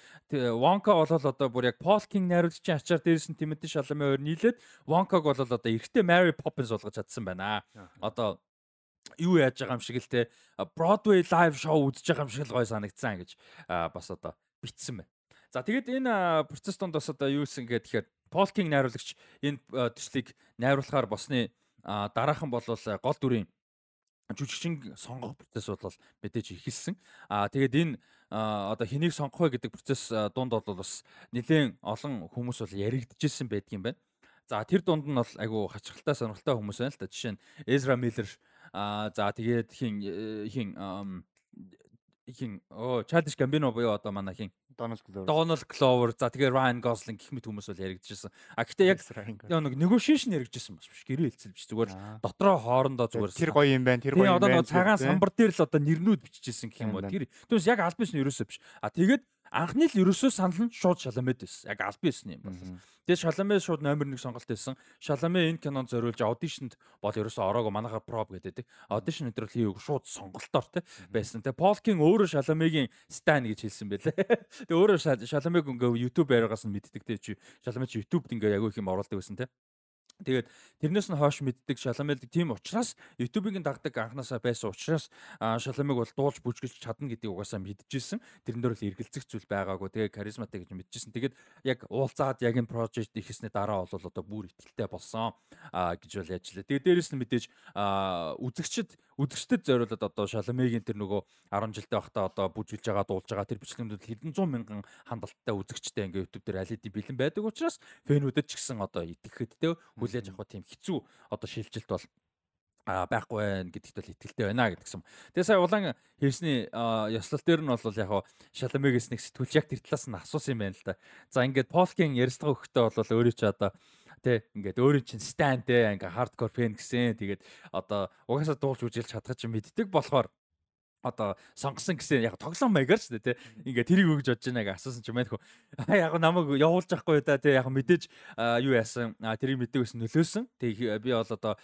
Wonka бол одоо бүр яг Paul King найруулагчийн ачаар дээрсэн Timothy Chalamet хоёр нийлээд Wonka-г бол одоо эрэгтэй Mary Poppins болгож чадсан байна. Одоо юу яаж байгаа юм шиг л те Broadway live show үзэж байгаа юм шиг л гой санагдсан гэж бас одоо битсэн байна. За тэгээд энэ процесс донд бас одоо юу исэн гэхээр Paul King найруулагч энэ төслийг найруулахаар босны дараахан бол гол дүрийн жүжигчин сонгох процесс бол мэдээж ихэлсэн. Аа тэгээд энэ одоо хэнийг сонгох вэ гэдэг процесс дунд бол бас нэлээд олон хүмүүс бол яригдчихсэн байдгийн байна. За тэр дунд нь бол айгу хачирхалтай сонирхолтой хүмүүс байна л да. Жишээ нь Ezra Miller Аа за тэгээд хин э, хин хин оо Childish Gambino буюу одоо манай хин Donald Glover. Donald Glover. За тэгээ Ryan Gosling гэх мэт хүмүүс бол яригдчихсэн. А гэтээ яг нэг negotiation яригдчихсэн бас биш. Гэрээ хэлцэл биш. Зүгээр дотроо хоорондоо зүгээр. Тэр гоё юм байна. Тэр гоё юм байна. Одоо цагаан самбар дээр л одоо нэрнүүд биччихсэн гэх юм уу. Тэр түүнээс яг аль биш нь ерөөсөө биш. А тэгээд анхны л ерөөсөө санал нь шууд шаламэд байсан. Яг аль байсан юм бол. Тэгээд Шаламе шууд номер 1 сонголт байсан. Шаламе энэ кинонд зориулж аудишнд бол ерөөсөө ороогүй манайхаар проб гэдэг. Аудишн өдрөл хийв шууд сонголтоор те байсан. Тэгээд Полкин өөрөө Шаламегийн стан гэж хэлсэн байлээ. Тэгээд өөрөө Шаламег ингээ YouTube байраагаас нь мэддэг те чи Шаламе чи YouTube-д ингээ аягүй их юм оруулдаг байсан те. Тэгээд тэрнээс нь хойш мэддэг Шаламелд тийм учраас YouTube-ийн дагдаг анханасаа байсан учраас Шаламыг бол дуулж бүжгэлж чадна гэдгийг угаасаа мэдчихсэн. Тэрэн дээр л эргэлзэх зүйл байгаагүй. Тэгээд харизматай гэж мэдчихсэн. Тэгээд яг уулзаад яг энэ project ихэсний дараа бол одоо бүр ихтэй болсон гэж бол яжлаа. Тэгээд дээрэс нь мэдээж үзэгчд үзэгчдэд зориулаад одоо Шаламегийн тэр нөгөө 10 жилдээ байхдаа одоо бүжгэлж байгаа дуулж байгаа тэр бичлэгнүүд хэдэн зуун мянган хандлттай үзэгчтэй ингээ YouTube дээр хэдийн бэлэн байдаг учраас фэнүүдэд ч гэсэн одоо итгэхэд те хүлээж авах тийм хэцүү одоо шилжилт бол а байхгүй байх гэдэгт бол итгэлтэй байна гэдгсэн. Тэгээ сая улаан хэрсний ёслол дээр нь бол яг шаламегээс нэг сэтгүүлч яг тэр талаас нь асуусан юм байна л да. За ингээд Полкин ярилцлага өгөхдөө бол өөрөө ч одоо Тэ ингээд өөрөө чинь стан тэ ингээ хардкор фэн гэсэн. Тэгээд одоо угаасаа дуулж үжилж чадах чинь мэддэг болохоор одоо сонгосон гэсэн яг тоглоом маягаар ч тий ингээ тэрийг өгж бодож байна гэж асуусан ч юм байна хөө яг намайг явуулж явахгүй да тий яг мэдээж юу яасан? Тэрийг мэддэг гэсэн нөлөөсөн. Тий би бол одоо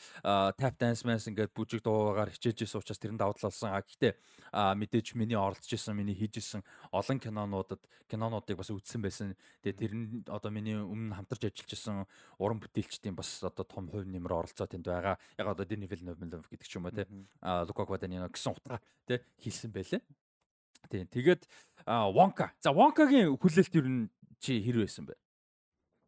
tap dance mans ингээд бүжиг дуугаар хичээж исэн учраас тэрэнд давтал болсон. А гэхдээ мэдээж миний оролцож исэн миний хийж исэн олон кинонуудад кинонуудыг бас үзсэн байсан. Тэгээ тэр нь одоо миний өмнө хамтарч ажиллаж исэн уран бүтээлчдийн бас одоо том хувь нэмэр оролцоо тэнд байгаа. Яг одоо Denis Villeneuve гэдэг ч юм уу тий Luca Guadagnino гэсэн утгаар тий хийсэн байлээ. Тийм. Тэгээд Wonka. За Wonka-гийн хүлээлт юу н чи хэр байсан бэ?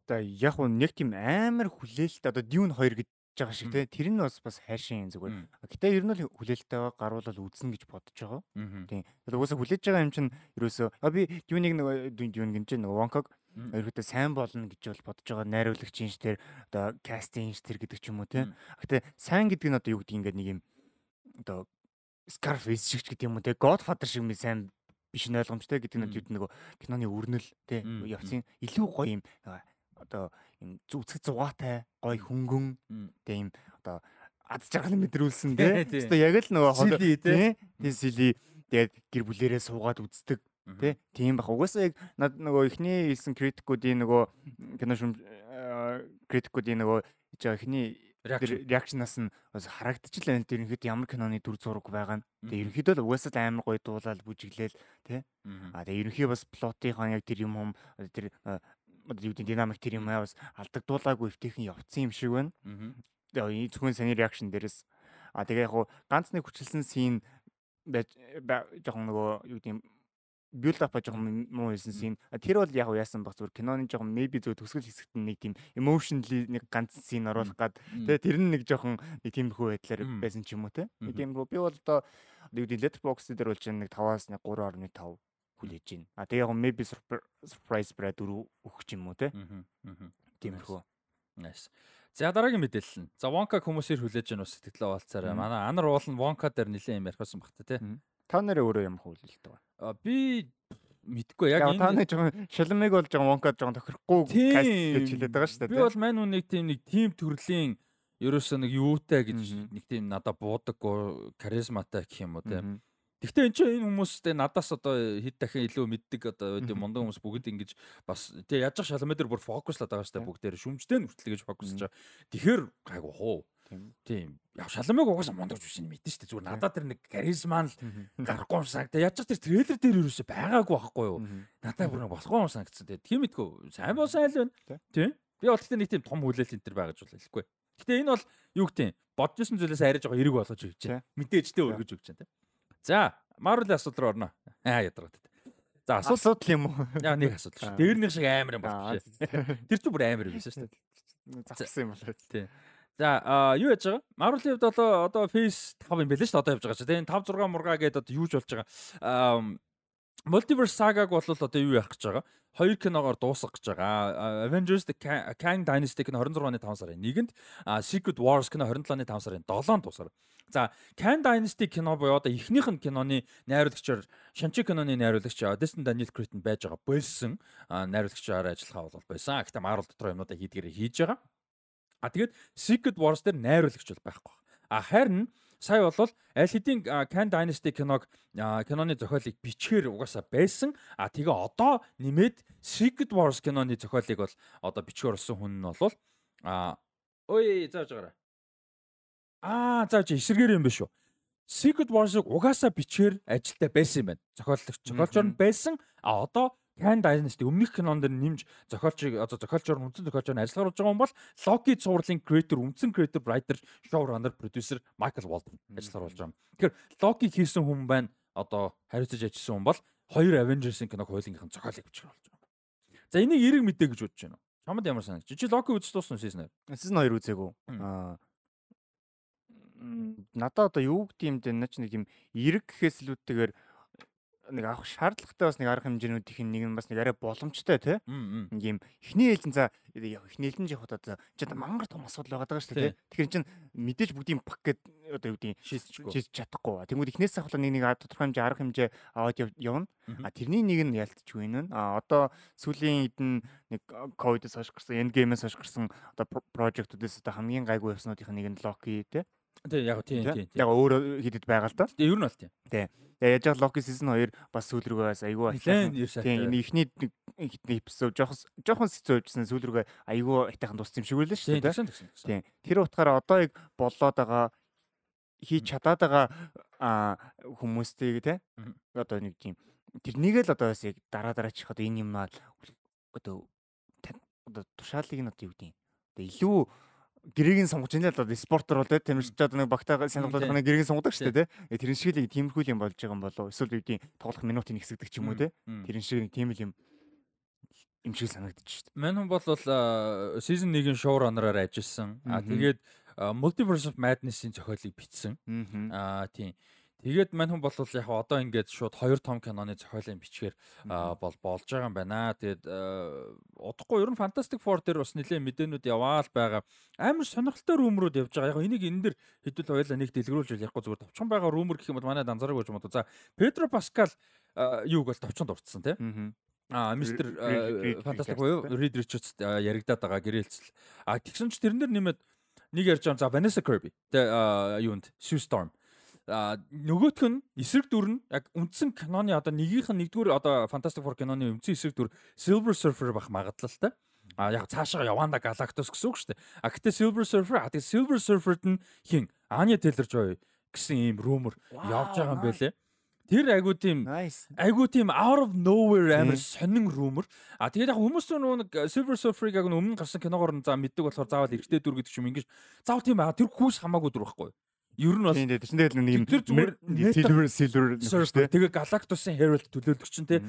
За яг нэг тийм амар хүлээлт одоо Dune 2 гэж байгаа шиг те тэр нь бас бас хайшин зүгээр. Гэтэ ер нь л хүлээлттэй гаруулал үзнэ гэж бодож байгаа. Тийм. Тэгээд угаасаа хүлээж байгаа юм чинь ерөөсөө би Dune-ийг нэг Dune гинж нэг Wonka-г ерөөдөө сайн болно гэж бол бодож байгаа найруулагч инж тэр одоо кастинг инж тэр гэдэг ч юм уу те. Гэтэ сайн гэдэг нь одоо юу гэдэг ингээд нэг юм одоо Scarface шиг ч гэдэг юм уу те? Godfather шиг ми сайн биш нь ойлгомжтой гэдэг нь юу нөгөө киноны өрнөл те? Явцын илүү гоё юм одоо юм зүцэг зугаатай гоё хөнгөн те юм одоо ад жаргал мэдрүүлсэн те? Одоо яг л нөгөө хол те? Тийм сили тэгээд гэр бүлэрээ суугаад үздэг тий тийм бах. Угаасаа яг над нөгөө ихний хэлсэн критикуудын нөгөө кино шүм критикуудын нөгөө ихний реакшнаас нь бас харагдчихлаа энэ ерөнхийдөө ямар киноны дүр зураг байгаа нь. Тэгээ ерөнхийдөө л угаасаа л амар гоё дуулаад бүжиглээл тий. А тэгээ ерөнхий бас плотынхаа яг тэр юм юм тэр юу гэдэг динамик тэр юм бас алдагдуулаагүй эвтэйхэн явцсан юм шиг байна. Тэгээ зөвхөн саний реакшн дээрээс а тэгээ яг ганц нэг хүчилсэн байж жоохон нөгөө юу гэдэг build up жоохон муу хэлсэн scene. Тэр бол яг яасан баг зүгээр киноны жоохон maybe зөв төсгөл хэсэгт нэг тийм emotionally нэг ганц scene оруулах гад тэгээ тэр нь нэг жоохон нэг тиймэрхүү байдлаар байсан ч юм уу те. Тиймэрхүү би бол одоо нэг letterbox дээр бол чинь нэг 5-аас нэг 3.5 хүлээж байна. А тэгээ яг maybe surprise brad дөрөв өгч юм уу те. Тиймэрхүү. Nice. За дараагийн мэдээлэл нь. За Wonka хүмүүсээр хүлээж гэнэ ус сэтгэлээ болцаарай. Манай Анар уулын Wonka дээр нэлээд юм ярих байсан багтаа тий. Та нарын өөрөө ямар хүлээлт байна? Би мэдгүй яг энэ та нар жоохон шалмыг бол жоохон Wonka жоохон тохирохгүй каст гэж хэлээд байгаа шүү дээ. Би бол мань нэг тийм нэг тим төрлийн ерөөсөө нэг юутай гэж нэг тийм надад буудаггүй каризматай гэх юм уу тий. Гэхдээ эн чинь энэ хүмүүстэй надаас одоо хэд дахин илүү мэддэг одоо үүдээ мундаг хүмүүс бүгд ингэж бас тий яаж шалмаа дээр бүр фокуслаад байгаа штэ бүгдээр шүмжтэй нүртэл гэж фокусж байгаа. Тэгэхээр гайгүй хуу. Тийм. Яг шалмыг угаасаа мундаг жүжиг мэдэн штэ зүгээр надад тэр нэг каризман л гарахгүй юм санагта. Яаж ч тэр трейлер дээр юусе байгаагүй байхгүй юу. Надад бүр болохгүй юм санагдсан. Тийм мэдгүй. Сайн болсон айл байна. Тийм. Би бол гэхдээ нэг тийм том хүлээлт энэ төр байгаа гэж бол хэлэхгүй. Гэхдээ энэ бол юу гэдэг юм бодчихсон зүйлээс арай жоо эрэг болгож өгч байна. Мэдээжтэй өргөж өгч байна. За, Marvel асуудал руу орно. Аа ядраад. За, асуудал юм уу? Яа, нэг асуудал шүү. Дээрнийх шиг амар юм байна. Тэр чинь бүр амар юм биш шүү дээ. Завсан юм болоо. Тий. За, юу яаж байгаа? Marvel-ийн хувьд одоо одоо Phase 5 юм байлээ шүү дээ. Одоо явж байгаа чинь. Тэгээ 5 6 мургаа гэдэг одоо юуж болж байгаа. Аа Multiverse Saga-г бол одоо юу яах гэж байгаа? Хоёр киногоор дуусгах гэж байгаа. Avengers The Kang Dynasty кино 26 оны 5 сарын 1-нд, Secret Wars кино 27 оны 5 сарын 7-нд дуусгар. За, Kang Dynasty кино буюу одоо эхнийх нь киноны найруулагчаар Шанчи киноны найруулагч Destin Daniel Cretton байж байгаа болсон найруулагчаар ажиллахаа бол байсан. Гэхдээ Marvel дотор юмнуудаа хийдгээрээ хийж байгаа. А тэгээд Secret Wars дээр найруулагч бол байхгүй. А харин сая бол аль хэдийн Kang Dynasty киног киноны зохиолыг бичгээр угаасаа байсан. А тэгээ одоо нэмээд Secret Wars киноны зохиолыг бол одоо бичгээр болсон хүн нь бол а ой зааж байгаарай. Аа за чи эсэргээр юм биш үү. Secret Wars-ыг угаасаа бичээр ажилтаа байсан юм байна. Зохиолч зохиолчор нь байсан. А одоо Can Dynasty өмнөх кинон дээр нэмж зохиолчийг одоо зохиолчор үндсэн зохиолчор нь ажиллаж байгаа юм бол Loki цувралын creator, үндсэн creator, writer, showrunner, producer Michael Waldron ажиллаж байгаа юм. Тэгэхээр Loki хийсэн хүн байна. Одоо хариуцаж ажилласан хүн бол хоёр Avengers-ийн киног хуулийнхын зохиолыг бичих болж байгаа. За энийг эрэг мэдээ гэж бодож байна. Чамд ямар санагч? Чи Loki үзэж дууссан season 2? Season 2 үзээгүй. Аа надаа одоо юу гэдэг юм бэ? Нач нэг юм эрэг гэхээс илүүтэйгээр нэг авах шаардлагатай бас нэг арга хэмжээнүүдийн нэг нь бас нэг арай боломжтой тий. Юм эхний ээлжин за эхний ээлжин яг одоо чи мангар том асуудал байгаа даа шүү дээ тий. Тэгэхээр чин мэдээж бүгдийн пак гэд одоо юу гэдэг шийдэж чадахгүй. Тэнгүүд эхнээс ахвал нэг нэг тодорхой хэмжээ арга хэмжээ аваад явна. А тэрний нэг нь ялтчихгүй нэ. А одоо сүүлийн эдэн нэг ковидос хойш гарсан, энд геймээс хойш гарсан одоо прожектуудаас одоо хамгийн гайгүй явснуудын нэг нь Loki тий. Тий яг тийм тийм. Яг өөрөө хидэд байгаа л да. Тий ер нь бол. Тий. Тэгээ яаж яг Loki season 2 бас сүүл рүүгээ бас айгүй атайхан. Тийм энэ ихний хитний эпизод жоохон жоохон сэцөөжсэн сүүл рүүгээ айгүй атайхан туссан юм шиг үлээ шүү дээ. Тийм. Тэр утгаараа одоо яг болоод байгаа хийж чадаад байгаа хүмүүстэйг те одоо нэг тийм тэрнийг л одоо бас яг дараа дараачих одоо энэ юм аа одоо одоо тушаалыг нь одоо юу гэдэг юм. Одоо илүү гэрийг нь сонгож байна л одоо спортер бол тийм ч одоо нэг багтаа сонголтын гэрийг нь сонгодог шүү дээ тийм шиг л тиймэрхүү юм болж байгаа юм болов эсвэл үүдийн тоглох минутын хэсэгдэг ч юм уу тийм шиг нэг тийм л юм юм шиг санагдчих шүү дээ. Мань хүн бол season 1-ийн showrunner-аар ажилласан. Аа тэгээд Multiverse of Madness-ийн зохиолыг бичсэн. Аа тийм. Тэгээд мань хүн бол яг одоо ингээд шууд хоёр том киноны зохиолын бичгээр бол болж байгаа юм байна. Тэгээд удахгүй ер нь Fantastic Four дээр бас нэлээд мэдээнүүд яваал байгаа. Амар сонирхолтой румрууд явж байгаа. Яг энийг энэ дэр хэдүүл хоёлаа нэг дэлгэрүүлж ярихгүй зүгээр товчхон байгаа румер гэх юм бол манай данзараг гэж юм уу. За Pedro Pascal юуг бол товчон дурдсан тийм. А мистер Fantastic буюу Reed Richards яригадаад байгаа гэрээлцэл. А тэгсэн ч тэрэн дээр нэмээд нэг ярьж байгаа. За Vanessa Kirby. Тэ юунд Sue Storm нөгөөх нь эсрэг дүр нь яг үндсэн киноны одоо нэгийнх нь нэгдүгээр одоо Fantastic Four киноны үндсэн эсрэг дүр Silver Surfer байх магадлалтай. А яг цаашаа Яванда Galactus гэсэн үг шүү дээ. А гэтээ Silver Surfer а тэгээ Silver Surfer-д нь хин Anya Taylor-Joy гэсэн ийм rumor явж байгаа юм байлээ. Тэр айгуу тийм айгуу тийм out of nowhere амар сонин rumor. А тэгээд яг хүмүүс нэг Silver Surfer-ыг яг өмнө гарсан киногоор нь за мэддэг болохоор заавал эргэтэй дүр гэдэг юм ингэж заавал тийм аа тэр хүүс хамаагүй дүр байхгүй. Ер нь бол Тийм. Тэнд тэгэл нэг юм silver silver нөхөштэй. Тэгээ Galactus-ын Herald төлөөлөх чинь те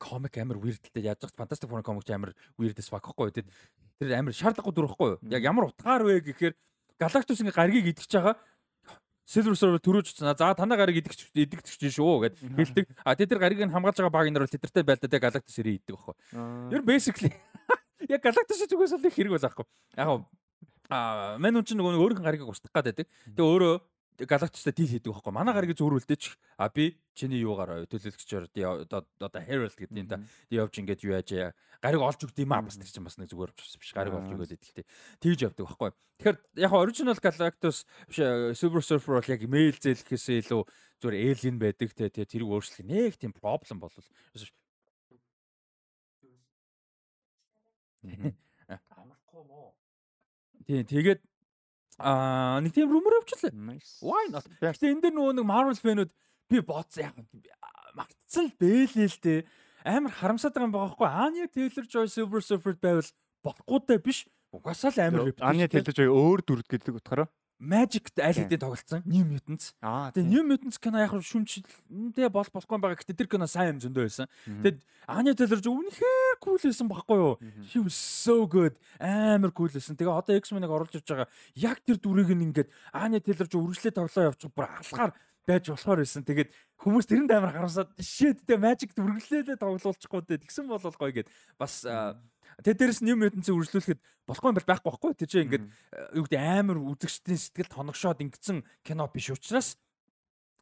комик амар weird л те яаж ч Fantastic Four комик амар weird as fuck хгүй те тэр амар шаардлагагүй дурахгүй юу яг ямар утгаар вэ гэхээр Galactus ингээ гаргийг идчихэж байгаа Silver Surfer төрөөж утсан. За танаа гарыг идэгч идэгч шүү гэд хэлдэг. А тэр гарыг нь хамгаалж байгаа баг нар бол тэдэртэй байлдаа те Galactus ирээ иддэг байхгүй. Ер нь basically яг Galactus зүгээс л их хэрэг бол аахгүй. Яг а мань хүн чинь нөгөө өөрийнх нь гарыг устгах гад байдаг. Тэгээ өөрөө галактустай дийл хийдэг байхгүй. Манай гарыг зөөрүүлдэж а би чиний юугаар төлөөлөгчөөр одоо Herald гэдэг юм да. Явж ингээд юу яаж гарыг олж өгд юм а бас тэр чинь бас нэг зүгээр биш. Гарыг олж өгөөд идэлтэй. Тэгж явдаг байхгүй. Тэгэхээр яг original Galactus биш Silver Surfer бол яг мэйл зээлхэсээ илүү зүгээр alien байдаг те тэгээ тэрийг өөрчлөх нэг тийм проблем бол амархгүй мó. Тийм тэгээд аа нэг тийм rumor өвчлээ. Why not? Гэхдээ энэ дэр нөгөө нэг Marvel фэнүүд би бодсон яг мартцсан л бэлээ л дээ. Амар харамсаад байгаа юм байгаа хгүй. Anya Taylor-Joy Silver Surfer байвал болохгүй дээ биш. Угаасаа л амар Anya Taylor-Joy өөр дүрд гэдэг утгаараа Magic аль хэдийн тоглолцсон New Mutants. Тэгээ New Mutants кино яг шүмжлэнтэй бол болохгүй байгаа. Гэхдээ тэр кино сайн юм зөндөө байсан. Тэгээд Anya Taylor-Joy үнэхээр cool байсан байхгүй юу? She was so good. Амар cool байсан. Тэгээ одоо X-Men-ыг оруулж ирж байгаа. Яг тэр дүрийг нь ингээд Anya Taylor-Joy үргэлжлээ тоглоо явчих бүр алгаар байж болохоор байсан. Тэгээд хүмүүс тэрэнд амар харамсаад shit тэ Magic үргэлжлээ тоглуулчихгүй дээ. Тэгсэн бол гоё гэд бас Тэгээ дээрэс New Mutants үргэлжлүүлэхэд болохгүй юм бол байхгүй байхгүй. Тэр чинь ингээд юу гэдэг амар үзэгчдийн сэтгэл тоногшоод ингэсэн кино биш учраас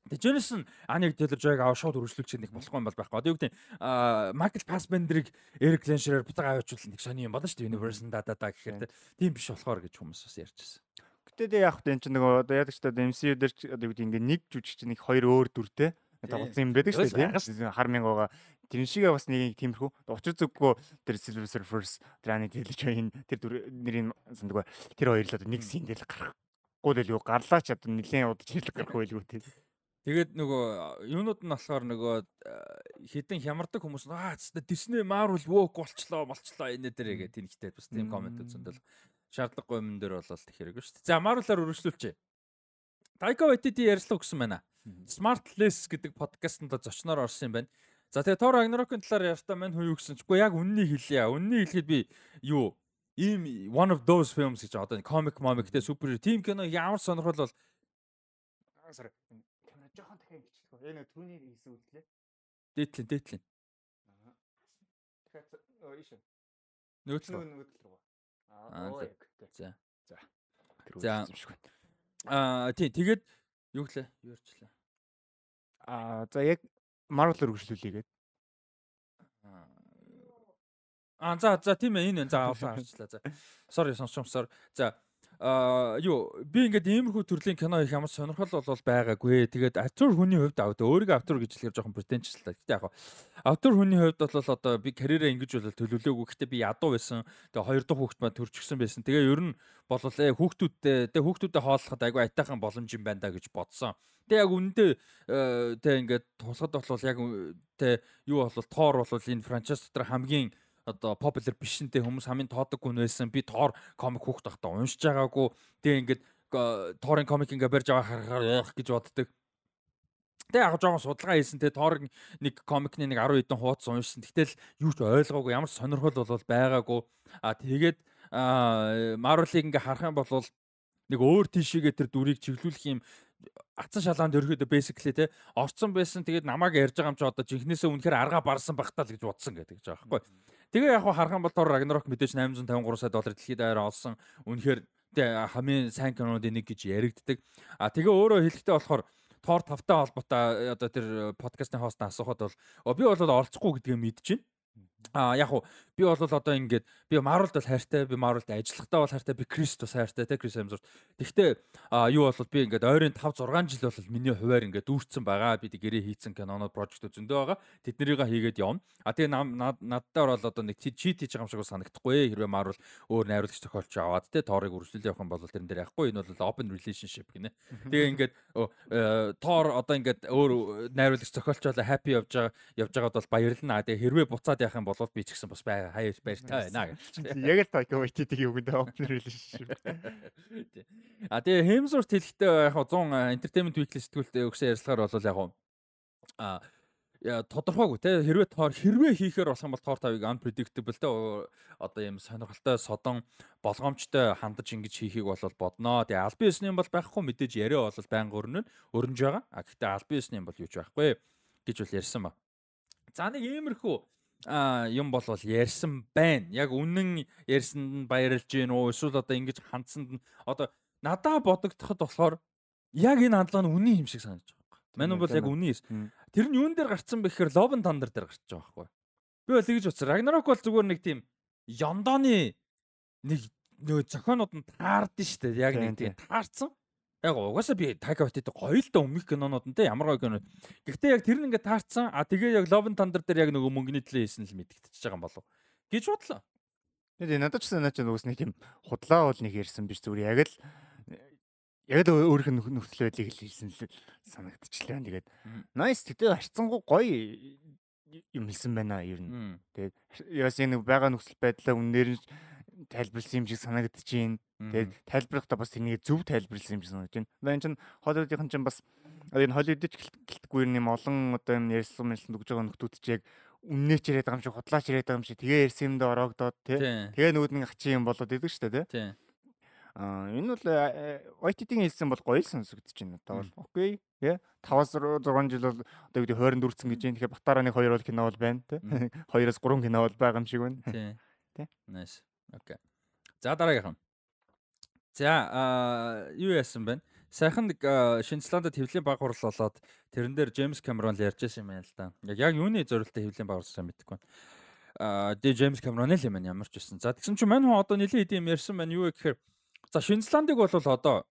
Тэжээс нь Аник Телержойг аваа шууд үргэлжлүүлчих нэг болохгүй юм бол байхгүй. Одоо юу гэдэг Майкл Фасбендерийг Эрик Леншерээр буцаага аваачвал нэг сони юм болно шүү дээ. Universe да да да гэхээр тийм биш болохоор гэж хүмүүс бас ярьжсэн. Гэтэ яг энэ чинь нөгөө одоо яг ч одоо MCU дээр ч одоо юу гэдэг ингээд нэг жүжигч нэг хоёр өөр дүртэй тоглосон юм байдаг шүү дээ. Хар мянгаагаа тэр шигээ бас нэг тиймэрхүү учир зүггүй тэр Silver Surfers тэлж энэ тэр нэрийн сандгаа тэр хоёр л одоо нэг син дээр гарахгүй л юу гарлаа ч одоо нэлээд удаж хэлэх гарахгүй байлгүй тийм. Тэгээд нөгөө юунууд нь болохоор нөгөө хідэн хямардаг хүмүүс аа Disney Marvel woke болчлоо болчлоо энэ дээрээ гэх тэнхтэй бас тийм комент үзэндэл шаардлагагүй юм дээр болол тех хэрэг шүү дээ. За Marvel-аар үргэлжлүүлчихье. Taika Waititi ярьслаа өгсөн байна. Smartless гэдэг подкастт зочноор орсон юм байна. За тэгээ Thor Ragnarok-ын талаар ярьтаа мань хүн юу гэсэн чгүй яг үннийг хэлье. Үннийг хэлэхэд би юу ийм one of those films гэж одоо comic momik те супер тим кино ямар сонирхол бол сар камера жоохон дахин бичлээ. Энэ түүний хийсэн үйлдэлээ. дээтлэн дээтлэн. Тэгэхээр ийш. Нөөцлөө. Рүү. Аа, Аа. За. За. За. Аа тий тэгээд юу гэлээ? Юу ярьчлаа? Аа за яг Marvel үргэлжлүүлээ гээд. Аа за за тийм ээ энэ за авлаа харчлаа. За. Sorry сонсомсоор. За аа юу би ингээд иймэрхүү төрлийн кино их ямар сонирхол бол байгаагүй. Тэгээд актер хүний хувьд аа өөрийгөө актер гэж хэлэхээр жоохон pretentious л. Гэтэ яг актер хүний хувьд бол одоо би карьераа ингэж бол төлөвлөөгүй. Гэтэ би ядуу байсан. Тэгээ хоёр дахь хүүхэд маань төрчихсөн байсан. Тэгээ ер нь бол э хүүхдүүдтэй тэгээ хүүхдүүдэд хооллоход айгүй айтайхан боломж юм байна да гэж бодсон. Тэ яг үнэндээ тэ ингээд тусахад бол яг тэ юу бол тоор бол энэ франчайз дотор хамгийн одоо популяр бишэнтэй хүмүүс хамгийн тоодоггүй нь байсан. Би тоор комик хүүхд тахта уншиж байгаагүй. Тэгээ ингээд тоорын комик ингээ барьж аваа харахаар яах гэж боддог. Тэ яг жоохон судалгаа хийсэн тэ тоор нэг комикны нэг 10 хэдэн хуудас уншсан. Тэгтэл юу ч ойлгоогүй ямар сонирхол бол байгаагүй. А тэгээд Marvel-ыг ингээ харах юм бол нэг өөр тийшээгээ тэр дүрийг чиглүүлэх юм атсан шалгаанд ерөөдөө basically те орцсон байсан тэгээд намайг ярьж байгаа юм чи одоо жинхнээсээ үнэхээр арга барсан багтаа л гэж бодсон гэдэг байгаа байхгүй. Тэгээ яг харах юм бол Thor Ragnarok мэдээж 853 сая доллар дэлхийд даяар олсон. Үнэхээр хамгийн сайн кинонуудын нэг гэж яригддаг. А тэгээ өөрөө хэлэхдээ болохоор Thor 5-тай холбоотой одоо тэр подкастын хоостаа асуухад бол би бол оролцохгүй гэдгийг мэдэж байна. А яг уу би бол одоо ингээд би Marvel-д бол хайртай, би Marvel-д ажиллахдаа бол хайртай, би Chris бас хайртай те Chris Hemsworth. Тэгэхдээ юу бол би ингээд ойрын 5 6 жил бол миний хуваар ингээд дүүрсэн байгаа. Би гэрээ хийцэн кинонууд прожект зөндөө байгаа. Тэднэрийг хийгээд явна. А тэгээ наддаар бол одоо нэг чит хийж байгаа юм шиг санагдахгүй. Хэрвээ Marvel өөр найруулагч зохиолч аваад те Thor-ыг үргэлжлүүлээ явах юм бол тэрэн дээр яахгүй. Энэ бол open relationship гинэ. Тэгээ ингээд Thor одоо ингээд өөр найруулагч зохиолч болоо happy явж байгаа явж байгаад бол баярлна. Тэгээ хэрвээ буцаад явах юм бол би ч гэсэн бас хаяж байж таа байна гэж. Яг л Taika Waititi-гийн үгэнд opener relationship. А тэгээ Hemsworth хэлэхдээ яг 100 entertainment weekly сэтгүүлтэй өгсөн ярилцлагаар бол яг а тодорхойгүй те хэрвээ тоор хэрвээ хийхээр болох юм бол тоор тавыг unpredictable те одоо ийм сонирхолтой содон болгоомжтой хандаж ингэж хийхийг бол бодноо. Тэгээ албан ёсны юм бол байхгүй мэдээж яриа бол байнга өрнө өрнөж байгаа. А гэхдээ албан ёсны юм бол юуж байхгүй гэж бол ярьсан ба. За нэг иймэрхүү юм бол ярьсан байна. Яг үнэн ярьсанд нь баярлж гин үү эсвэл одоо ингэж хандсанд нь одоо надаа бодогдоход болохоор яг энэ хандлага нь үнэн юм шиг санагдаж байгаа. Манай бол яг үнэн юм. Тэр нь юун дээр гарцсан бэ гэхээр Love and Thunder дээр гарч байгаа байхгүй. Би бол тэгж утсан. Ragnarok бол зүгээр нэг тийм Yoндооны нэг нөө зохионууд нь таард нь штэ. Яг нэг тийм таарсан. Яг угаасаа би Taika Waititi гоё л да өмнөх кинонууд нь те ямар гоё кино. Гэхдээ яг тэр нь ингээд таарсан. А тэгээ яг Love and Thunder дээр яг нөгөө мөнгөний төлөө хийсэн л мэдэгдчихэж байгаа юм болов. гэж бодлоо. Тэгээд надад ч санаач нөгөөс нэг тийм худлаа бол нэг ярьсан биш зүгээр яг л яг л өөрийнх нь нөхцөл байдлыг хэлсэн л санагдчихлаа. Тэгээд nice тэгтээ харцсангу гоё юм хэлсэн байна ер нь. Тэгээд яас энэ байгаа нөхцөл байдлаа үнээр нь тайлбарлсан юм шиг санагдчихээн. Тэгээд тайлбарлахдаа бас тэрнийг зөв тайлбарлсан юм шиг санагдаж байна. Одоо энэ чинь Холливуудын чинь бас энэ Холливуудд ч гэлтгүй юм олон одоо юм ярьсан мэлсэн өгж байгаа нөхдүүд ч яг үннээч яриад байгаа юм шиг худлаач яриад байгаа юм шиг тэгээ ярьсан юмд ороогдоод тий. Тэгээ нүүдний гачин юм болоод идэг шүү дээ тий. Аа энэ бол YTT-ийн хэлсэн бол гоё л сонсогдож байна. Одоо бол окей. Яа 5-аас 6 жил бол одоо гэдэг хойронд үрцэн гэж юм. Тэгэхээр Батараа нэг 2 бол кино бол байна те. 2-оос 3 кино бол байгаа юм шиг байна. Тий. Тий. Nice. Окей. За дараагийнхан. За аа юу яасан бэ? Сайхан нэг Шинзландд хэвлийн баг хурал болоод тэрэн дээр Джеймс Камерон л ярьж байсан юм байна л да. Яг юуны зорилттой хэвлийн баг хурал мэдэхгүй байна. Аа дэ Джеймс Камерон л юм ямар ч байсан. За тэгсэн чинь мань хүн одоо нэлийн хэдийн юм ярьсан байна. Юу гэхээр За Шинзландыг бол одоо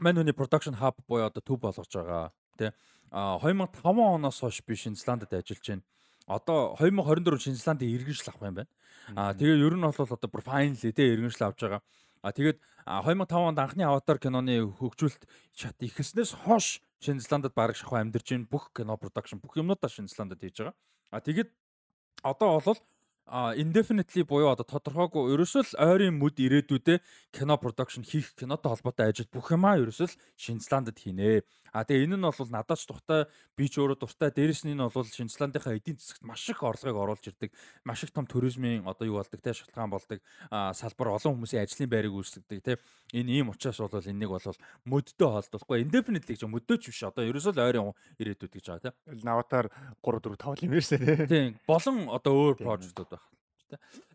мань хүний production hub буюу одоо төв болгож байгаа. Тэ а 2005 оноос хойш би Шинзландд ажиллаж байна. Одоо 2024 Шинзландыг иргэншил авах юм байна. А тэгээ ер нь бол одоо бүр finally тэ иргэншил авч байгаа. А тэгээд 2005 онд анхны аватар киноны хөгжүүлэлт шат ихэснээс хойш Шинзландд бараг шахуу амьдарч байна. Бүх кино production бүх юмнуудаа Шинзландд хийж байгаа. А тэгээд одоо бол а indefinitely буюу одоо тодорхойгүй ерөөсөө л ойрын мүд ирээдүйдээ кино production хийх кинотой холбоотой ажил бүх юмаа ерөөсөө л Шинзландд хийнэ. А тэгээ энэ нь бол надад ч дуртай, би ч өөрөө дуртай. Дээрэс нь энэ бол Шинзландынхаа эдийн засагт маш их орлогыг оруулж ирдэг. Маш их том туризмын одоо юу болдог те шалтгаан болдог. Салбар олон хүмүүсийн ажлын байрыг үүсгэдэг те. Энэ ийм учраас бол энэнийг бол мөддөө холдохгүй. Indefinitely гэж мөддөөч биш. Одоо ерөөсөө л ойрын ирээдүйд гэж байгаа те. Наватар 3 4 5 юм ярьсан те. Тийм. Болон одоо өөр прожектууд байх.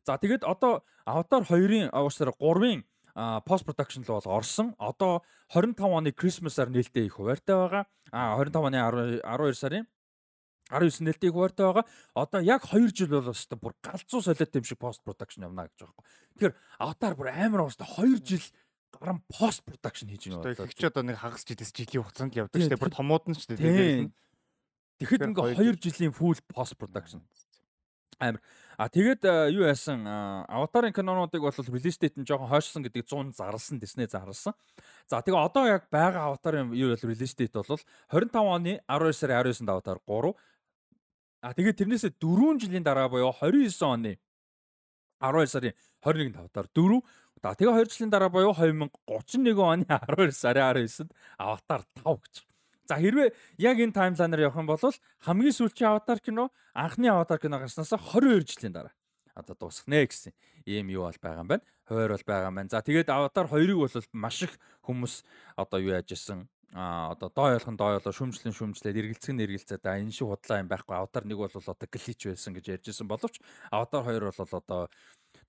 За тэгээд одоо Avatar 2-ын уушсаар 3-ын пост продакшн л бол орсон. Одоо 25 оны Christmas-аар нээлттэй их хуваартай байгаа. А 25 оны 12 сарын 19 нээлттэй их хуваартай байгаа. Одоо яг 2 жил бол өстой бүр галзуу солиот юм шиг пост продакшн явна гэж байгаа юм. Тэгэхээр Avatar бүр амар өстой 2 жил гарам пост продакшн хийж байна. Тэгч одоо нэг хагас жилээс жилийн хугацаанд явдаг шүү дээ. Бүр томууд нь шүү дээ. Тэгэхэд ингээ 2 жилийн full post production амар А тэгээд э, юу яасан аватарын кинонуудыг бол релиз дейт нь жоохон хойшсон гэдэг 100 зарлсан Disney зарлсан. За тэгээ одоо яг байгаа аватарын юу бол релиз дейт бол 25 оны 12 сарын 19-нд аватар 3. А тэгээд тэрнээсээ 4 жилийн дараа буюу 29 оны 12 сарын 21-нд аватар 4. За тэгээ 2 жилийн дараа буюу 2031 оны 12 сарын 19-нд аватар 5 гэж. За хэрвээ яг энэ таймлайнаар явах юм бол хамгийн сүүлчийн аватар кино анхны аватар кино гарснаас 22 жилийн дараа одоо дуусах нэ гэсэн ийм юу бол байгаа юм байна. Хойр бол байгаа юм байна. За тэгээд аватар 2-ыг бол маш их хүмүүс одоо юу яажсэн а одоо доо ялхан доо ялаа шүмжлэн шүмжлээд эргэлцэн эргэлцээ да энэ шиг худлаа юм байхгүй аватар нэг бол одоо глич байсан гэж ярьжсэн боловч аватар 2 бол одоо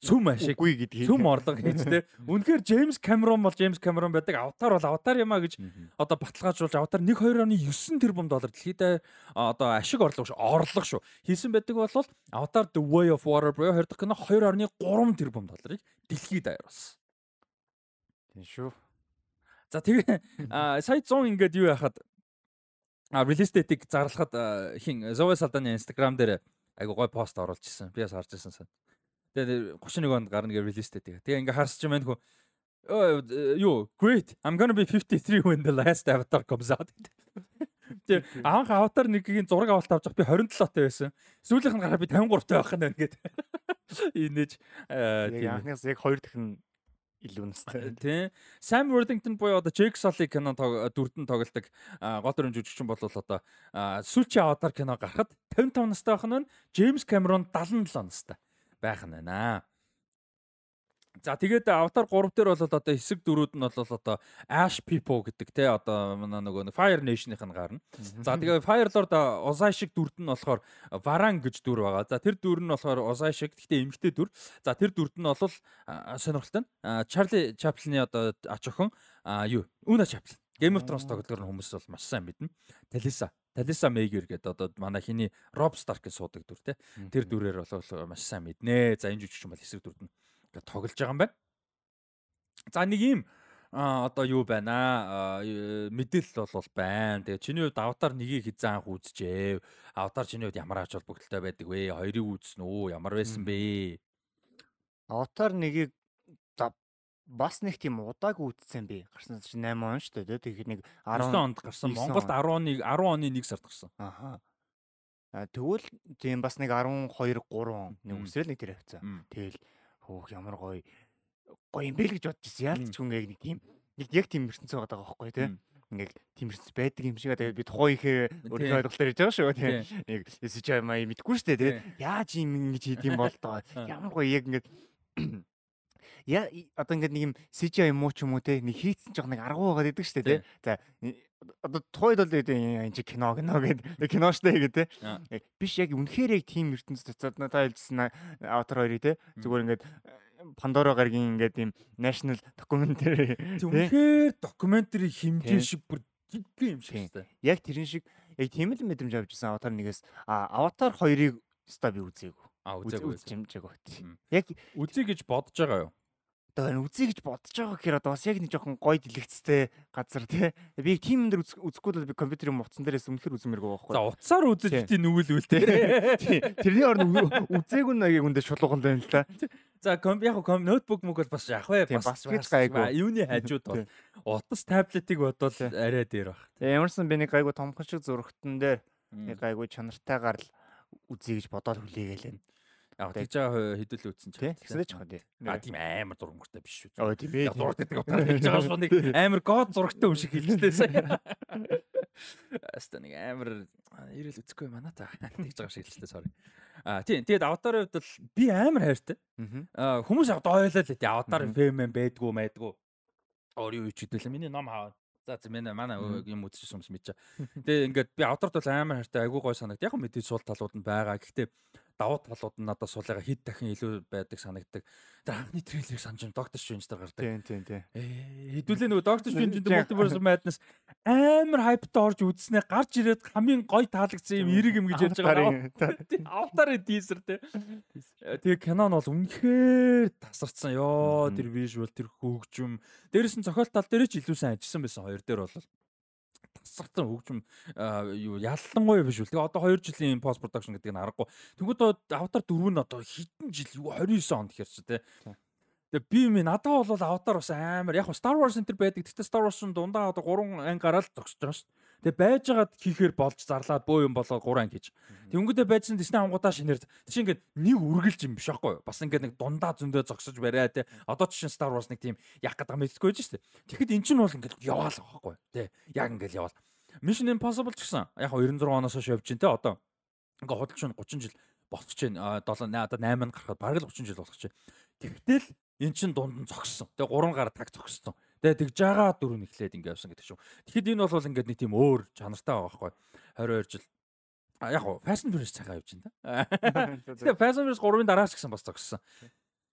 цүм ашиг үгүй гэдгийг цүм орлого хийж тэ. Үнэхээр Джеймс Камерон бол Джеймс Камерон байдаг. Аватар бол аватар юм а гэж одоо баталгаажуулж аватар 1.9 тэрбум доллар дэлхийд одоо ашиг орлого шүү. Орлого шүү. Хийсэн байдаг бол аватар The Way of Water буюу 2 дахь кино 2.3 тэрбум долларыг дэлхийд даяарсан. Тийм шүү. За тэгээ сая 100 ингээд юу яхад релиз датыг зарлахад хин Zoe Saldana Instagram дээр айгу гой пост оруулж ирсэн. Би бас харж ирсэн сан. Тэгээ 31 онд гарна гэж релизтэй тэгээ. Тэгээ ингээ харсч байна хөө юу great I'm going to be 53 when the last avatar comes out. Тэр анх аватар нэгийн зураг авалт авч би 27 таа байсан. Сүүлийнх нь гараа би 53 таа байх нь байна гэдэг. Инээж Яг тийм. анхнаас яг хоёр дахин илүү настай. Тийм. Sam Worthington буюу одоо Jake Sully кино дүрдэн тоглодог гол дүрэн жүжигчин бол одоо сүүлчийн аватар кино гарахад 55 настай байх нь James Cameron 77 настай байх нь байна. За тэгээд аватар 3 дээр бол одоо хэсэг дөрүүд нь бол одоо Ash People гэдэг те одоо манай нөгөө Fire Nation-ийн гарна. За тэгээ Fire Lord Озай шиг дүрд нь болохоор Varan гэж дүр байгаа. За тэр дүр нь болохоор Озай шиг гэхдээ эмгтэй дүр. За тэр дүрд нь бол сонирхолтой нь Charlie Chaplin-ы одоо ач охин юу Una Chaplin. Game of Thrones тоглолтоор хүмүүс бол маш сайн мэднэ. Talisa Talisa Mager гэдэг одоо манай хиний Rob Stark-ийн суудаг дүр те. Тэр дүрээр бол маш сайн мэднэ. За энэ жүжигчин бол хэсэг дүрд нь ингээд тоглож байгаа юм байна. За нэг юм а одоо юу байна аа мэдээлэл бол байна. Тэгээ чиний хувьд аватар нэгийг хизээ анх үзчихээ. Аватар чиний хувьд ямар ач холбогдолтой байдаг вэ? Хоёрыг үзсэн үү? Ямар байсан бэ? Аватар нэгийг бас нэг тийм удааг үтсэн би. Гарсан чинь 8 он шүү дээ. Тэгээд нэг 10 10 онд гарсан. 9 Монголд он. 11 10 оны 1 сард гарсан. Аха. А тэгвэл тийм бас нэг 12 3 он нэг Мм. үсрээл нэг тэр явцсан. Мм. Тэгэл хөөх ямар гоё гоё юм бэ л гэж бодож ирсэн. Яалт Мм. ч хүн яг нэг тийм яг яг тийм ертөнцөө байгаа байхгүй тий. Ингээд тийм ертөнц байдаг юм шиг. Тэгээд би тухайн ихээ өөрийнхөө ойлголтоор ярьж байгаа шүү тий. Нэг SJ маа мэдгүй шүү дээ тий. Яаж юм ингэж хийдэм бол тоо. Аа. Ямар гоё яг ингээд одоо ингээд нэг юм CGI юм уу ч юм уу те нэг хийцэн жоох нэг аргуу байгаа гэдэг шүү дээ те. За одоо тухайд бол энэ чи кино кино гэдэг кино штэ гэдэг те. Э, Биш яг үнэхээр яг тийм ертөнц цацаад та хэлсэн аватар хоёрыг те. Зүгээр ингээд Пандора гаргийн ингээд юм national documentary. Үнэхээр докюментари хэмжээ шиг бүр жигхэн юм шиг байна. Яг тэрэн шиг яг тийм л мэдрэмж авч ирсэн аватар нэгээс а аватар хоёрыг ста би үзээгүй. А үзээгүй. Мм. Яг Үзье гэж бодож байгаа юу? Одоо энэ үзье гэж бодож байгаа гэхээр одоо бас яг нэг жоохон гоё дэлгэцтэй газар тий. Би тийм юм дээр үзэх- үзэхгүй бол би компьютерийн утсан дээрээс үнэхээр үзмээргүй байхгүй. За утсаар үзэж бити нүгэл үлдээ. Тий, Тэрний орн үзээгүй нэг яг үндэ шулуухан байна л да. За ком яг ком ноутбук мөг бол бас яг бай бас гайгүй. Юуны хажууд бол утас таблетыг бодвол арай дээр баг. Тэгээ ямарсан би нэг гайгүй томхон шиг зурагтан дээр нэг гайгүй чанартайгаар л үзье гэж бодоод хүлээгээл. Яг тэгж байгаа хэдүүлээ үтсэн ч. Тэгсэнэ ч тий. А тийм амар зургамжтай биш шүү. Оо тийм ээ. Зураг гэдэг утгаар хэлж байгаа шүү. Нэг амар гоод зурагтай юм шиг хэлжлээ сая. Аста нэг амар ирээл үзэхгүй манай та. Тэгж байгаа шиг хэлжлээ sorry. А тийм тэгээд аватарын хувьд бол би амар хайртай. Мгм. А, хүмүүс яг дойлоо л тий аватар фэм байдгүй байдгүй. Өөр юу ч хэдүүлээ. Миний ном хаа. За за манай юм үзчихсэн хүмүүс мэдчихэ. Тэгээ ингээд би авдарт бол амар хайртай айгүй гой санагд. Яг мэдээ сул талууд нь байгаа. Гэхдээ давуу талууд нь надад суулгаа хэд дахин илүү байдаг санагдаг. Тэр анхны трейлерыг санаж. Доктор Strange дээр гардаг. Тийм тийм тийм. Ээ, хэдүүлээ нөгөө Доктор Strange дээр Multiverse Madness амар хайптай орж үзснээр гарч ирээд хамгийн гой таалагдсан юм эрэг юм гэж ярьж байгаа. Автарын тийзер те. Тэгээ кино нь бол үнэхээр тасарсан. Мгм. тэр вижюал тэр хөгжим. Дээрээс нь зохиол тал дээр ч илүү сайн ажилласан байсан хоёр дээр бол тасарсан хөгжим юу ялангуяа биш үл. Тэгээ одоо 2 жилийн пост продакшн гэдэг нь аргагүй. Тэнгүүд аватар 4 нь одоо хэдэн жил юу 29 онд те. Тийм. Тэгээ би ми надад бол аватар бас амар яг Star Wars энэ төр байдаг. Гэхдээ Star Wars нь дундаа одоо 3 анги гараад зогсож байгаа шүү дээ. Тэгээ байж байгаад хийхээр болж зарлаад бөө юм болоо 3 анги хийж. Тэнгүүдээ байжсан Disney ангуудаа шинээр чи ингээд нэг үргэлж юм биш байхгүй юу? Бас ингээд нэг дундаа зөндөө зогсож бариа те. Одоо чинь Star Wars нэг тийм яг гэдэг мэддэггүй байж штэ. Тэгэхэд эн чинь бол ингээд яваал байхгүй юу? Тэ. Яг ингээд яваал. Mission Impossible ч гэсэн яг 96 оноос хойш явж байна те одоо. Ингээд худалч нь 30 жил болчих чинь 7 одоо 8 гарахад бараг л 30 жил болох чинь. Тэгтэл эн чин дунд нь зогссон. Тэгээ 3 гараа таг зогссон. Тэгээ тэгж байгаа дөрөв нь эхлээд ингээд явсан гэдэг шүү. Тэгэхэд энэ бол ингээд нэг тийм өөр чанартай байгаа байхгүй. 22 жил. А яг Fast and Furious цагаа явж байна да. Тэгээ and Furious 3-ын дараач гэсэн бас зогссон.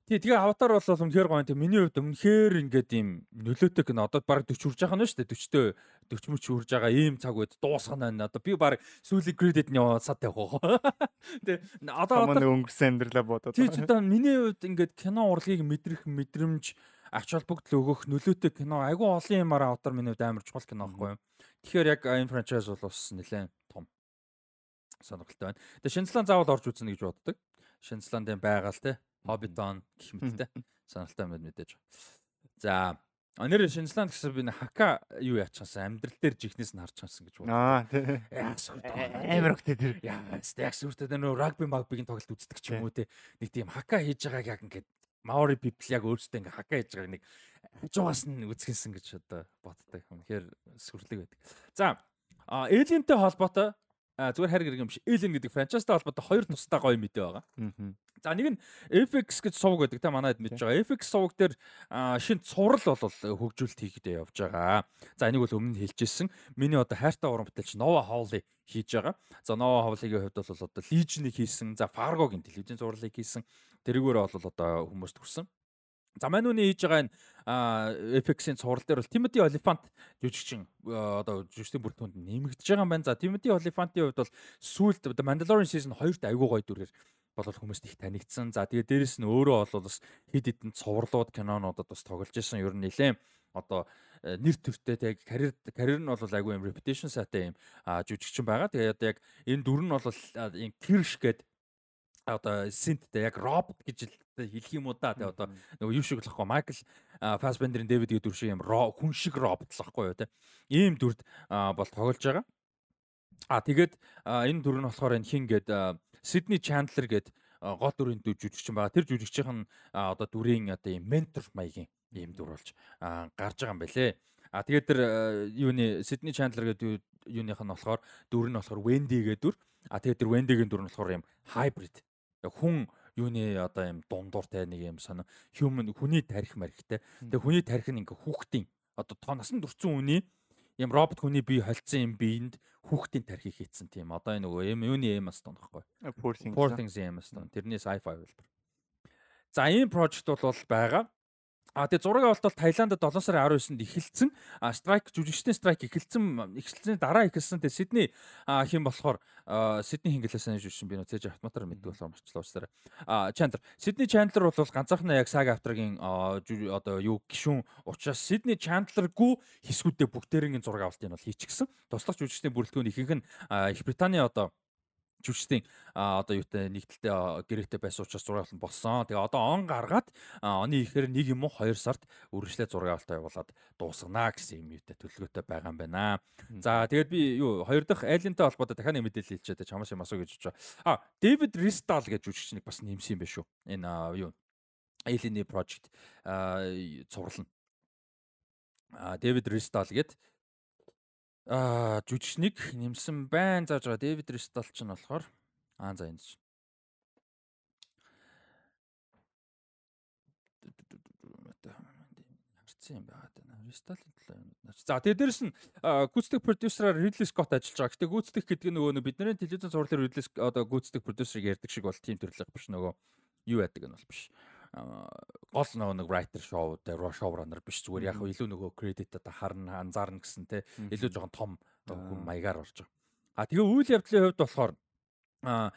Тэгээ тэгээ аватар бол үнэхээр гоё. Тэгээ миний хувьд үнэхээр ингээд ийм нөлөөтэй кино одоо баг 40 хүрж байгаа нь шүү дээ. 40-тэй 40 мөч хүрж байгаа ийм цаг үед дуусгана байна. Одоо би баг сүүлийн credit-ний сад явах. Тэгээ одоо Хамаа нэг өнгөрсөн амьдралаа бодоод. Тий одоо миний хувьд ингээд кино урлагийг мэдрэх мэдрэмж ач холбогдол өгөх нөлөөтэй кино айгүй олон юмараа авдар миний хувьд амар чухал кино байхгүй юу. Тэгэхээр яг энэ франчайз бол бас нэлээд том сонирхолтой байна. Тэгээ Шинзланд заавал орж үзнэ гэж боддог. Шинзландын байгаль те Hobbiton гэх мэттэй сонирхолтой мэд мэдээж. За А нэр Шинзланд гэсэн би хака юу яачаасан амьдрал дээр жихнээс нь харж чансан гэж бодлоо. Аа тий. Яа сүртэй. Амар өгтэй тэр. Яа яг сүртэй нөө рагби магбигийн тоглолт үздэг ч юм уу те. Нэг тийм хака хийж байгааг яг ингээд Maori people яг өөрсдөө ингээ хака хийж байгааг нэг хажуугаас нь үзгэсэн гэж одоо боддог. Үнэхээр сүрлэг байдаг. За Alien-тэй холбоотой зүгээр хайр гэрэг юм биш. Alien гэдэг франчайзтай холбоотой хоёр тустай гоё мэдээ байгаа. За нэг нь FX гэж сувг гэдэг те манайд мэдж байгаа. FX сувг дээр шинэ цуврал бол хөгжүүлэлт хийхдээ явж байгаа. За энийг бол өмнө хэлжсэн. Миний одоо хайртай уран бүтээлч Nova Howley хийж байгаа. За Nova Howley-гийн хувьд бол одоо Legion-ыг хийсэн. За Fargo-гийн телевизийн зурлалыг хийсэн. Тэрүүгээр бол одоо хүмүүст хүрсэн. За манууны хийж байгаа энэ Apex-ийн цуврал дээр бол Timothy Olyphant жүжигчин одоо жүжигчдийн бүртгэнд нэмэгдэж байгаа юм байна. За Timothy Olyphant-ийн хувьд бол сүүлд Mandalorian season 2-т айгүй гоё дүрээр болол хүмүүст их танигдсан. За тэгээ дээрэс нь өөрөө бол бас хэд хэдэн цувралууд кинонуудад бас тоглож исэн. Ер нь нэлээд одоо нэр төртэй тэг карьер карьер нь бол айгүй юм reputation сайтай юм жүжигчин байгаа. Тэгээ одоо яг энэ дүр нь бол энэ Kirsch гэдэг одоо синттэй яг робот гэж хэлэх юм уу да. Тэгээ одоо нөгөө юу шиг л ахгүй Майкл Фасбендерийн Дэвид гэдэг дүр шиг юм хүн шиг робот л ахгүй юу те. Ийм дүрд бол тоглож байгаа. А тэгээд энэ дүр нь болохоор энэ хин гээд Сидни Чандлер гээд гол дүрийн жүжигчин байгаа. Тэр жүжигчин нь одоо дүрийн одоо ийм ментор маягийн ийм дүр болж гарч байгаа юм байлээ. А тэгээд тэр юуны Сидни Чандлер гэдэг юуных нь болохоор дүр нь болохоор Wendy гэдэг дүр. А тэгээд тэр Wendy-гийн дүр нь болохоор ийм hybrid хүн юуны одоо юм дундууртай нэг юм сонио human хүний тарих марихтай. Тэгээ хүний тарих нь ингээ хүүхдийн одоо тоо насан турцсан үний юм робот хүний бие холцсон юм биеинд хүүхдийн тархийг хийцэн тийм одоо энэ нөгөө юм юуны юм астон байхгүй. Poor things юм астон. Тэрний sci-fi хэлбэр. За ийм project бол байгаа. А тэгээ зураг авалт бол Таиландд 7 сарын 19-нд эхэлсэн. А страйк жүжигчдийн страйк эхэлсэн эхэлсний дараа эхэлсэн. Тэгээ Сидней хэм болохоор Сидней хингэлээс санаж ирсэн би нөө цээж автоматар мэддэг болохоор марчлаа уусаарай. А Чандлер. Сидней Чандлер бол ганцаархнаа яг Сага Авторгийн одоо юу гişүүн учраас Сидней Чандлергүй хэсгүүдээ бүгдээрийн зураг авалтыг бол хийчихсэн. Туслах жүжигчдийн бүрэлдэхүүн ихэнх нь Их Британий одоо жүжигчдийн одоо юутай нэгдэлтэй гэрээтэй байсан учраас зураг авалт болсон. Тэгээ одоо он гаргаад оны ихээр нэг юм уу 2 сард үргэлжлээ зураг авалтаа явуулаад дуусгана гэсэн юм юутай төлөвлөгөөтэй байгаа юм байна. За тэгээд би юу хоёр дахь айлентай холбоотой дахиад нэг мэдээлэл хэлчихэ чамаас юм асуу гэж бодож байгаа. А Дэвид Ристал гэж жүжигчнийг бас нэмсэн юм байна шүү. Энэ юу Alien Project цуврал нь. А Дэвид Ристал гэдэг аа жүжигчнийг нэмсэн байна. За жаа Дэвид Ристал ч нь болохоор аа за энэ чинь. харцсан юм байгаа даа. Ристалын төлөө юм. За тэгээ дээрэс нь гүйцэтгэх продюсераар Ridley Scott ажиллаж байгаа. Гэтэ гүйцэтгэх гэдэг нь нөгөө бидний телевизэн зурлал Ridley одоо гүйцэтгэх продюсерыг ярьдаг шиг бол тийм төрлөх биш нөгөө юу яадаг нь бол биш гол нөгөө нэг writer show дээр showrunner биш зүгээр яг илүү нөгөө credit одоо харна анзаарна гэсэн те илүү жоохон том хүн маягаар орж байгаа. А тэгээ үйл явдлын хувьд болохоор а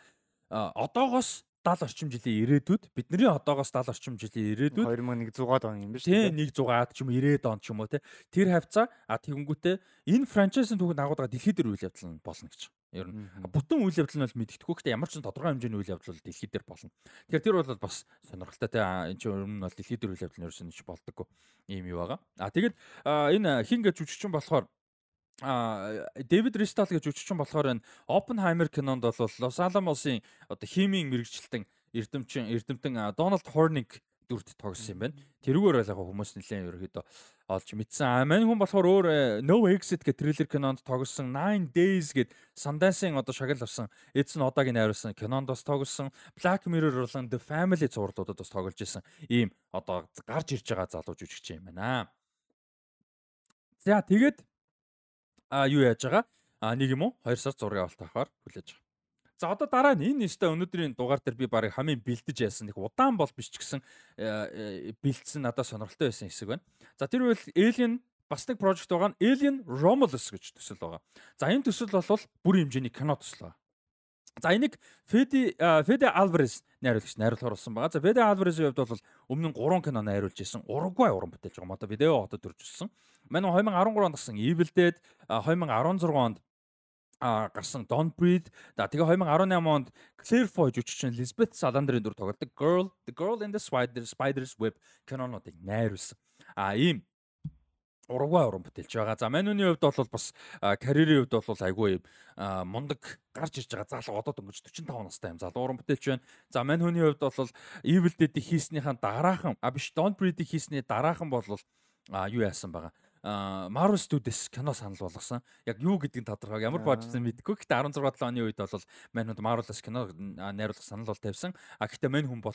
одоогоос 70 орчим жилийн ирээдүйд бидний одоогоос 70 орчим жилийн ирээдүйд 2100-аад он юм биш үү? Тийм 100-аад ч юм 90-ад он ч юм уу те. Тэр хавцаа а тэгэнгүүтээ энэ франчайзын түүхэнд агуулга дэлхийд дээр үйл явдал нь болно гэж. Ер нь бүтэн үйл явдал нь бол мэддэхгүй гэхдээ ямар ч тодорхой хэмжээний үйл явдал бол дэлхийд дээр болно. Тэгэхээр тэр бол бас сонирхолтой те. Энд чинь ер нь бол дэлхийд дээр үйл явдал нь ерөөсөн ч болдоггүй юм юу байгаа. А тэгээд энэ хин гэж жүжигчин болохоор а Дэвид Ристал гэж жүжигчин болохоор энэ Оппенхаймер кинонд бол Лос Аламосын одоо химийн мэрэгчлэлтэн эрдэмчин эрдэмтэн Дональд Хорник дүрт тогссон юм байна. Тэрүүгээр яг хүмүүс нэлээд ерөөхдөө олж мэдсэн. А мань хүн болохоор өөр э, No Exit гэх трейлер кинонд тогссон 9 Days гэд Sundance-ын одоо шагнал авсан эдс нь одоогийн найруулсан кинонд бас тогссон Black Mirror болон The Family зурлуудад бас тоглож исэн ийм одоо гарч ирж байгаа залуу жүжигч юм байна. За тэгээд а юу яаж байгаа? А нэг юм уу 2 сар зураг авалт авахаар хүлээж байгаа. За одоо дараа нь энэ нэстэ өнөөдрийн дугаар дээр би барыг хамгийн бэлдэж яасан нэг удаан бол биш ч гэсэн э, э, бэлдсэн надад сонирхолтой байсан хэсэг байна. За тэр үйл Alien бас нэг project байгаа нь Alien Romulus гэж төсөл байгаа. За энэ төсөл бол бүр хэмжээний кино төсөл байгаа. За энийг Феди Феди Альварес найруулагч найруулахар болсон байгаа. За Феди Альваресийн хувьд бол өмнө нь 3 кино найруулж исэн. Уругвай уран бүтээлч байгаа. Одоо видео хотод төржсэн. Манай 2013 онд гарсан Evil Dead 2016 онд а гарсан Don't Breathe. За тэгээ 2018 онд Claire Foy жүжигчин Elizabeth Salander-ийн дүр тоглодог Girl, The Girl in the Spider Spider's Web кинонуудыг найруулсан. А ийм урагвай уран бүтээлч байгаа. За Мануны хувьд бол бас карьерийн хувьд бол айгүй мундаг гарч ирж байгаа залуу одоо дөнгөж 45 настай юм залуу уран бүтээлч байна. За Мануны хувьд бол Evil Dead-ийг хийснийхэн дараахан а биш Don't Breathe-ийг хийсний дараахан бол юу яасан байгаа Marvel Studios кино санал болгосон. Яг юу гэдгийг тодорхой ямар бажсан мэдэхгүй. Гэтэ 16 7 оны үед бол манайд Marvel-аас кино найруулах санал бол тавьсан. А гэтэ мань хүн бол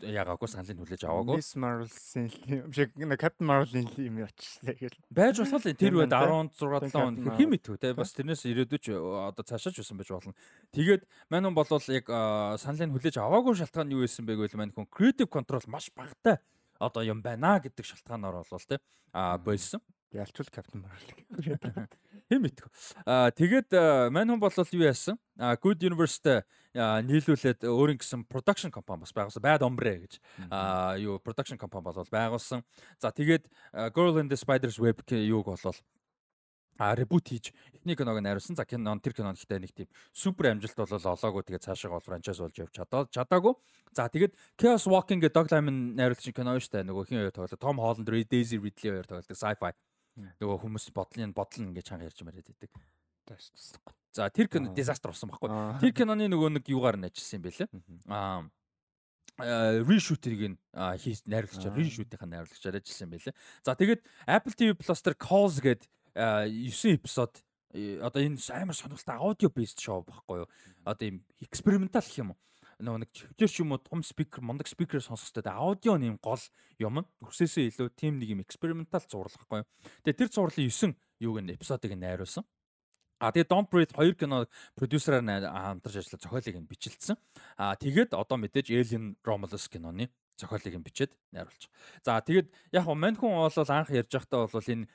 ягаагүй саналыг хүлээж аваагүй. Miss Marvel-ийн юм шиг Captain Marvel-ийн юм явчихлаа гэл. Байж болох тэр үед 16 7 он хэм мэдв те бас тэрнээс ирээдүйч одоо цаашаач байсан байж болно. Тэгээд мань хүн бол яг саналыг хүлээж аваагүй шалтгаан юу байсан бэ гэвэл мань хүн creative control маш багтай одоо юм байна гэдэг шалтгаанаар болвол те а болсон. Ялчул Captain Marvel. Хэм мэдгүй. Аа тэгээд мань хүн бол юу яасан? Аа Good Universe-тэй нийлүүлээд өөрийн гэсэн production компани бас байгуулсан. Bad Ombre гэж аа юу production компани болол байгуулсан. За тэгээд Girl in the Spider's Web юуг болол а ребут хийж эхний киног найруулсан. За кинон тэр кинон ихтэй нэг тийм супер амжилт болол олоогүй тэгээд цаашаа бол франчайз болж явж чадаа чадаагүй. За тэгээд Chaos Walking гэдэг Dog Diamond найруулсан кино шүү дээ. Нөгөө хин хоёр тоглоо. Tom Holland, Daisy Ridley хоёр тоглодог sci-fi нөгөө хүмүүс бодлын бодол нь ингэж чанга ярьж мариад идэг. За тэр кино дизастер болсон байхгүй. Тэр киноны нөгөө нэг юугаар нь ажилласан юм бэ лээ. Аа reshoot-ийг нь хийж найруулагчаар reshoot-ийн найруулагчаар ажилласан байлээ. За тэгээд Apple TV Plus дээр Calls гээд 9 эпизод одоо энэ амар сонирхолтой аудио based шоу байхгүй юу? Одоо юм экспериментал гэх юм уу? Нөгөө нэг чивчэр ч юм уу том спикер мундаг спикер сонсох хэрэгтэй аудио нэм гол юм нь өсөөсөө илүү тим нэг юм экспериментал зурлах байхгүй. Тэгээ тэр зурлын 9 юуг нь эпизодыг найруулсан. А тэгээ Don't Breathe хоёр кино продюсераар хамтарч ажиллаж зохиолыг нь бичлэлсэн. А тэгээд одоо мэдээж Alien Romulus киноны зохиолыг нь бичээд найруулчих. За тэгээд яг нь мань хүн бол анх ярьж байхдаа бол энэ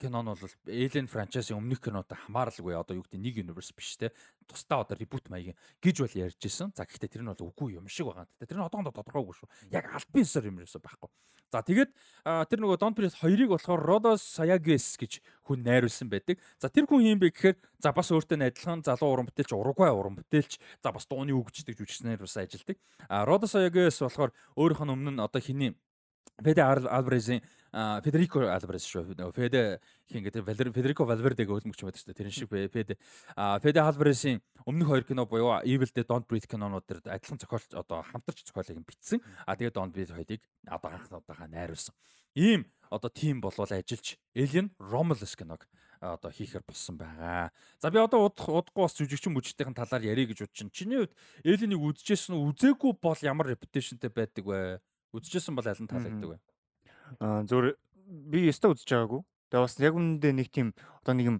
кино нь бол Alien franchise-ийн өмнөх кинотой хамааралгүй одоо юу гэдэг нэг universe биш те. Тусдаа одоо reboot маягийн гэж бол ярьж исэн. За гэхдээ тэр нь бол үгүй юм шиг байгаа. Тэр нь одоохондоо тодорхойгүй шүү. Яг аль бисаар юм ерөөсөө байхгүй. За тэгээд тэр нөгөө Don't Breathe 2-ыг болохоор Rodos Sayages гэж хүн найруулсан байдаг. За тэр хүн юм бэ гэхээр за бас өөртөө адилхан залуу уран бүтээлч, урагвай уран бүтээлч, за бас дууны үгждэг жүжигчнэр бас ажилдаг. А Rodos Sayages болохоор өөрийнх нь өмнө нь одоо хиний Феде Альварезийн Федерико Альварес шүү. Феде хин гэдэг Федерико Валвердег өлмөгч байдаг шүү. Тэрэн шиг Феде Феде Альваресийн өмнөх хоёр кино буюу Evil Dead Don't Breathe кинонууд дээр адилхан зохиолч одоо хамтарч зохиолыг нь бичсэн. А тэгээд Don't Breathe хоёрыг одоо анх удаага найруулсан. Ийм одоо тим болвол ажиллаж Alien Romulus киног одоо хийхээр болсон байгаа. За би одоо удахгүй удахгүй бас жүжигчин мүжигчдийн талаар ярих гэж бодчих. Чиний хувьд Alien-ийг үзчихсэн үү? Үзээгүй бол ямар reputation-тэй байдаг вэ? Үзчихсэн бол аль нь таалагддаг вэ? Аа зөв би өстө үзэж байгаагүй. Тэгээ бас яг үнэндээ нэг тийм одоо нэг юм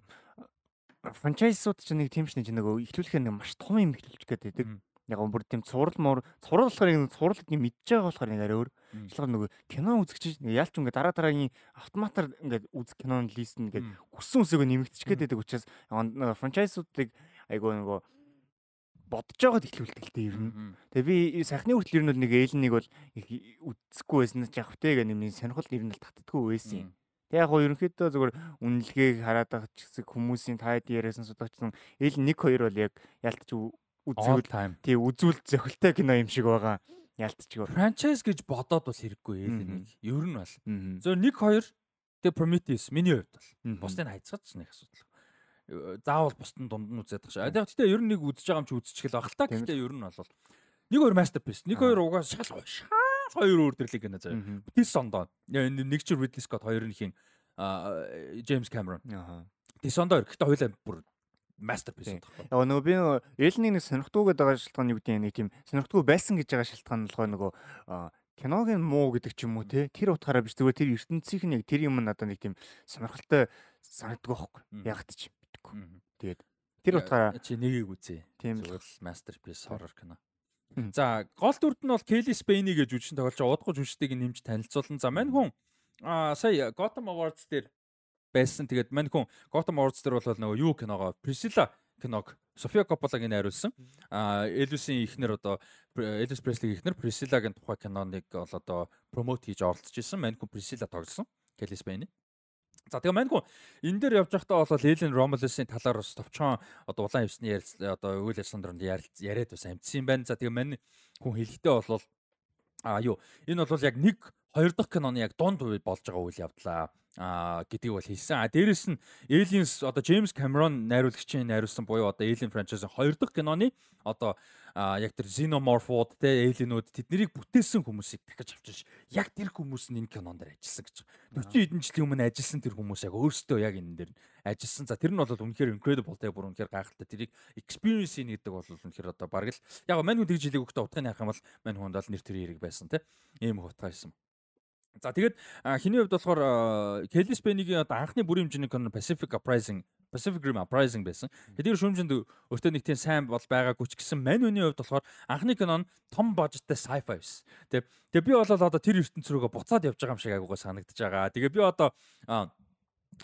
франчайзууд ч нэг тийм ш нэг ихлүүлэхээр нэг маш том юм ихлүүлж гээд байдаг. Яг бүр тийм цуврал муур цуврал болохоор нэг цуврал нэг мэдж байгаа болохоор нэг арай өөр. Шилгээр нөгөө кино үзэгч яалч ингээ дараа дараагийн автоматар ингээ үзэх киноны лист нь ингээ хүссэн үсээгөө нэмэгдчих гээд байдаг учраас франчайзуудыг айгуу нөгөө бодож байгаад ихлүүлдэг л дээ ер нь. Тэгээ би сайхны хүртэл ер нь нэг ээлнийг бол үзэхгүй байсан ч яг хөтэй гэх нэмний сонирхол ер нь л татдаггүй байсан юм. Тэг яг гоо ерөнхийдөө зүгээр үнэлгээг хараад байгаа ч гэсэн хүмүүсийн таад яриасан судагчсан ээл 1 2 бол яг ялтч үзүүл тий үзүүл зохилтой кино юм шиг байгаа. Ялтчгүй. Франчайз гэж бодоод бас хэрэггүй ээл нэг. Ер нь бол. Зөв 1 2 тэгээ Prometheus миний хувьд бол. Бусдыг хайцгаач нэг асуудал. Заавал бусдын дунд нь үзээд байгаа шүү. Яг гэхдээ ер нь нэг үзэж байгаа юм чи үзчихэл баг л та. Гэхдээ ер нь бол 1 2 masterpiece. 1 2 угаас шал шал хоёр өөр төрлийг гэнэ заяа. This сондоо. Нэг чи Ridley Scott хоёр нь хийн Джеймс Камерон. This сондоо гэхдээ хоёулаа бүр masterpiece байна. Яг нөгөө би нөгөө Элнийг нэг сонирхдгүй гэдэг байгаа шалтгаан юу гэдэг нэг тийм сонирхдгүй байсан гэж байгаа шалтгаан нь болохоор нөгөө киногийн муу гэдэг ч юм уу те тэр утгаараа биш зүгээр тэр ертөнцийн яг тэр юм надад нэг тийм сонирхолтой санагддаг байхгүй ягт ч мэдгүй. Тэгээд тэр утгаараа чи нэгийг үзье. Зүгээр masterpiece horror кино. За гол дүрд нь бол Kelly Spain гэж жүжигчин тоглож удахгүй жүжигчдийг нэмж танилцуулна. За мань хүн аа сая Gotham Awards дээр байсан. Тэгээд мань хүн Gotham Awards дээр бол нөгөө юу киногоо Priscilla киног София Копполагийн найруулсан. Аа Элвисийн ихнэр одоо Элвис Преслигийн ихнэр Priscilla-гийн тухай киноныг бол одоо промот хийж оролцож исэн. Мань хүн Priscilla тоглосон. Kelly Spain-ийн. За тэгээ мань хүн энэ дээр явж байхдаа бол Элен Ромулусын талаар бас товчхон одоо улаан хевсний ярил одоо үйл ажиллагаанд яриад бас амжсан юм байна. За тэгээ мань хүн хэлэхдээ бол а юу энэ бол яг нэг хоёр дахь киноны яг дунд үе болж байгаа үйл явдлаа. А гэдгийг бол хэлсэн. А дээрэс нь Aliens одоо James Cameron найруулагчийн найруулсан буюу одоо Alien franchise-ийн хоёр дахь киноны одоо яг тэр Xenomorph-ууд те Alien-ууд тэднийг бүтээсэн хүмүүсийг дахиж авчиж яг тэр хүмүүс нь энэ кинонд дээр ажилласан гэж. 40 хэдэн жилийн өмнө ажилласан тэр хүмүүс яг өөрсдөө яг энэ дээр ажилласан. За тэр нь бол үнэхээр incredible те бүр үнэхээр гайхалтай. Тэрийг experience-ийн гэдэг бол үнэхээр одоо бараг л яг мань хүн тэгж хэлээг өгтөө утганы харах юм бол мань хүнд бол нэр төрийн хэрэг байсан те. Ийм утга байсан. За тэгээд хиний хувьд болохоор Kelly Span-ийн одоо анхны бүрийн хэмжээний кино Pacific Uprising Pacific Rim Uprising байсан. Тэгэхээр шүүмжинд өөртөө нэг тийм сайн бол байгаагүй ч гэсэн мань үний хувьд болохоор анхны кино нь том бажеттай sci-fi байсан. Тэгээ тэгээ би бол одоо тэр ертөнц рүүгээ буцаад явж байгаа юм шиг агуугаа санагдаж байгаа. Тэгээ би одоо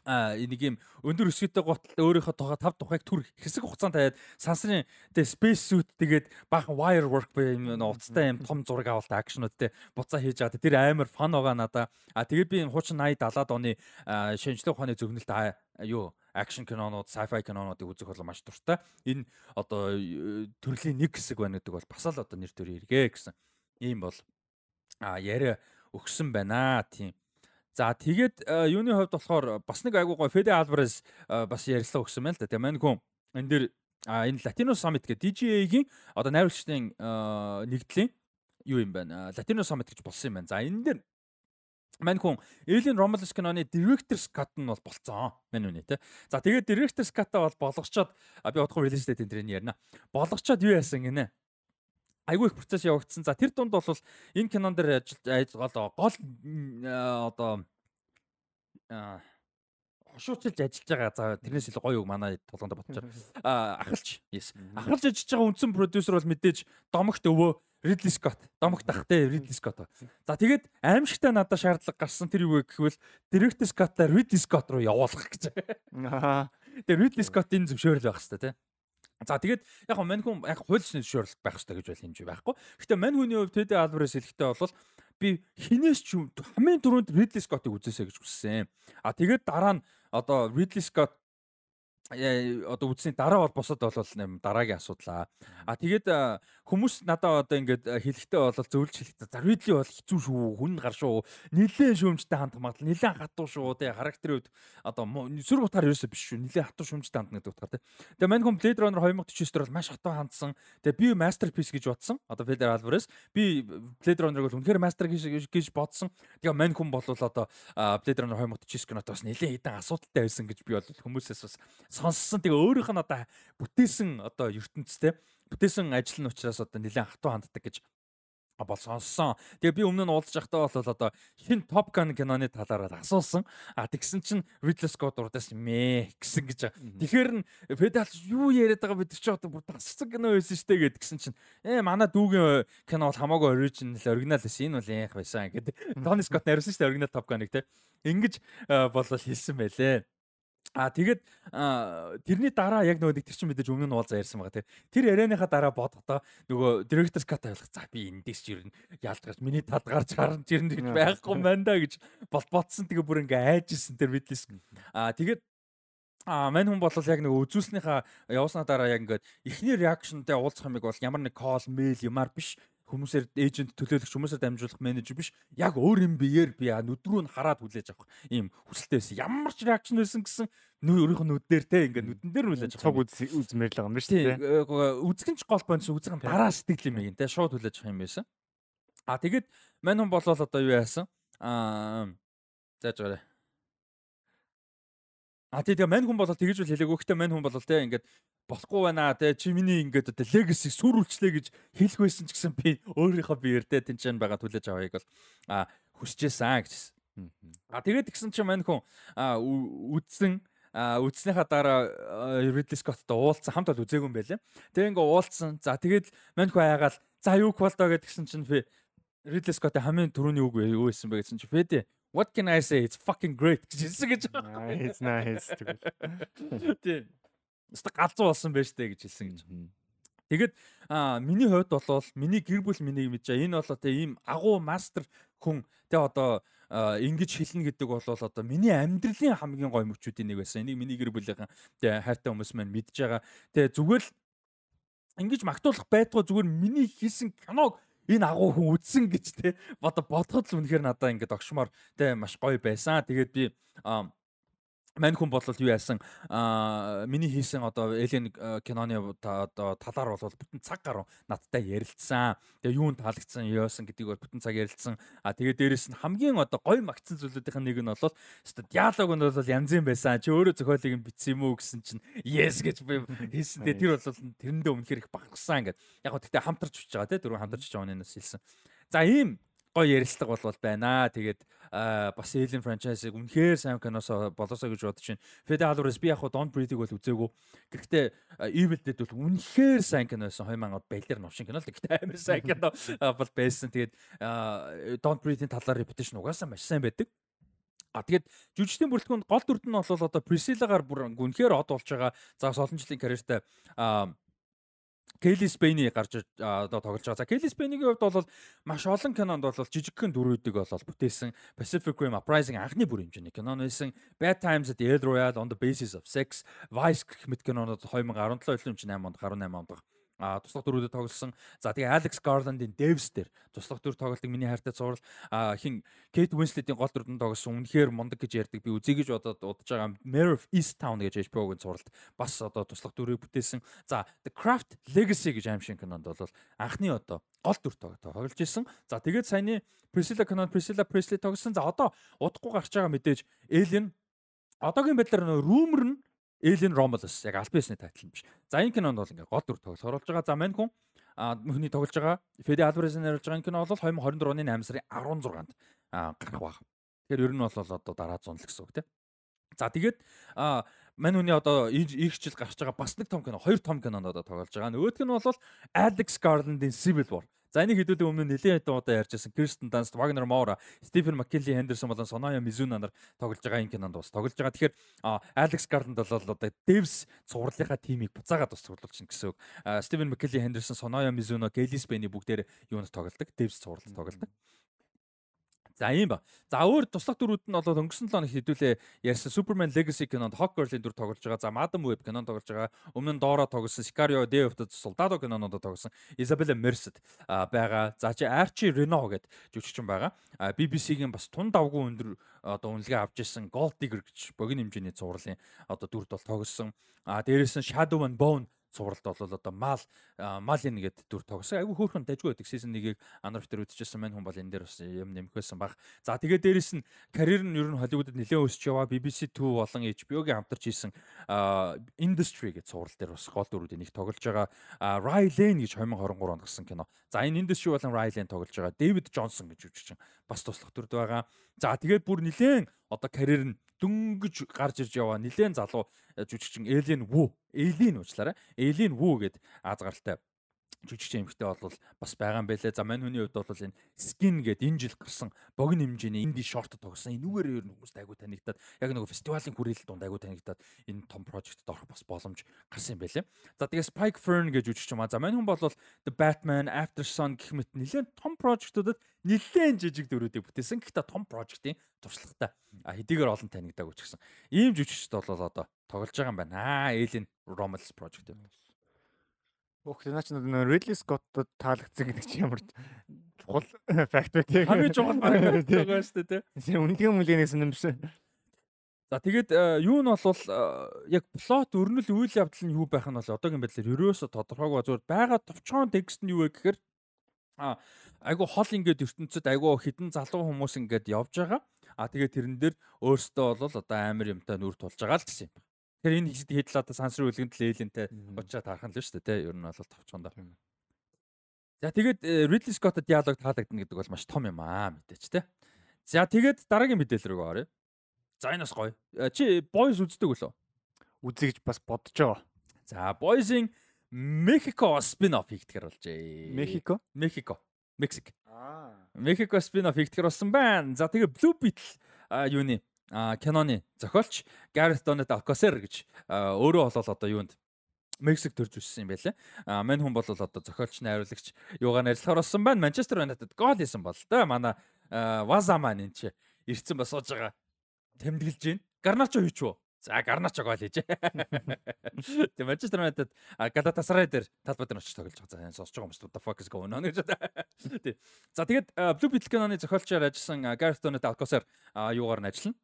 а нэг юм өндөр өсгөтэй готл өөрийнхөө тоо тав тухайг түр хэсэг хугацаанд таяад сансрын тэ space suit тэгээд баахан wire work буюу юм уцтай юм том зураг авалт акшнууд тэ буцаа хийж байгаа. Тэр амар фан байгаа надаа. А тэгээд би энэ хуучин 80 70-аад оны шинжлэх ухааны зөвнөлт юу акшн кинонууд, sci-fi кинонуудыг үзэх бол маш дуртай. Энэ одоо төрлийн нэг хэсэг байна гэдэг бол бас л одоо нэр төрийн хэрэгэ гэсэн. Ийм бол а яриа өгсөн байна. Тийм. За тэгээд э, юуны хувьд болохоор бас нэг айгуу гой Феде Альварес э, бас ярилцлага өгсөн байна л да. Тэгээ мань хүн энэ дэр энэ Latino Summit гэдэг DGA-гийн одоо найруулагчдын э, нэгдлийн юу юм байна? Latino Summit гэж болсон юм байна. За энэ дэр мань хүн Alien Romulus киноны director's cut нь бол болцсон. Мань үнэ те. За тэгээд director's cut-а бол болгочоод би удахгүй release date энэ ярина. Болгочоод юу яасан гинэ? Айгүй их процесс явагдсан. За тэр дунд бол энэ кинон дээр ажил гол одоо хошуучилж ажиллаж байгаа. За тэрнээс илүү гоё үг манай толгонд бодож байгаа. Аа ахалч. Yes. Ахалж ажиллаж байгаа үндсэн продюсер бол мэдээж домогт өвөө Ridley Scott. Домогт ахтай Ridley Scott. За тэгээд аимшигтай надад шаардлага гарсан тэр юу гэхвэл Director Scott-а Ridley Scott руу явуулах гэж. Аа. Тэгээд Ridley Scott-ийн зөвшөөрөл байх хэрэгтэй тийм. За тэгээд яг хөө мань хүн яг хуульчны зөвшөөрөл байх хэрэгтэй гэж бол хэмжээ байхгүй. Гэхдээ мань хүний хувьд Тэдэ Алварес хэлэхдээ бол би хинээс ч хамгийн түрүүнд Ridley Scott-ыг үзээсэй гэж хүссэн. А тэгээд дараа нь одоо Ridley Scott одоо үдсний дараа бол босод бол дараагийн асуудал. А тэгээд хүмүүс надад одоо ингээд хэлэхдээ бол зөвлөж хэлэхдээ за Ридли бол хэцүү шүү, хүн гар шүү. Нилээн шүүмжтэй хандах магадлал нилээн хатуу шүү. Тэгээ характерын үед одоо сүр утгаар ерөөсөө биш шүү. Нилээн хатуу шүүмжтэй хандна гэдэг утгаар тий. Тэгээ хүн Blade Runner 2049 дээр бол маш хатуу хандсан. Тэгээ би masterpiece гэж бодсон. Одоо Feder Alvarez би Blade Runner-ыг бол үнэхээр masterpiece гэж бодсон. Тэгээ хүн бол одоо Blade Runner 2049 кинот бас нилээн хитэн асуудалтай байсан гэж би бол хүмүүсээс бас сонссон. Тэгээ өөрийнх нь одоо бүтээсэн одоо ертөнцтэй бүтээсэн ажил нь учраас одоо нэлээд хатуу ханддаг гэж бол сонссон. Тэгээ би өмнө нь уулзж байхдаа бол одоо хин Top Gun киноны талаар асуусан. А тэгсэн чинь Ridley Scott урдаас мэ гэсэн гэж. Тэгэхээр нь Pedal юу яриад байгаа бид чи одоо тасцсан кино байсан штэ гэд гисэн чинь ээ манай дүүгийн кино бол хамаагүй оригинал оригинал байсан. Энэ бол яах байсан гэдэг. Tony Scott нариусан штэ оригинал Top Gun-ыг те. Ингэж болол хэлсэн байлээ. А тэгээд тэрний дараа яг нөгөө нэг тэр чин мэдээж өмнө нь уулзаа ярьсан байгаа тийм. Тэр ярианыхаа дараа бодохдоо нөгөө директорс кат ойлгох. За би эндээс ч ирнэ. Яалтгаас миний тал гарч гарч ирнэ гэж байхгүй мэн да гэж бол бодсон. Тэгээ бүр ингээ айжсэн тэр бидлээс. А тэгээд А мань хүн бол яг нэг үзүүлснийхаа явуулснаа дараа яг ингээд эхний реакшнтай уулзах юмыг бол ямар нэг кол, мэйл юмар биш хүмүүсээр эйжент төлөөлөгч хүмүүсээр дамжуулах менежер биш яг өөр юм биеэр би нүдрүү нь хараад хүлээж авах ийм хүсэлтэй байсан. Ямар ч реакшн байсан гэсэн өөрийнх нь нүдээр те ингээ нүдэн дээр хүлээж авах. Цог үзмээр л байгаа юм биш үү? Үзгэн ч гол бонс үзгэн дараа сэтгэл юм ин те шууд хүлээж авах юм байсан. А тэгээд мань хүн болол одоо юу яасан? Аа зааж гараа. А тэгээ мань хүн бол тэгж үл хэлээгөө. Гэхдээ мань хүн бол те ингээд болохгүй байна те чи миний ингээд одоо легаси сүрүүлчлээ гэж хэлэх байсан ч гэсэн би өөрийнхөө биеэр те тэнцэн байгаа түлээж авахыг бол а хүсэжсэн гэж. А тэгээд тэгсэн чинь мань хүн үдсэн а үдснийхаа дараа Ridley Scott-тай уулзсан хамт бол үзээгүй юм байлээ. Тэгээ ингээ уулзсан. За тэгээд мань хүн аягаал за юу квалдо гэдгсэн чинь Ridley Scott-ийн хамгийн түрүүний үг юу байсан бэ гэсэн чинь Фэдэ What can I say? It's fucking great гэж хэлсэн гэж байгаа. Nice, nice тэгвэл. Тийм. Өстө галзуу болсон байж тээ гэж хэлсэн гэж. Тэгэд миний хувьд болвол миний гэр бүл миний мэдэж. Энэ болоо тэ ийм агуу мастер хүн тэ одоо ингэж хэлнэ гэдэг бол одоо миний амьдралын хамгийн гоё мөчүүдийн нэг байсан. Энийг миний гэр бүлийнхэн тэ хайртай хүмүүс маань мэдж байгаа. Тэ зүгээр л ингэж магтуулах байтугай зүгээр миний хийсэн киног энэ агуу хүн үдсэн гэж те бодо бодоход л үнэхээр надаа ингээд огшмоор те маш гоё байсан. Тэгээд би мань хүн бол юу яасан а миний хийсэн одоо Alien киноны одоо талаар бол бүтэн цаг гаруй надтай ярилцсан. Тэгээ юунд таалагдсан яасан гэдгийг бол бүтэн цаг ярилцсан. А тэгээ дээрэс нь хамгийн одоо гоё магтсан зүйлүүдийн нэг нь бол өстө диалог нь бол янз юм байсан. Чи өөрөө зохиолыг нь бичсэн юм уу гэсэн чинь yes гэж би хэлсэн. Тэгээ тэр бол тэрэндээ өмнөхөр их багтсан ингээд. Яг гоо тэгтээ хамтарч бичиж байгаа те дөрөв хамтарч байгаа өнөөс хэлсэн. За ийм гоё ярилцлага бол байна. Тэгээд бас Alien franchise-ыг үнэхээр сайн киноос болоосоо гэж бодож байна. Fede Alvarez би яг хуу Don't Breathe-ийг бол үзээгүй. Гэхдээ Evil Dead бол үнэхээр сайн кино байсан. 2000-ад баялаар новшин кино л гэхдээ амар сайн кино бол байсан. Тэгээд Don't Breathe-ийн талаар reputation угаасаа маш сайн байдаг. А тэгээд жүжигчдийн бүрэлдэхүүнд гол дүрд нь бол одоо Priscilla-гаар бүр үнэхээр од болж байгаа. За олон жилийн карьертай Келли Спейни гарч одоо тоглож байгаа. За Келли Спейнигийн хувьд бол маш олон кинонд бол жижигхэн дөрүүдийг бол бүтээсэн Pacific Rim Uprising анхны бүр хэмжээний кино нэсэн Bad Times at El Royale on the Basis of Sex. Vice гэх мэт кинонууд 2017 8 онд 18 онд туслах дөрүүдэд тоглосон. За тэгээ Алекс Гарландын Devs дээр туслах дүр тоглолтыг миний хайртай а хин Кейт Уинслетийн гол дүрдэн тоглосон үнэхээр мундаг гэж ярьдаг. Би үзье гэж бодоод удаж байгаа Mayor of Easttown гэж HBO-гийн зурвалд бас одоо туслах дүрийг бүтээсэн. За The Craft Legacy гэж аим шиг кинонд бол анхны одоо гол дүр тоглож исэн. За тэгээд саяны Priscilla кинонд Priscilla Presley тоглосон. За одоо удахгүй гарч байгаа мэдээж Alien одоогийн байдлаар rumor нь Alien Romulus яг Albius-ны тайтл юм биш. За энэ кинонд бол ингээ гол дүр тоглохоор болж байгаа. За мань хүн а хүний тоглож байгаа Fede Alvarez-ын харуулж байгаа кино бол 2024 оны 8 сарын 16-нд гарах баг. Тэгэхээр ер нь бол одоо дараа зун л гэсэн үг тийм. За тэгээд а мань хүний одоо их жил гарч байгаа бас нэг том кино, хоёр том кинонд одоо тоглож байгаа. Нөгөөх нь бол Alex Garland-ийн Civil War. За энийг хэдүүдийн өмнө нэлээд хэдэн удаа ярьжсэн Кристен Данст, Вагнер Мора, Стивен Маккинли Хендерсон болон Соноя Мизуна нар тоглож байгаа энэ кинонд бас тоглож байгаа. Тэгэхээр Алекс Гарланд бол одоо Devs цувралынхаа тимийг буцаагаад бас цуглуулж чинь гэсэн үг. Стивен Маккинли Хендерсон, Соноя Мизуна, Гейлис Бэни бүгдээр юунд тоглодог? Devs цувралд тоглодог. За ийм ба. За өөр туслах дүрүүд нь бол өнгөрсөн 7 хоног хэдүүлээ ярьсан Superman Legacy кинонд Hawkgirl-ийн дүр тоглож байгаа. За Madam Web кинонд тоглож байгаа. Өмнө нь Dora тоглосон, Sicario, Day of the Soldado кинонод тоглосон. Isabella Merced байгаа. За чи Archie Reno гэдэг жүжигчин байгаа. BBC-гийн бас тун давгүй өндөр одоо үнэлгээ авч ирсэн Gold Digger гэж богино хэмжээний зурлын одоо дүрд бол тоглосон. А дээрээс нь Shadow and Bone цувралд бол одоо мал малин гэдэг дүр тогсон. Айгүй хөөрхөн дажгүй байдаг. Season 1-ийг анров дээр үзчихсэн мань хүн бол энэ дээр бас юм нэмэх байсан баг. За тэгээд дээрэс нь карьер нь ер нь Холливуудад нэлээд өсч яваа. BBC 2 болон HBO-гийн хамтарч хийсэн Industry гэдэг цуврал дээр бас гол дүрүүдийн нэг тоглож байгаа. Ry Lane гэж 2023 онд гарсан кино. За энэ Industry болон Ry Lane тоглож байгаа. David Johnson гэж үжигчин бас туслах дүрд байгаа. За тэгээд бүр нэлээд одоо карьер нь дөнгөж гарч ирж яваа нэлээд залуу э, жүжигчин Alien Wu, Alien уучлаарай. Alien Wu гэд аз гаралтай жүжигч эмэгтэй бол бас байгаа юм байлээ. За мань хүний хувьд бол энэ Skin гэдэг энэ жил гарсан богино хэмжээний инди шорт тогсон. Энүүгээр ер нь хүмүүст айгу танигдаад яг нэг фестивалийн хүрээлэл донд айгу танигдаад энэ том прожектэд орох бас боломж гарсан юм байлээ. За тэгээ Spike Fern гэж жүжигч юм а. За мань хүн бол The Batman, After Sun гэх мэт нэлээд том прожектуудад нэлээд жижиг дөрүүдийг бүтээсэн. Гэхдээ том прожектын туршлагатай хэдийгээр олон танигдаагүй ч гэсэн ийм жүжигчд бол одоо тоглож байгаа юм байна. Аа, Alien Romulus project юм. Өөх наач нөө Ridley Scott-д таалагдсан гэдэг чи ямар чухал факт вэ тийм. Хамгийн чухал байгаа шүү дээ тийм. Үнэтгэн мүлэнээс нэмсэн. За тэгээд э, юу нь бол э, яг плот өрнөл үйл явдал нь юу байх нь бол одоогийн байдлаар ерөөсө тодорхойгүй зүгээр байгаа товчхон текст нь юу вэ гэхээр а айгу хол ингээд ертөнцид айгу хідэн залуу хүмүүс ингээд явж байгаа. А тэгээд тэрэн дээр өөртөө бол одоо амар юмтай нүр тулж байгаа л гэсэн юм байна. Тэгэхээр энэ хэсэг хэд л одоо сансрын үлгэнд лээлэнтэй очиад харах л шүү дээ. Ер нь бол товчхондоо. За тэгээд Ridley Scott-д диалог таалагдана гэдэг бол маш том юм аа мэдээч тий. За тэгээд дараагийн мэдээлэл рүү оръё. За энэ бас гоё. Э, чи Boys үздэг үлээ? Үзье гэж бас бодож байгаа. За Boys-ийн Mexico spin-off хийгдгэр болжээ. Mexico? Mexico. Мексик. Аа. Mexico spin-off хийгдгэр болсон байна. За тэгээ Blue Beetle юуны киноны зохиолч Gareth Donat Alcocer гэж өөрөө болол одоо юунд Мексик төрж үссэн юм байлаа. А мань хүн бол одоо зохиолч найруулагч юугаар ажиллахаар болсон байна. Манчестер Юнайтед гол хийсэн бол да. Манай Ваза маань энэ чи ирцэн бас сууж байгаа. Тэмдэглэж байна. Гарначо хийч үү? За Гарначо гол хийж. Тэг Манчестер Юнайтед Галатасарай дээр талбай дээр очиж тоглож байгаа. За сонсож байгаа what the fuck is going on гэж. Тэг. За тэгээд Blue Beetle киноны зохиолчоор ажилласан Gareth Donat Alcocer юугаар нь ажиллана?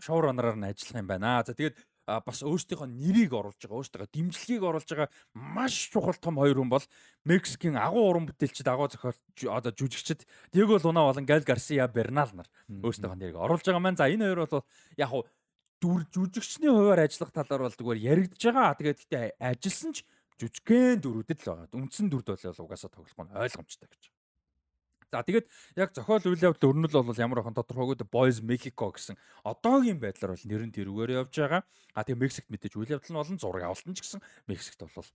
Showrunner-аар нь ажиллах юм байна. За тэгээд бас өөрсдийнхөө нэрийг оруулж байгаа, өөрсдөө дэмжлэгийг оруулж байгаа маш чухал том хоёр хүн бол Мексикийн агуу уран бүтээлчд, агуу зохиолч одоо жүжигчд Диего Луна болон Gal Garcia Bernal нар өөрсдийнхөө нэрийг оруулж байгаа маань. За энэ хоёр бол яг хуу дүр жүжигчний хуваар ажиллах талаар бол зүгээр яригдж байгаа. Тэгээд гэтээ ажилласан ч жүжигхэн дүрүүдэд л байгаа. Үндсэн дүрд бол угаасаа тоглох нь ойлгомжтой гэж. За тэгээд яг зохиол үйл явдал өрнөл бол ямар хэн тодорхойгүй Boys Mexico гэсэн одоогийн байдлаар бол нэр нь тэрүүгээр явж байгаа. А тэгээд Мексикт мэдээж үйл явдал нь болон зураг авалт нь ч гэсэн Мексикт бол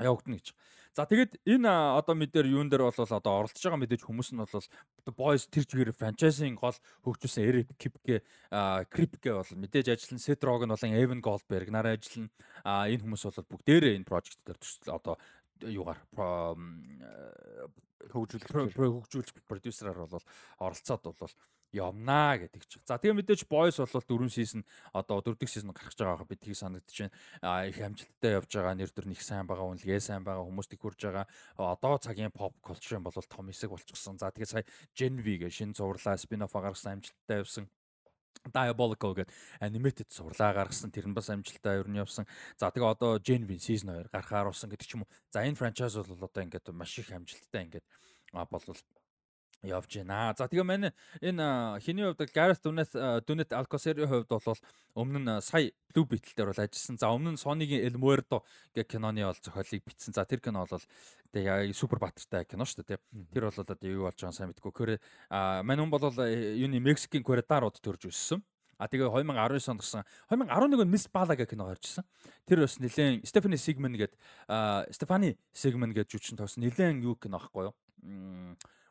явагдана гэж. За тэгээд энэ одоо мэдээр юун дээр бол одоо оролцож байгаа мэдээж хүмүүс нь бол Boys тэр чигээр франчайзинг гол хөгжүүлсэн Eric Kipke Kripke бол мэдээж ажиллана. Seth Rogen болон Evan Goldberg нараа ажиллана. А энэ хүмүүс бол бүгдээрээ энэ project дээр төсөл одоо юугаар хөгжүүлэх хөгжүүлэх продюсераар бол оролцоод бол явнаа гэдэг ч. За тэгээ мэдээж Boys бол 4 сизон одоо 4 дахь сизон гарч байгаа бидгийг санагдаж байна. Их амжилттай явж байгаа нэр төр них сайн байгаа үнэлгээ сайн байгаа хүмүүст их хүрж байгаа. Одоо цагийн pop culture бол том хэсэг болчихсон. За тэгээ сая Gen V гэ шинэ зурлаа spin-off гаргасан амжилттай явсан. Diabolical гэдэг animated сурлаа гаргасан тэр нь бас амжилттай ер нь явсан. За тэгээ одоо Gen V season 2 гарахаар болсон гэдэг ч юм уу. За энэ franchise бол одоо ингээд маш их амжилттай ингээд болвол явж байна. За тэгээ манай энэ хиний хувьд Gareth Dunet Dunet Alcocer-ийн хувьд бол өмнө нь сая Blue Beetle дээр бол ажилласан. За өмнө нь Sony-гийн El Muerto гэх киноны бол зохиолыг бичсэн. За тэр кино бол тэгээ супер батартай кино шүү дээ. Тэр бол одоо юу болж байгааг сайн мэдгүй. Кore манай хүн бол юуны Мексикийн Querétaro-д төрж өссөн. А тэгээ 2019 онд гарсан 2011 онд Miss Bala гэх кино гарчсан. Тэр бас нэлээд Stephanie Sigman гэдэг Stephanie Sigman гэж жүжигчин тогсон нэлээд юу кино аахгүй юу?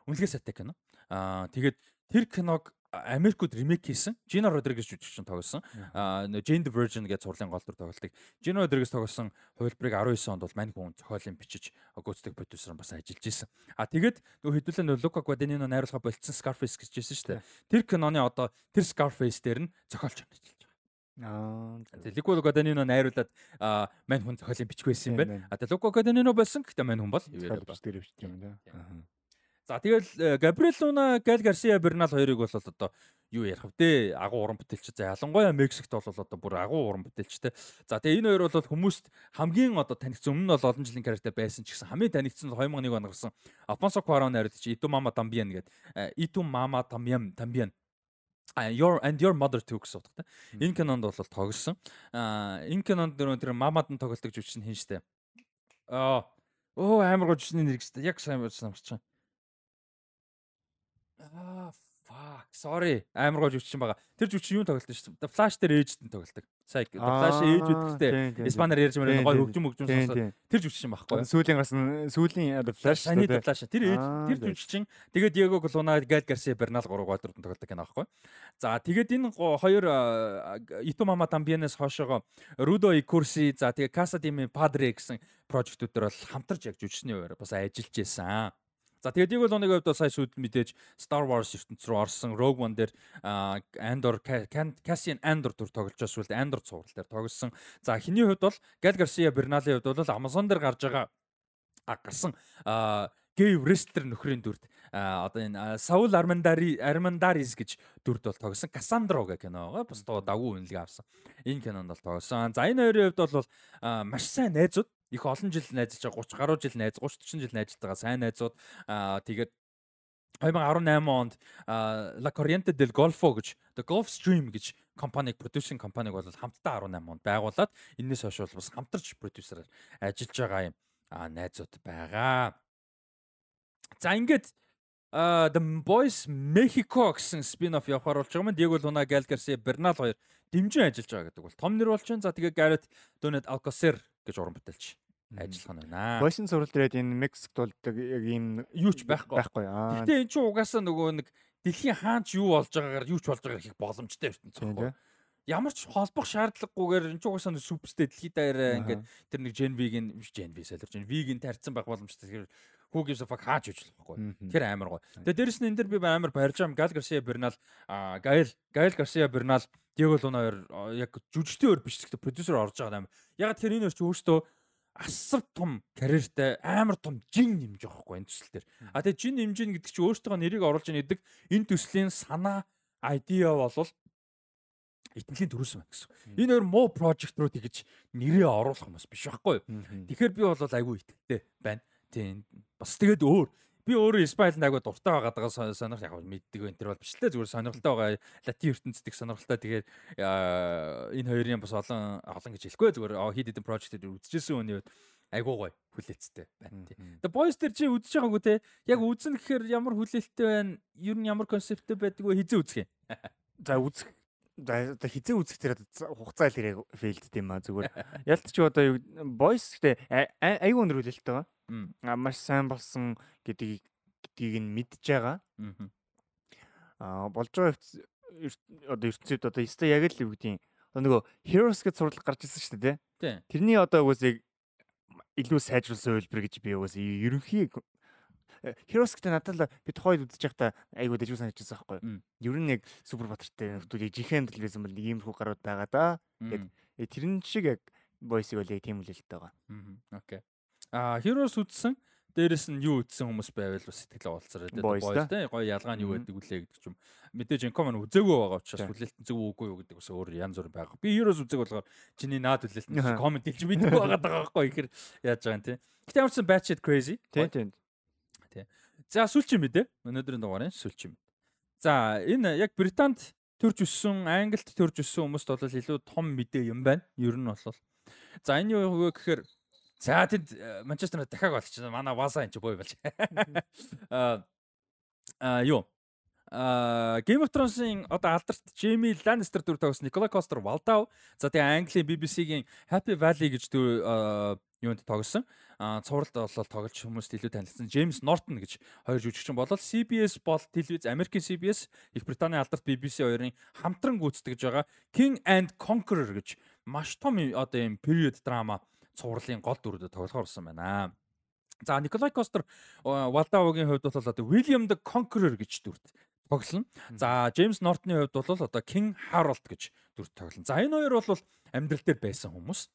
Үнэлгээ сайтай кино. Аа тэгээд тэр киног Америкууд ремейк хийсэн. Gina Rodriguez жүжигчин тоглосон. Аа Jane the Virgin гэж сурлын гол дүр тоглолтыг Gina Rodriguez тоглосон хувилбарыг 19 онд бол мань хүн зохиолын бичиж гүйцэтгэх продюсер бас ажиллаж исэн. Аа тэгээд нөгөө хэдүүлээ нөгөө Luca Guadagnino найруулга болцсон Scarface гэж хэлсэн шүү дээ. Тэр киноны одоо тэр Scarface дээр нь зохиолч ажиллаж Аа. Тэгээ Luca Guadagnino найруулад мань хүн зохиолын байсан юм байна. А тэгээ Luca Guadagnino болсон гэхдээ мань хүн бол юу яа дээр бичдэг юм да. Аа. За тэгэл Габриэл Луна, Гал Гарсиа Бернал хоёрыг бол одоо юу ярих вэ? Агуу уран бүтээлч. За ялангуяа Мексикт бол одоо бүр агуу уран бүтээлчтэй. За тэгээ энэ хоёр бол хүмүүст хамгийн одоо танигдсан өмнө нь бол олон жилийн карьертай байсан ч гэсэн хамгийн танигдсан 2001 онд гарсан Алфонсо Куарон найруулагч Иту Мама Тамбиан гэдэг Иту Мама Тамбиан Тамбиан your and your mother too гэсэн утгатай. Энэ кинонд бол тоглосон. Аа энэ кинонд нөр тэр мамад нь тоглолтог жүжигчин хин штэ. Аа оо амар гоо жүжигчний нэр гэжтэй. Яг сайн бодсон амарч байгаа. Аа fuck sorry амар гоо жүжигчин байгаа. Тэр жүжигчин юу тоглолт шүү дээ. Flash дээр ээжд нь тоглолдог. Сая Flash ээж үүдтэй. Испанаар ярьж мөрөө гой хөгжим хөгжим сонсоод тэр жүжигчин байхгүй. Сүүлийн гарсан сүүлийн Flash дээр Flash тэр ээж тэр жүжигчин тэгээд Диего Луна Gal Garcia Bernal 3 гол дүрдэн тоглолдог кино байхгүй. За тэгээд энэ хоёр Ито Мама Тамбианес хоошоогоо Rudo Icursi за тэгээд Casa de Padre гэсэн прожектууд дээр бол хамтарч яг жүжигчний хувьар бас ажиллаж байсан. За тэгээд яг бол нэг хувьд сая шүүд мэдээж Star Wars ертөнц рүү орсон Rogue One дээр Andor Cassian Andor төр тоглож байгаа сүлд Andor цуврал дээр тоглосон. За хиний хувьд бол Gal Garcia Bernal-ийн хувьд бол Amazon дээр гарч байгаа гарсан гей wrestler нөхрийн дүрд одоо энэ Saul Armendari Armendaris гэж дүрд бол тогсон Cassandra гэх кино байгаа. Бас дагуу үнэлгээ авсан. Энэ кинонд бол тогсон. За энэ хоёрын хувьд бол маш сайн найзууд их олон жил найзаж байгаа 30 гаруй жил найз 30 40 жил найзаж байгаа сайн найзууд тэгээд 2018 онд La Corriente del Golfo гэж The Gulf Stream гэж компаниг продюсинг компаниг бол хамтдаа 18 онд байгуулад энэс хойш бол бас хамтарч продюсераар ажиллаж байгаа юм найзууд байгаа. За ингээд Uh, The Boys Mexico гэсэн спин-офф явахаар болж байгаа юм. Диего Луна, Gal Garcia, Bernal хоёр дэмжин ажиллаж байгаа гэдэг бол том нэр болж байна. За тэгээ Garrett Donat Alcocer гэж уран бүтээлч ажиллах нь байна. Boys сурал дээрээ энэ Мексикт бол яг ийм юу ч байхгүй. Байхгүй. Гэтэ эн чинь угаасаа нөгөө нэг дэлхийн хаач юу болж байгаагаар юу ч болж байгаа их боломжтой ертөнц байхгүй ямар ч холбох шаардлагагүйгээр энэ ч угаасаа сүпстэй дэлхийд даяараа ингээд тэр нэг Gen V-гийн Gen V солирч Gen V-гийн тарьсан байх боломжтой. Тэгэхээр Who gives a fuck хааж иж болохгүй. Тэр амар гоё. Тэгээ дээрэс нь энэ дэр би амар баярж байгаа Гал Гарсиа Бернал Гайл Гайл Гарсиа Бернал Диего Луна хоёр яг жүжигчдийн өөр биш гэхдээ продюсер орж байгаа юм. Яг тэр энэ хоёр ч өөртөө асар том карьертай амар том жин нэмж байгаа хгүй энэ төсөл дээр. А тэгээ жин нэмжин гэдэг чинь өөртөө нэрийг оруулж яадаг гэдэг энэ төслийн санаа идея болвол итгэлийн төрөөс байна гэсэн. Энэ хоёр муу project руу тэгж нэрээ оруулах хүмүүс биш байхгүй. Тэгэхээр би бол айгүй итгэлтэй байна. Тийм. Бас тэгээд өөр. Би өөрөө Испанил айгүй дуртай байгаад байгаа сон- сонирхол яг мэддэг энэ төр бол биш л дээ. Зүгээр сонирхолтой байгаа. Латин ертөнцийн сонирхолтой. Тэгээд энэ хоёрын бас олон олон гэж хэлэхгүй. Зүгээр хид хидэн project-д үзчихсэн үний үед айгүй гоё хүлээцтэй байна тийм. Тэгээ boys дээр чи үзэж байгаагүй те. Яг үзэн гэхээр ямар хүлээлттэй байна? Ер нь ямар концепттэй байдаг вэ? Хизээ үзэх юм. За үзэх. За хизээ үзэх тэр хугацаа л ирээ фейлдд юм а зүгээр. Ялт чи одоо юу voice гэдэг айгүй өндөр хүлээлттэй байгаа. Маш сайн болсон гэдгийг гэдгийг нь мэдж байгаа. Аа болж байгаа одоо ертөнцид одоо өстой яг л юу гэдгийг одоо нөгөө heroes гэж сурлаг гарч ирсэн шүү дээ. Тийм. тэ. Тэрний одоо угсыг илүү сайжруулсан хувилбар гэж би угсаа ерөнхий э, Heroes гэдэг надад би тухайд үзэж байхдаа айгуу дэжгүй санагдчихсан байхгүй юу. Ер нь яг супер батартай нөхдүүдийг жинхэнэ төлөвлөсөн бол нэг иймэрхүү гарууд байгаа да. Э, Тэрэн шиг яг voice-ийг бол яг тийм үлээлттэй байгаа. Окей. А Heroes үзсэн дээрэс нь юу үзсэн хүмүүс байвал бас Boys boys та? тэ гоё ялгаа нь юу байдаг үлээ гэдэг юм. Мэдээж инком нь үзээгүй байгаа учраас Тий. хүлээлт зөв үгүй юу гэдэг бас өөр янз бүр байгаа. Би Heroes үзэг болохоор чиний наад хүлээлт Аха. коммент хэлж мэдгүй байгаа байхгүй ихэр яаж байгаа юм тэ. Гэтэ ямар ч batshit crazy. Тийм тийм. За сүүлчийн мэдээ. Өнөөдрийн дугаарын сүүлчийн мэдээ. За энэ яг Британд төрж өссөн, Англид төрж өссөн хүмүүст бол илүү том мэдээ юм байна. Ер нь бол. За энэ юу вэ гэхээр за тэд э, Манчестер дахиад болчихсон. Манай Васа энэ ч бой болж. Аа а юу А Game of Thrones-ийн одоо алдарт Jamie Lannister дүр тоглосон Nicola Coster Waldau за тэгээ Английн BBC-гийн Happy Valley гэж дүр юунд тоглосон. А цувралд болол тоглож хүмүүст илүү танилцсан James Norton гэж хоёр жүжигчин болол CBS бол телевиз Америкийн CBS Их Британий алдарт BBC хоёрын хамтран гүйцэтгэж байгаа King and Conqueror гэж маш том одоо юм period драма цувралын гол дүрүүдэд тоглохоор болсон байна. За Николай Костер Валдаугийн хувьд бол одоо William the Conqueror гэж дүрт тоглоно. За Джеймс Нортны хувьд бол одоо King Harold гэж дүрт тоглоно. За энэ хоёр бол амьдрал дээр байсан хүмүүс.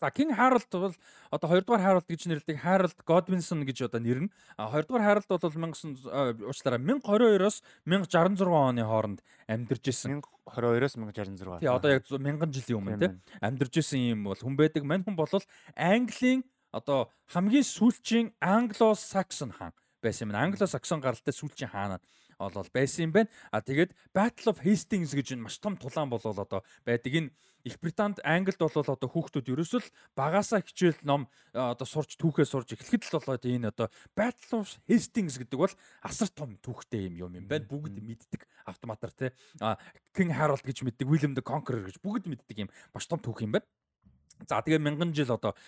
За King Harold бол одоо 2 дугаар Harold гэж нэрлэдэг Harold Godwinson гэж одоо нэр нь. А 2 дугаар Harold бол 1900 а, уучлаарай 1022-оос 1066 оны хооронд амьдарч исэн. 1022-оос 1066. Тий одоо яг 1000 жилийн өмнө тий амьдарч исэн юм бол хүн байдаг. Мань хүн бол Английн одоо хамгийн сүүлчийн Англо-Саксон хаан байсан юм. Англо-Саксон гаралтай сүүлчийн хаан олол байсан юм байна. А тэгээд Battle of Hastings гэж энэ маш том тулаан болол одоо байдаг. Энэ Их Британд Англид бол одоо хүүхдүүд ерөөсөл багасаа хичээл ном одоо сурч түүхээ сурж эхлэхэд л болоод энэ одоо Battle of Hastings гэдэг бол асар том түүхтэй юм юм юм байна. Бүгд мэддэг автоматар тий. King Harold гэж мэддэг, William the Conqueror гэж бүгд мэддэг юм маш том түүх юм байна. За тэгээ мянган жил одоо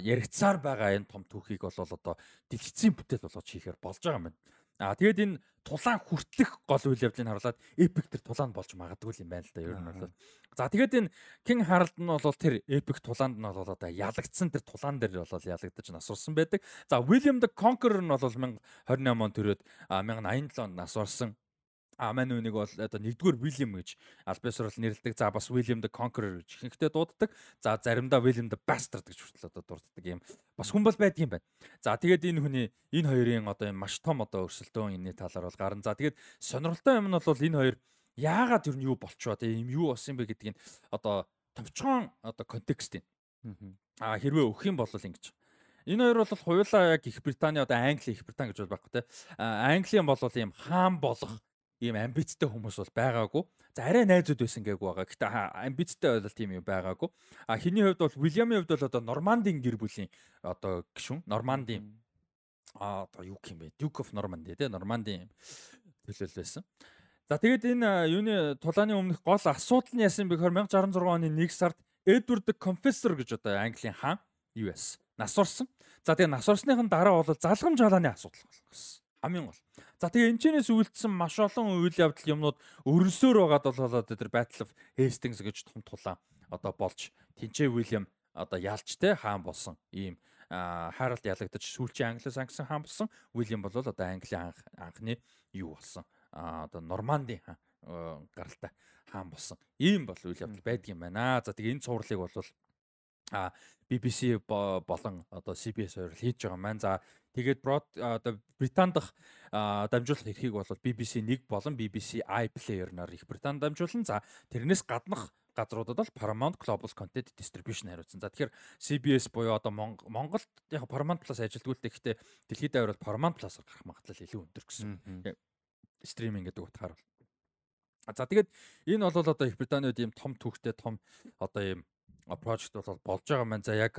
яригцсаар байгаа энэ том түүхийг бол одоо дэлгэцийн бүтээл болгож хийхээр болж байгаа юм байна. А тэгээд энэ тулаан хүртлэх гол үйл явдлыг харуулад эпик тэр тулаанд болж магадгүй юм байна л да ер нь бол. За тэгээд энэ King Harold нь бол тэр эпик тулаанд нь бол одоо ялагдсан тэр тулаан дээр бол ялагдаж насурсан байдаг. За William the Conqueror нь бол 1028 он төрөөд а, 1087 онд насурсан. А мань үнийг бол одоо нэгдүгээр William гэж альбесор бол нэрлэдэг. За бас William the Conqueror гэж ихэнхдээ дууддаг. За заримдаа William the Bastard гэж хүртэл одоо дурддаг юм. Бас хүн бол байдаг юм байна. За тэгээд энэ хүний энэ хоёрын одоо юм маш том одоо өрсөлдөөн энэний талаар бол гарна. За тэгээд сонирхолтой юм нь бол энэ хоёр яагаад ер нь юу болчихоо тийм юм юу болсон бэ гэдгийг одоо товчхон одоо контекст юм. А хэрвээ өгөх юм бол ингэж. Энэ хоёр бол хуйлаа яг Их Британий одоо Англи Их Британи гэж бол байхгүй те. А Английн бол ийм хаан болох ийм амбицтай хүмүүс бол байгаагүй. За арай найзууд байсан гээгүй байгаа. Гэтэ амбицтай бол тийм юм байгаагүй. А хиний хувьд бол Уильямын хувьд бол одоо Нормандийн гэр бүлийн одоо гишүүн Нормандийн а одоо юу юм бэ? Duke of Normandy те Нормандийн төлөөл байсан. За тэгээд энэ юуны тулааны өмнөх гол асуудал нь яасан бэ гэхээр 1066 оны 1 сард Edward the Confessor гэж одоо Английн хаан US насурсан. За тэгээд насурсныхын дараа бол залгам жалааны асуудал болсон. Хамгийн гол. За тэгээ энэчнээс үйлдсэн маш олон үйл явдал юмнууд өрнсөөр байгаад болоод тэр Battle of Hastings гэж том тулаан одоо болж Тинчээ Уильям одоо ялч те хаан болсон ийм хайралд ялагдаж сүүлчийн англосаксон хаан болсон. Уильям бол одоо Английн анх анхны юу болсон? Одоо Нормандийн хаан гаралтай хаан болсон. Ийм бол үйл явдал байдаг юм байна. За тэгээ энэ цувралыг бол а BBC болон одоо CBS хоёр хийж байгаа маань. За тэгээд брод одоо Британд дах дамжуулах эрхийг бол BBC 1 болон BBC iPlayer-нар их Британд дамжуулан. За тэрнээс гаднах газруудад бол Paramount Global Content Distribution хариуцсан. За тэгэхээр CBS буюу одоо Монголд яг Paramount Plus ажилтгуулдаг гэхдээ дэлхийд бол Paramount Plus-аар гарах магадлал илүү өндөр гэсэн. Стриминг гэдэг утгаар бол. За тэгээд энэ бол одоо Их Британид ийм том түүхтэй том одоо ийм project бол болж байгаа маань. За яг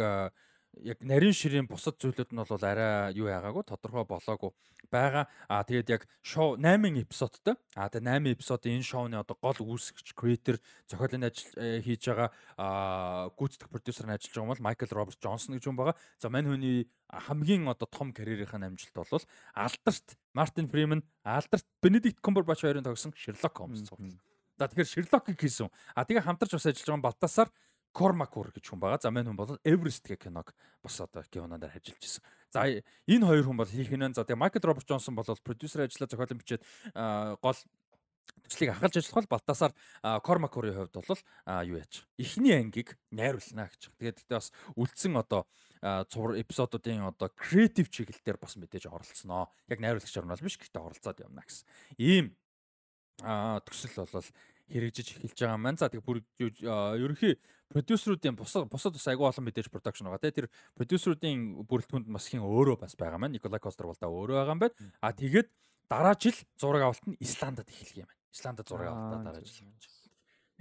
яг нарийн ширийн бусад зүйлүүд нь бол арай юу яагаагүй тодорхой болоогүй байгаа. Аа тэгээд яг шоу 8 эпизодтой. Аа тэгээд 8 эпизод энэ шоуны одоо гол үүсгэгч, creator, зохиолын ажил э, хийж байгаа аа гүйцэтгэх продюсер нь ажиллаж байгаа бол Майкл Роберт Джонсон гэж хүн байгаа. За мань хүний хамгийн одоо том карьерийнхэн амжилт бол алдарт Мартин Фриман, алдарт Бенедикт Камбербач хоёрын тогсон Sherlock Holmes цуглал. За тэгэхээр Sherlock-ийг хийсэн. А тэгээ хамтарч бас ажиллаж байгаа Балтасар Кормакур гэж хүн байгаа. За мань хүн бол Everest гэх киног бас одоо киноноор ажиллаж ирсэн. За энэ хоёр хүн бол хийх нь. За тэгээ Майкл Роберт Джонсон бол продюсер ажиллаа зохиолын бичээд гол төслийг ахалж ажиллах бол Балтасар Кормакурын хувьд бол юу яаж эхний ангийг найруулна гэж. Тэгээд тэгтээ бас үлдсэн одоо цувар эпизодуудын одоо креатив чиглэлээр бас мэдээж оролцсноо. Яг найруулагчаар нь бол биш гэхдээ оролцоод явна гэсэн. Ийм төсөл бол хэрэгжиж эхэлж байгаа маань. За тэгээ бүр ерөнхий продюсеруудын бусад бусад бас айгүй олон мэдээж продакшн байгаа. Тэгээ тэр продюсеруудын бүрэлдэхүүнд бас хин өөрөө бас байгаа маань. Николай Костер бол да өөрөө байгаа юм байна. А тэгээд дараа жил зураг авалт нь Исландад эхэлх юм байна. Исландад зураг авалтаа дараа жил явж байгаа.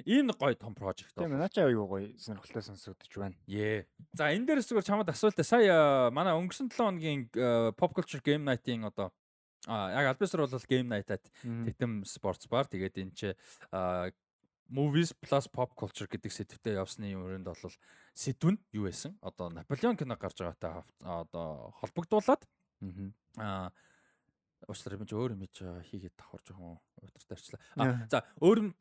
Ийм нэг гоё том прожект байна. Тийм наачаа аюу гоё сонирхолтой сонсогдож байна. Ее. За энэ дээрс зүгээр чамд асуулт сая манай өнгөрсөн 7 хоногийн pop culture game night-ийн одоо А яг Альбисер бол Game Night-ад Тэтэм Sports Bar тэгээд энэ чи Movies plus Pop Culture гэдэг сэдвтэй явсны өрөөнд бол сэдв нь юу байсан? Одоо Наполеон кино гарч байгаатай одоо холбогдуулаад аа уучлаарай би өөр юм хийгээд давхар жоохон удиртай арчлаа. А за өөр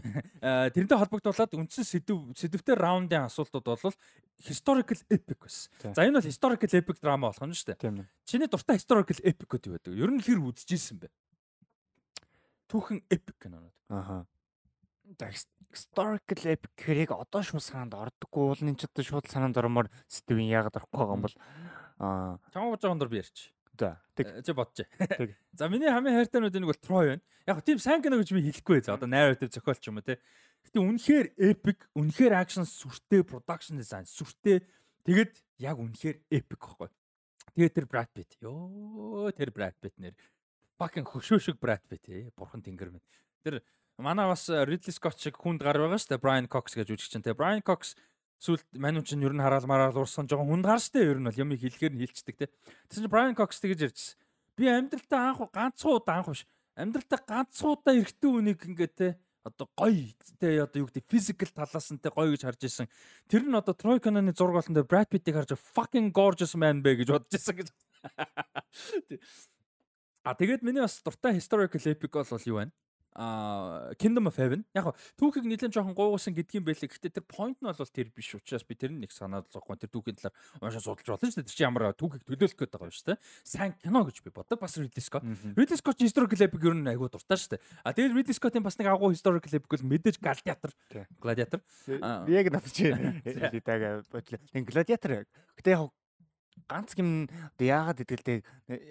тэрнтэй холбогдуулаад үндсэн сэдв сэдвтэй раундын асуултууд бол historical epic байсан. За энэ бол historical epic драма болох нь шүү дээ. Чиний дуртай historical epic гэдэг юу байдаг? Ер нь хэр үзчихсэн бэ? Түүхэн epic кинонууд. Аха. Historical epic хэрэг одоо шууд санаанд ордоггүй энэ ч одоо шууд санаанд ормоор сэдвийн яагаад орохгүй байгаа юм бол аа. Чамаа жоохон дор би ярьчих. За. Тэг. Э, чи бодож. За миний хамгийн хайртай нүд нэг бол Troy байна. Яг тийм сайн кино гэж би хэлэхгүй. За одоо narrative зохиолч юм уу те. Гэтэ үнэхээр epic, үнэхээр action сүртэй, production design сүртэй. Тэгэд яг үнэхээр epic байхгүй. Тэгээд тэр Brad Pitt. Йоо, тэр Brad Pitt нэр fucking хөшөөшөг Brad Pitt ээ. Бурхан тэнгэр минь. Тэр манай бас Ridley Scott шиг хүнд гар байгаа шүү дээ. Brian Cox гэж үжигч чинь те. Brian Cox Сүүлд мануу чинь ер нь хараал мараал уурсан жоохон хүнд гарстай ер нь бол юм хэлэхээр нь хилчдэг те. Тэгсэн чинь Brian Cox тэгэж ярьжсэн. Би амьдралтаа анх ганцхан удаа анх биш. Амьдралтаа ганцхан удаа эрэгтэй хүнийг ингээд те одоо гоё те одоо юу гэдэг физикал талаас нь те гоё гэж харж исэн. Тэр нь одоо Troy Cannon-ы зураг болон дээр Brad Pitt-ийг харж fucking gorgeous man бэ гэж бодож исэн гэж. А тэгээд миний бас дуртай historical epic бол юу байна? А Kingdom of Heaven яг түүхийг нэлээд жоохон гуугсан гэдгийм байлээ. Гэхдээ тэр point нь бол тэр биш учраас би тэр нэг санаад зоггүй. Тэр түүхийн талаар уншаа судалж болно шүү дээ. Тэр чинь ямар түүхийг төлөөлөх гээд байгаа юм шүү дээ. Сайн кино гэж би бодог. Бас Ridley Scott. Ridley Scott historical epic ер нь айгүй дуртай шүү дээ. А тэгээд Ridley Scott-ийн бас нэг агуу historical epic бол мэдээж Gladiator. Gladiator. Яг надад чи хэлээдэг бодлоо. Gladiator. Гэтэ яг ганц юм одоо яагаад гэдгэлтэй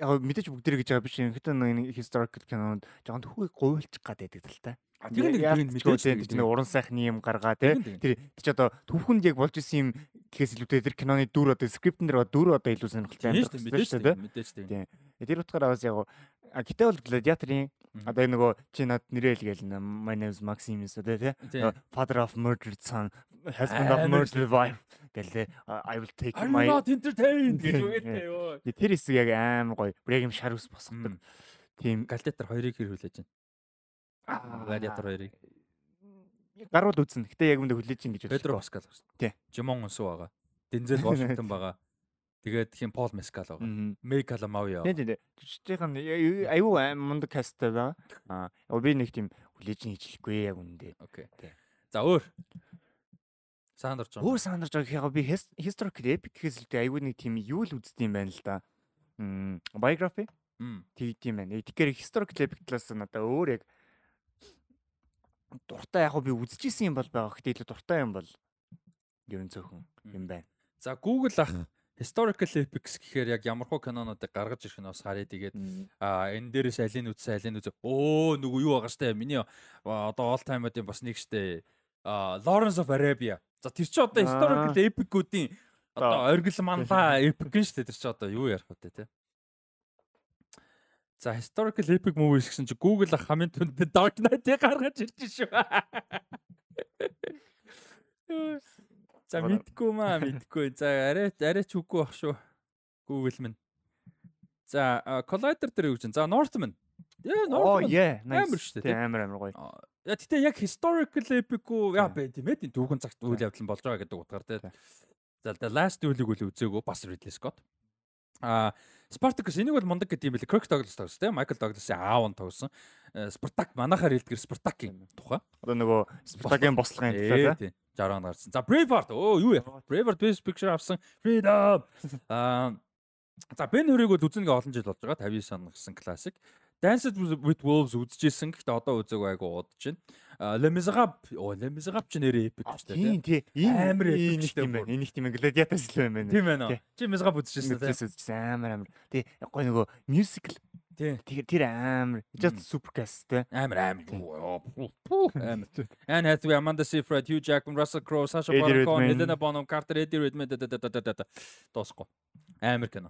яг мэдээж бүгдэрэг гэж байгаа биш юм. Гэтэ нэг historical кинонд жоохон төхөгийг гуйлчих гад байдаг л та. Тэр нэг тэр мэдээж нэг уран сайхны юм гаргаа тий. Тэр чи одоо түүхэнд яг болж исэн юм гэхээс илүүтэй тэр киноны дүр одоо скриптэн дээр дүр одоо илүү сонирхолтой юм байна. Мэдээж тий. Мэдээж тий. Тэр утгаараа бас яг гэтээ бол гладиаторын одоо нөгөө чи над нэрэл гээл my name is Maximus тий. Father of murdered son husband of murdered wife гэлээ I will take my I'm not entertained гэж үгээдтэй ёо. Тэр хэсэг яг аим гоё. Бүр яг юм шар ус босгодог. Тийм Gladiator 2-ыг хэр хүлээж байна? Gladiator 2-ыг. Гарууд үзэн. Гэтэ яг үндэ хүлээж ин гэж бодсон. Pedro Pascal байна. Тий. Jimon Unsu байгаа. Denzel Washington байгаа. Тэгээд хин Paul Mescal байгаа. Meg Calamari байгаа. Тий, тий. Жижигхэн аюу мундаг касттай байгаа. Аа, би нэг тийм хүлээж ин хийчихлэхгүй яг үндэ. Окей. За өөр Сандарч Өөр байгаа. сандарч байгааг яг би his- historical epic илүүтэй айгүй нэг тийм юу л үздэг юм байна л да. Мм biography Мм. тэгд юм байна. Тэгэхээр historical epic талаас надаа өөр яг дуртай яг би үзчихсэн юм бол байгаа. Гэхдээ илүү дуртай юм бол ерөн цөөхөн юм байна. За Google ах historical epics гэхээр яг ямар хуу кинонуудыг гаргаж ирэх нь бас харъя. Тэгээд а энэ дээрээс алийн үзсэн алийн үзээ өө нөгөө юу байгаа штэ? Миний одоо all time-уудын бас нэг штэ. А Lawrence of Arabia. За тэр чи одоо Аа. historical epic-уудын одоо оргил манлаа epic нь штэ. Тэр чи одоо юу ярих вэ те За historical epic movies гэсэн чи Google хамгийн түнд Dark Knight-ыг гаргаж ирж шүү. За мэдгүй маа мэдгүй. За арай арай ч үгүй бах шүү. Google минь. За Collider дээр юу гэж. За Northman. Яа Northman. Амар шүү дээ, амар амар гоё. Яа гэтээ яг historical epic уу яа бэ тийм ээ түүхэн цагт үйл явдал болж байгаа гэдэг утгаар тийм. Тийм. За The Last Duel-ийг үл үзээгөө бас Ridley Scott. А Spartacus энийг бол мундаг гэдэг юм бэл Kirk Douglas тоглосон тийм Michael Douglas-ийн аав нь. Э, Spartak манахаар хэлдгэр Spartak-ийн тухай. Одоо нөгөө Спартагийн бослогын Ээ, талаа. тийм. 60 он гарсан. За Braveheart өө юу яа? Braveheart Best Picture авсан. Freedom. Аа За Ben Hur-ыг бол үзэн гээ олон жил болж байгаа. 59 он гэсэн классик. Dance with Wolves үзчихсэн. Гэхдээ одоо үзег айгу удаж байна. Miserables. Оо, Les Miserables ч нэрээ epic шүү Тийм дээ. тий. Амар Амар штэ тийм бүр. байна. Энийг тийм гладиатор илүү юм байна. Тийм байна. Чи Miserables үзчихсэн үү? Үзчихсэн амар амар. Тий. Гой нөгөө musical Тийм. тэр тэр амар. Just supercast тий. Амар амар. Тийм. Anne Hathaway, Amanda Seyfried, Hugh Jackman, Russell Crowe, Sacha Baron Cohen. Helena Bonham Carter, Eddie Redmayne дуусахгүй. Амар кино.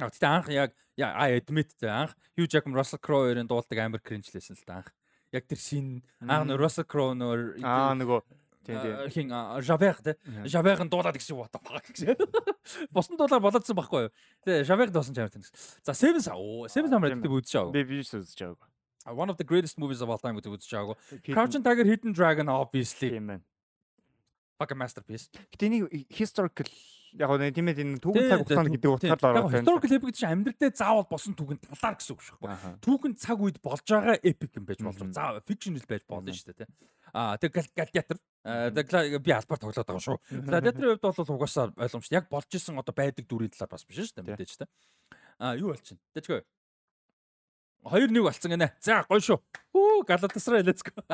А тэгтээ анх яг I admit тэ анх Hugh Jackman, Russell Crowe хоёрын дуулдаг амар кринжлээсэн л та анх. Яг тэр шин анх нөр Russell Crowe нөр Аа нөгөө тий тий. э, хин Javert тэ Javert-ын дуулаад гэсэн what the fuck гэсэн. Босон дуулаар болоодсан байхгүй юу? Тэгээ Javert дуусан ч амар тэнэс. За Seven Sa оо Seven Samurai гэдэг үзэж байгаа. Би би үзэж байгааг. One of the greatest movies of all time гэдэг үзэж байгаа. Crouch Crouching Tiger, Hidden Dragon obviously тийм байна. fucking masterpiece. Гэтэ нэг historical яг гоо тийм ээ энэ түүхэн цаг хугацаанд гэдэг утгаар л ороод historical epic чинь амьдрал дээр заавал болсон түүхэн талаар гэсэн үг шүү дээ. Түүхэн цаг үед болж байгаа epic юм байж болж байгаа. За fictional байж болно шүү дээ тий. Аа тэг гладиатор тэг би албаар тоглоод байгаа шүү. Гладиаторын хувьд бол угаасаа ойлгомжтой. Яг болж исэн одоо байдаг дүрийн талаар бас биш шүү дээ мэдээж тий. Аа юу болчихно. Тэжгүй. 2-1 болцсон гинэ. За гоё шүү. Хүү Галатасрай let's go.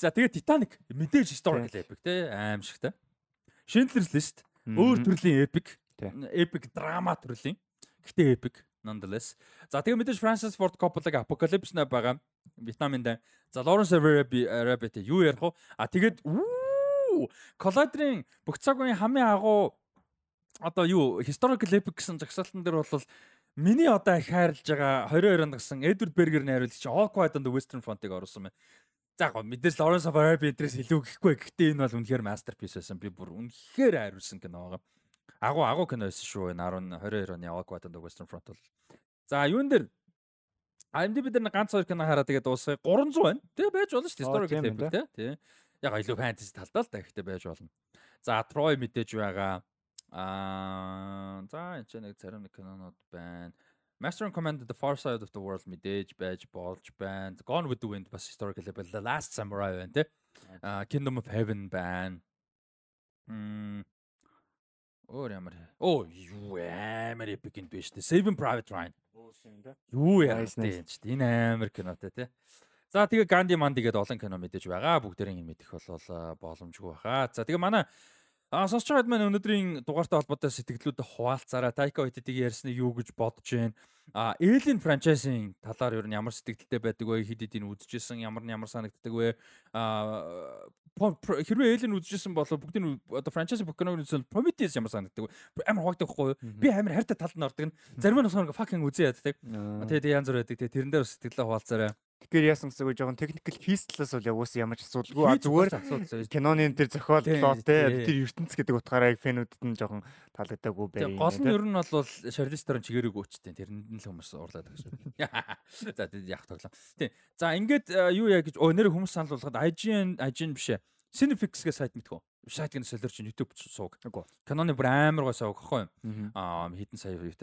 За тэгээ Titanic мэдээж historical epic тий аимшигтай. Schindler's List өөр төрлийн epic. Epic драма төрлийн. Гэтэ epic nonetheless. За тэгээ мэдээж Francis Ford Coppola-гийн Apocalypse Now байгаа. Вьетнамын дан. За Lawrence Arabi Arabi тэ юу ярих вэ? А тэгээд үү Collider-ын бүх цаг үеийн хамгийн агуу одоо юу historical epic гэсэн жагсаалтан дээр бол миний одоо их хайрлаж байгаа 22 онд гасан Edward Berger найруулагч All Quiet on the Western Front-ыг оруулсан байна. За гоо мэдээж Lawrence of Arabia интерес илүү гэхгүй гэхдээ энэ бол үнэхээр masterpiece байсан. Би бүр үнэхээр хайрлсан кино байгаа. Агуу агуу кино байсан шүү энэ 10 22 оны on the Western Front бол. За юун дээр IMDb дээр ганц хоёр кино хараа тэгээд дуусгая 300 байна. Тэгээ байж болно шүү Historical epic тий. Тий. Яг илүү fantasy талдаа л та гэхдээ байж болно. За Troy мэдээж байгаа. Аа за энэ ч нэг зарим нэг кинонууд байна. Master and Commander The Far Side of the World мэдээж байж болж байна. Gone with the Wind бас historical level The Last Samurai байна тий. Аа Kingdom of Heaven байна. Мм Өөр ямар. Оо юу амар epic юм биш үү? Saving Private Ryan. Юу яа Nice, nice. тийм ч тийм амар кинотой тий. За тэгээ Ганди Манди гэдэг олон кино мэдээж байгаа. Бүгдэрийн мэдэх болол а, боломжгүй баха. За тэгээ манай А сонсч байгаад маань өнөөдрийн дугаартай холбоотой сэтгэлдүүдэд хуваалцаараа Taika Waititi ярьсныг юу гэж бодож байна. А Alien franchise-ийн талаар ер нь ямар сэтгэлдтэй байдаг вэ? Хэд хэдийг үзчихсэн, ямар нь ямар санагддаг вэ? А хэрвээ Alien үзчихсэн бол бүгдийг нь одоо franchise бүх киног үзсэн Prometheus ямар санагддаг вэ? Амар хавагддаг хгүй юу? Би амар хайртай талд нь ордог нь. Зарим нь болохоор fucking үзээ яддаг. Тэгээд янз бүр байдаг. Тэгээд тэрэн дээр бас сэтгэлээ хуваалцаарай. Тэгэхээр яасан гэсэн үг жоохон техникэл хийс талаас бол яг уус ямар ч асуудалгүй. А зүгээр киноны тэр зохиоллоо Тий, те тий. тэр ертөнц гэдэг утгаараа фэнүүдэд нь жоохон таалагдаагүй байх. гол нь ер нь бол Theron чигээрээ гүйчтэй. Тэрэнд нь л хүмүүс уурлаад байгаа шүү. За тэгээд яг тоглоо. Тийм. За ингээд юу яа гэж өө нэр хүмүүс санал болгоход IGN IGN биш ээ. Cinefix-гээ сайт мэдхүү. Сайт гэн солиор чинь YouTube сууг. Үгүй. Каноны бүр амар гой сууг гэхгүй юу? Мгм. Аа хэдэн сая лээ.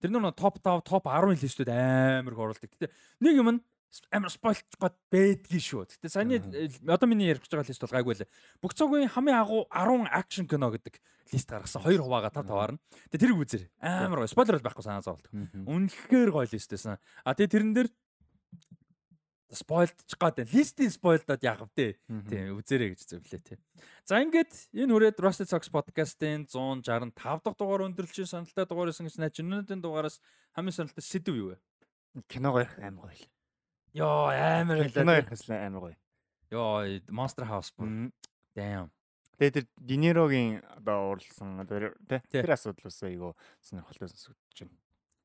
Тэр нөр топ 5, топ 10 листүүд амар их оруулдаг. Гэтэ нэг юм нь амар спойлч гот бэдгийн шүү. Гэтэ саяны одоо миний ярих гэж байгаа лист бол гайгүй лээ. Бүх цагийн хамгийн агуу 10 акшн кино гэдэг лист гаргасан. Хоёр хуваага тав таваар нь. Тэгээ тэрийг үзэр. Амар гоё. Спойлер бол байхгүй санаа зовлт. Үнэхээр гоё лист байсан. А тэгээ тэрэн дээр спойлдчих гад листийн спойлдод яах вэ? Тийм үзээрэй гэж зөвлөө тий. За ингээд энэ хүрээд Rusted Socks podcast-ийн 165 дахь дугаар өндөрлөлийн сонирхолтой дугаар байсан гэж найж өнөөдрийн дугаараас хамгийн сонирхолтой сэдв юу вэ? Кино гоё амар гоё. Йоо амар Кино ярихс амар гоё. Йоо Monster House бүр. Damn. Тэгээ тэр Динерогийн одоо уурлсан тэр тэр асуудал ус айгу сонирхолтой сонсогдож байна.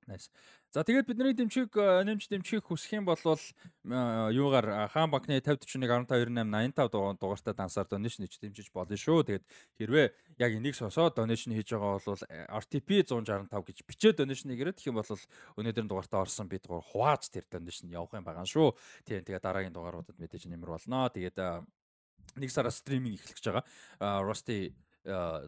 Nice. За тэгээд бидний дэмжиг нэмж дэмжих хүсэх юм бол юугаар хаан банкны 5041 1528 85 дугаартай дансаар донешн хийж дэмжиж болно шүү. Тэгээд хэрвээ яг энийг сосоод донешн хийж байгаа бол RTP 165 гэж бичээд донешн гэрээ тэгэх юм бол өнөөдрийн дугаартаа орсон бид гур хувааж тэр донешн явах юм байгаа шүү. Тийм тэгээд дараагийн дугааруудад мэдээж нэмэр болно. Тэгээд нэг сараас стриминг эхлэх гэж байгаа. Rusty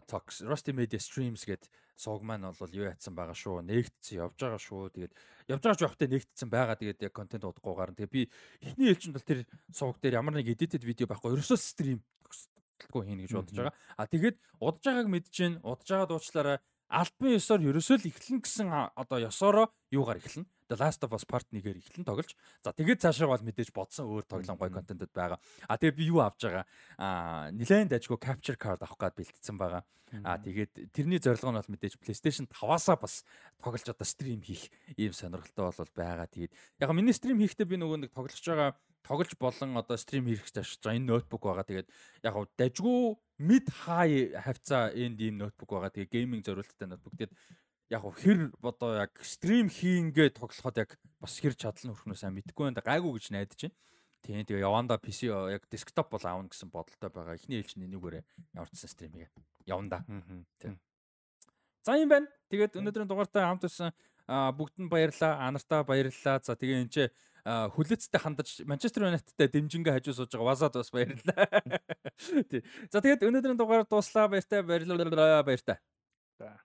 Talks Rusty Media Streams гэдэг сувг маань бол юу ятсан байгаа шүү. Нээгдсэн явж байгаа шүү. Тэгээд явж байгаа ч явахтай нээгдсэн байгаа. Тэгээд яг контент удахгүйгээр. Тэгээд би эхний ээлжинд бол тэр сувг дээр ямар нэг edited видео байхгүй. Ерөөсөө стрим төгсдөггүй хийнэ гэж бодож байгаа. А тэгээд удаж байгааг гин удаж байгаа дуучлаараа альбан ёсоор ерөөсөө л эхлэн гэсэн одоо ёсороо юугаар эхлэн The Last of Us Part 1-ээр эхлэн тоглож. За тэгээд цаашаа бол мэдээж бодсон өөр тоглоом гой контентэд байгаа. А тэгээд би юу авч байгаа? А нилээн дайггүй capture card авах гээд бэлтцсэн байгаа. А тэгээд тэрний зорилго нь бол мэдээж PlayStation 5-аасаа бас тоглож одоо стрим хийх ийм сонирхолтой бол байгаа. Тэгээд яг миний стрим хийхдээ би нөгөө нэг тоглож байгаа тоглож болон одоо стрим хийх гэж байгаа энэ ноутбук байгаа. Тэгээд яг гоо дажгүй mid high хавцаа энд ийм ноутбук байгаа. Тэгээд гейминг зориулттай ноутбук. Тэгээд яг хэр одоо яг стрим хийнгээ тоглоход яг бас хэр чадал нөхрнөө сайн мэдгүй байна. Гайгүй гэж найдаж байна. Тийм тэгээ яванда PC яг десктоп бол аавна гэсэн бодолтой байгаа. Эхний ээлжийн нэгээрээ явуулсан стримийг яванда. Тийм. За юм байна. Тэгээд өнөөдрийн дугаартай хамт байсан бүгд нь баярлаа. Анартаа баярлалаа. За тэгээ энэ ч хүлээцтэй хандаж Манчестер Юнайтедтэй дэмжингээ хажуу сууж байгаа Вазад бас баярлалаа. Тий. За тэгээд өнөөдрийн дугаар дуслаа. Баяртай баярлалаа. Баяртай. За.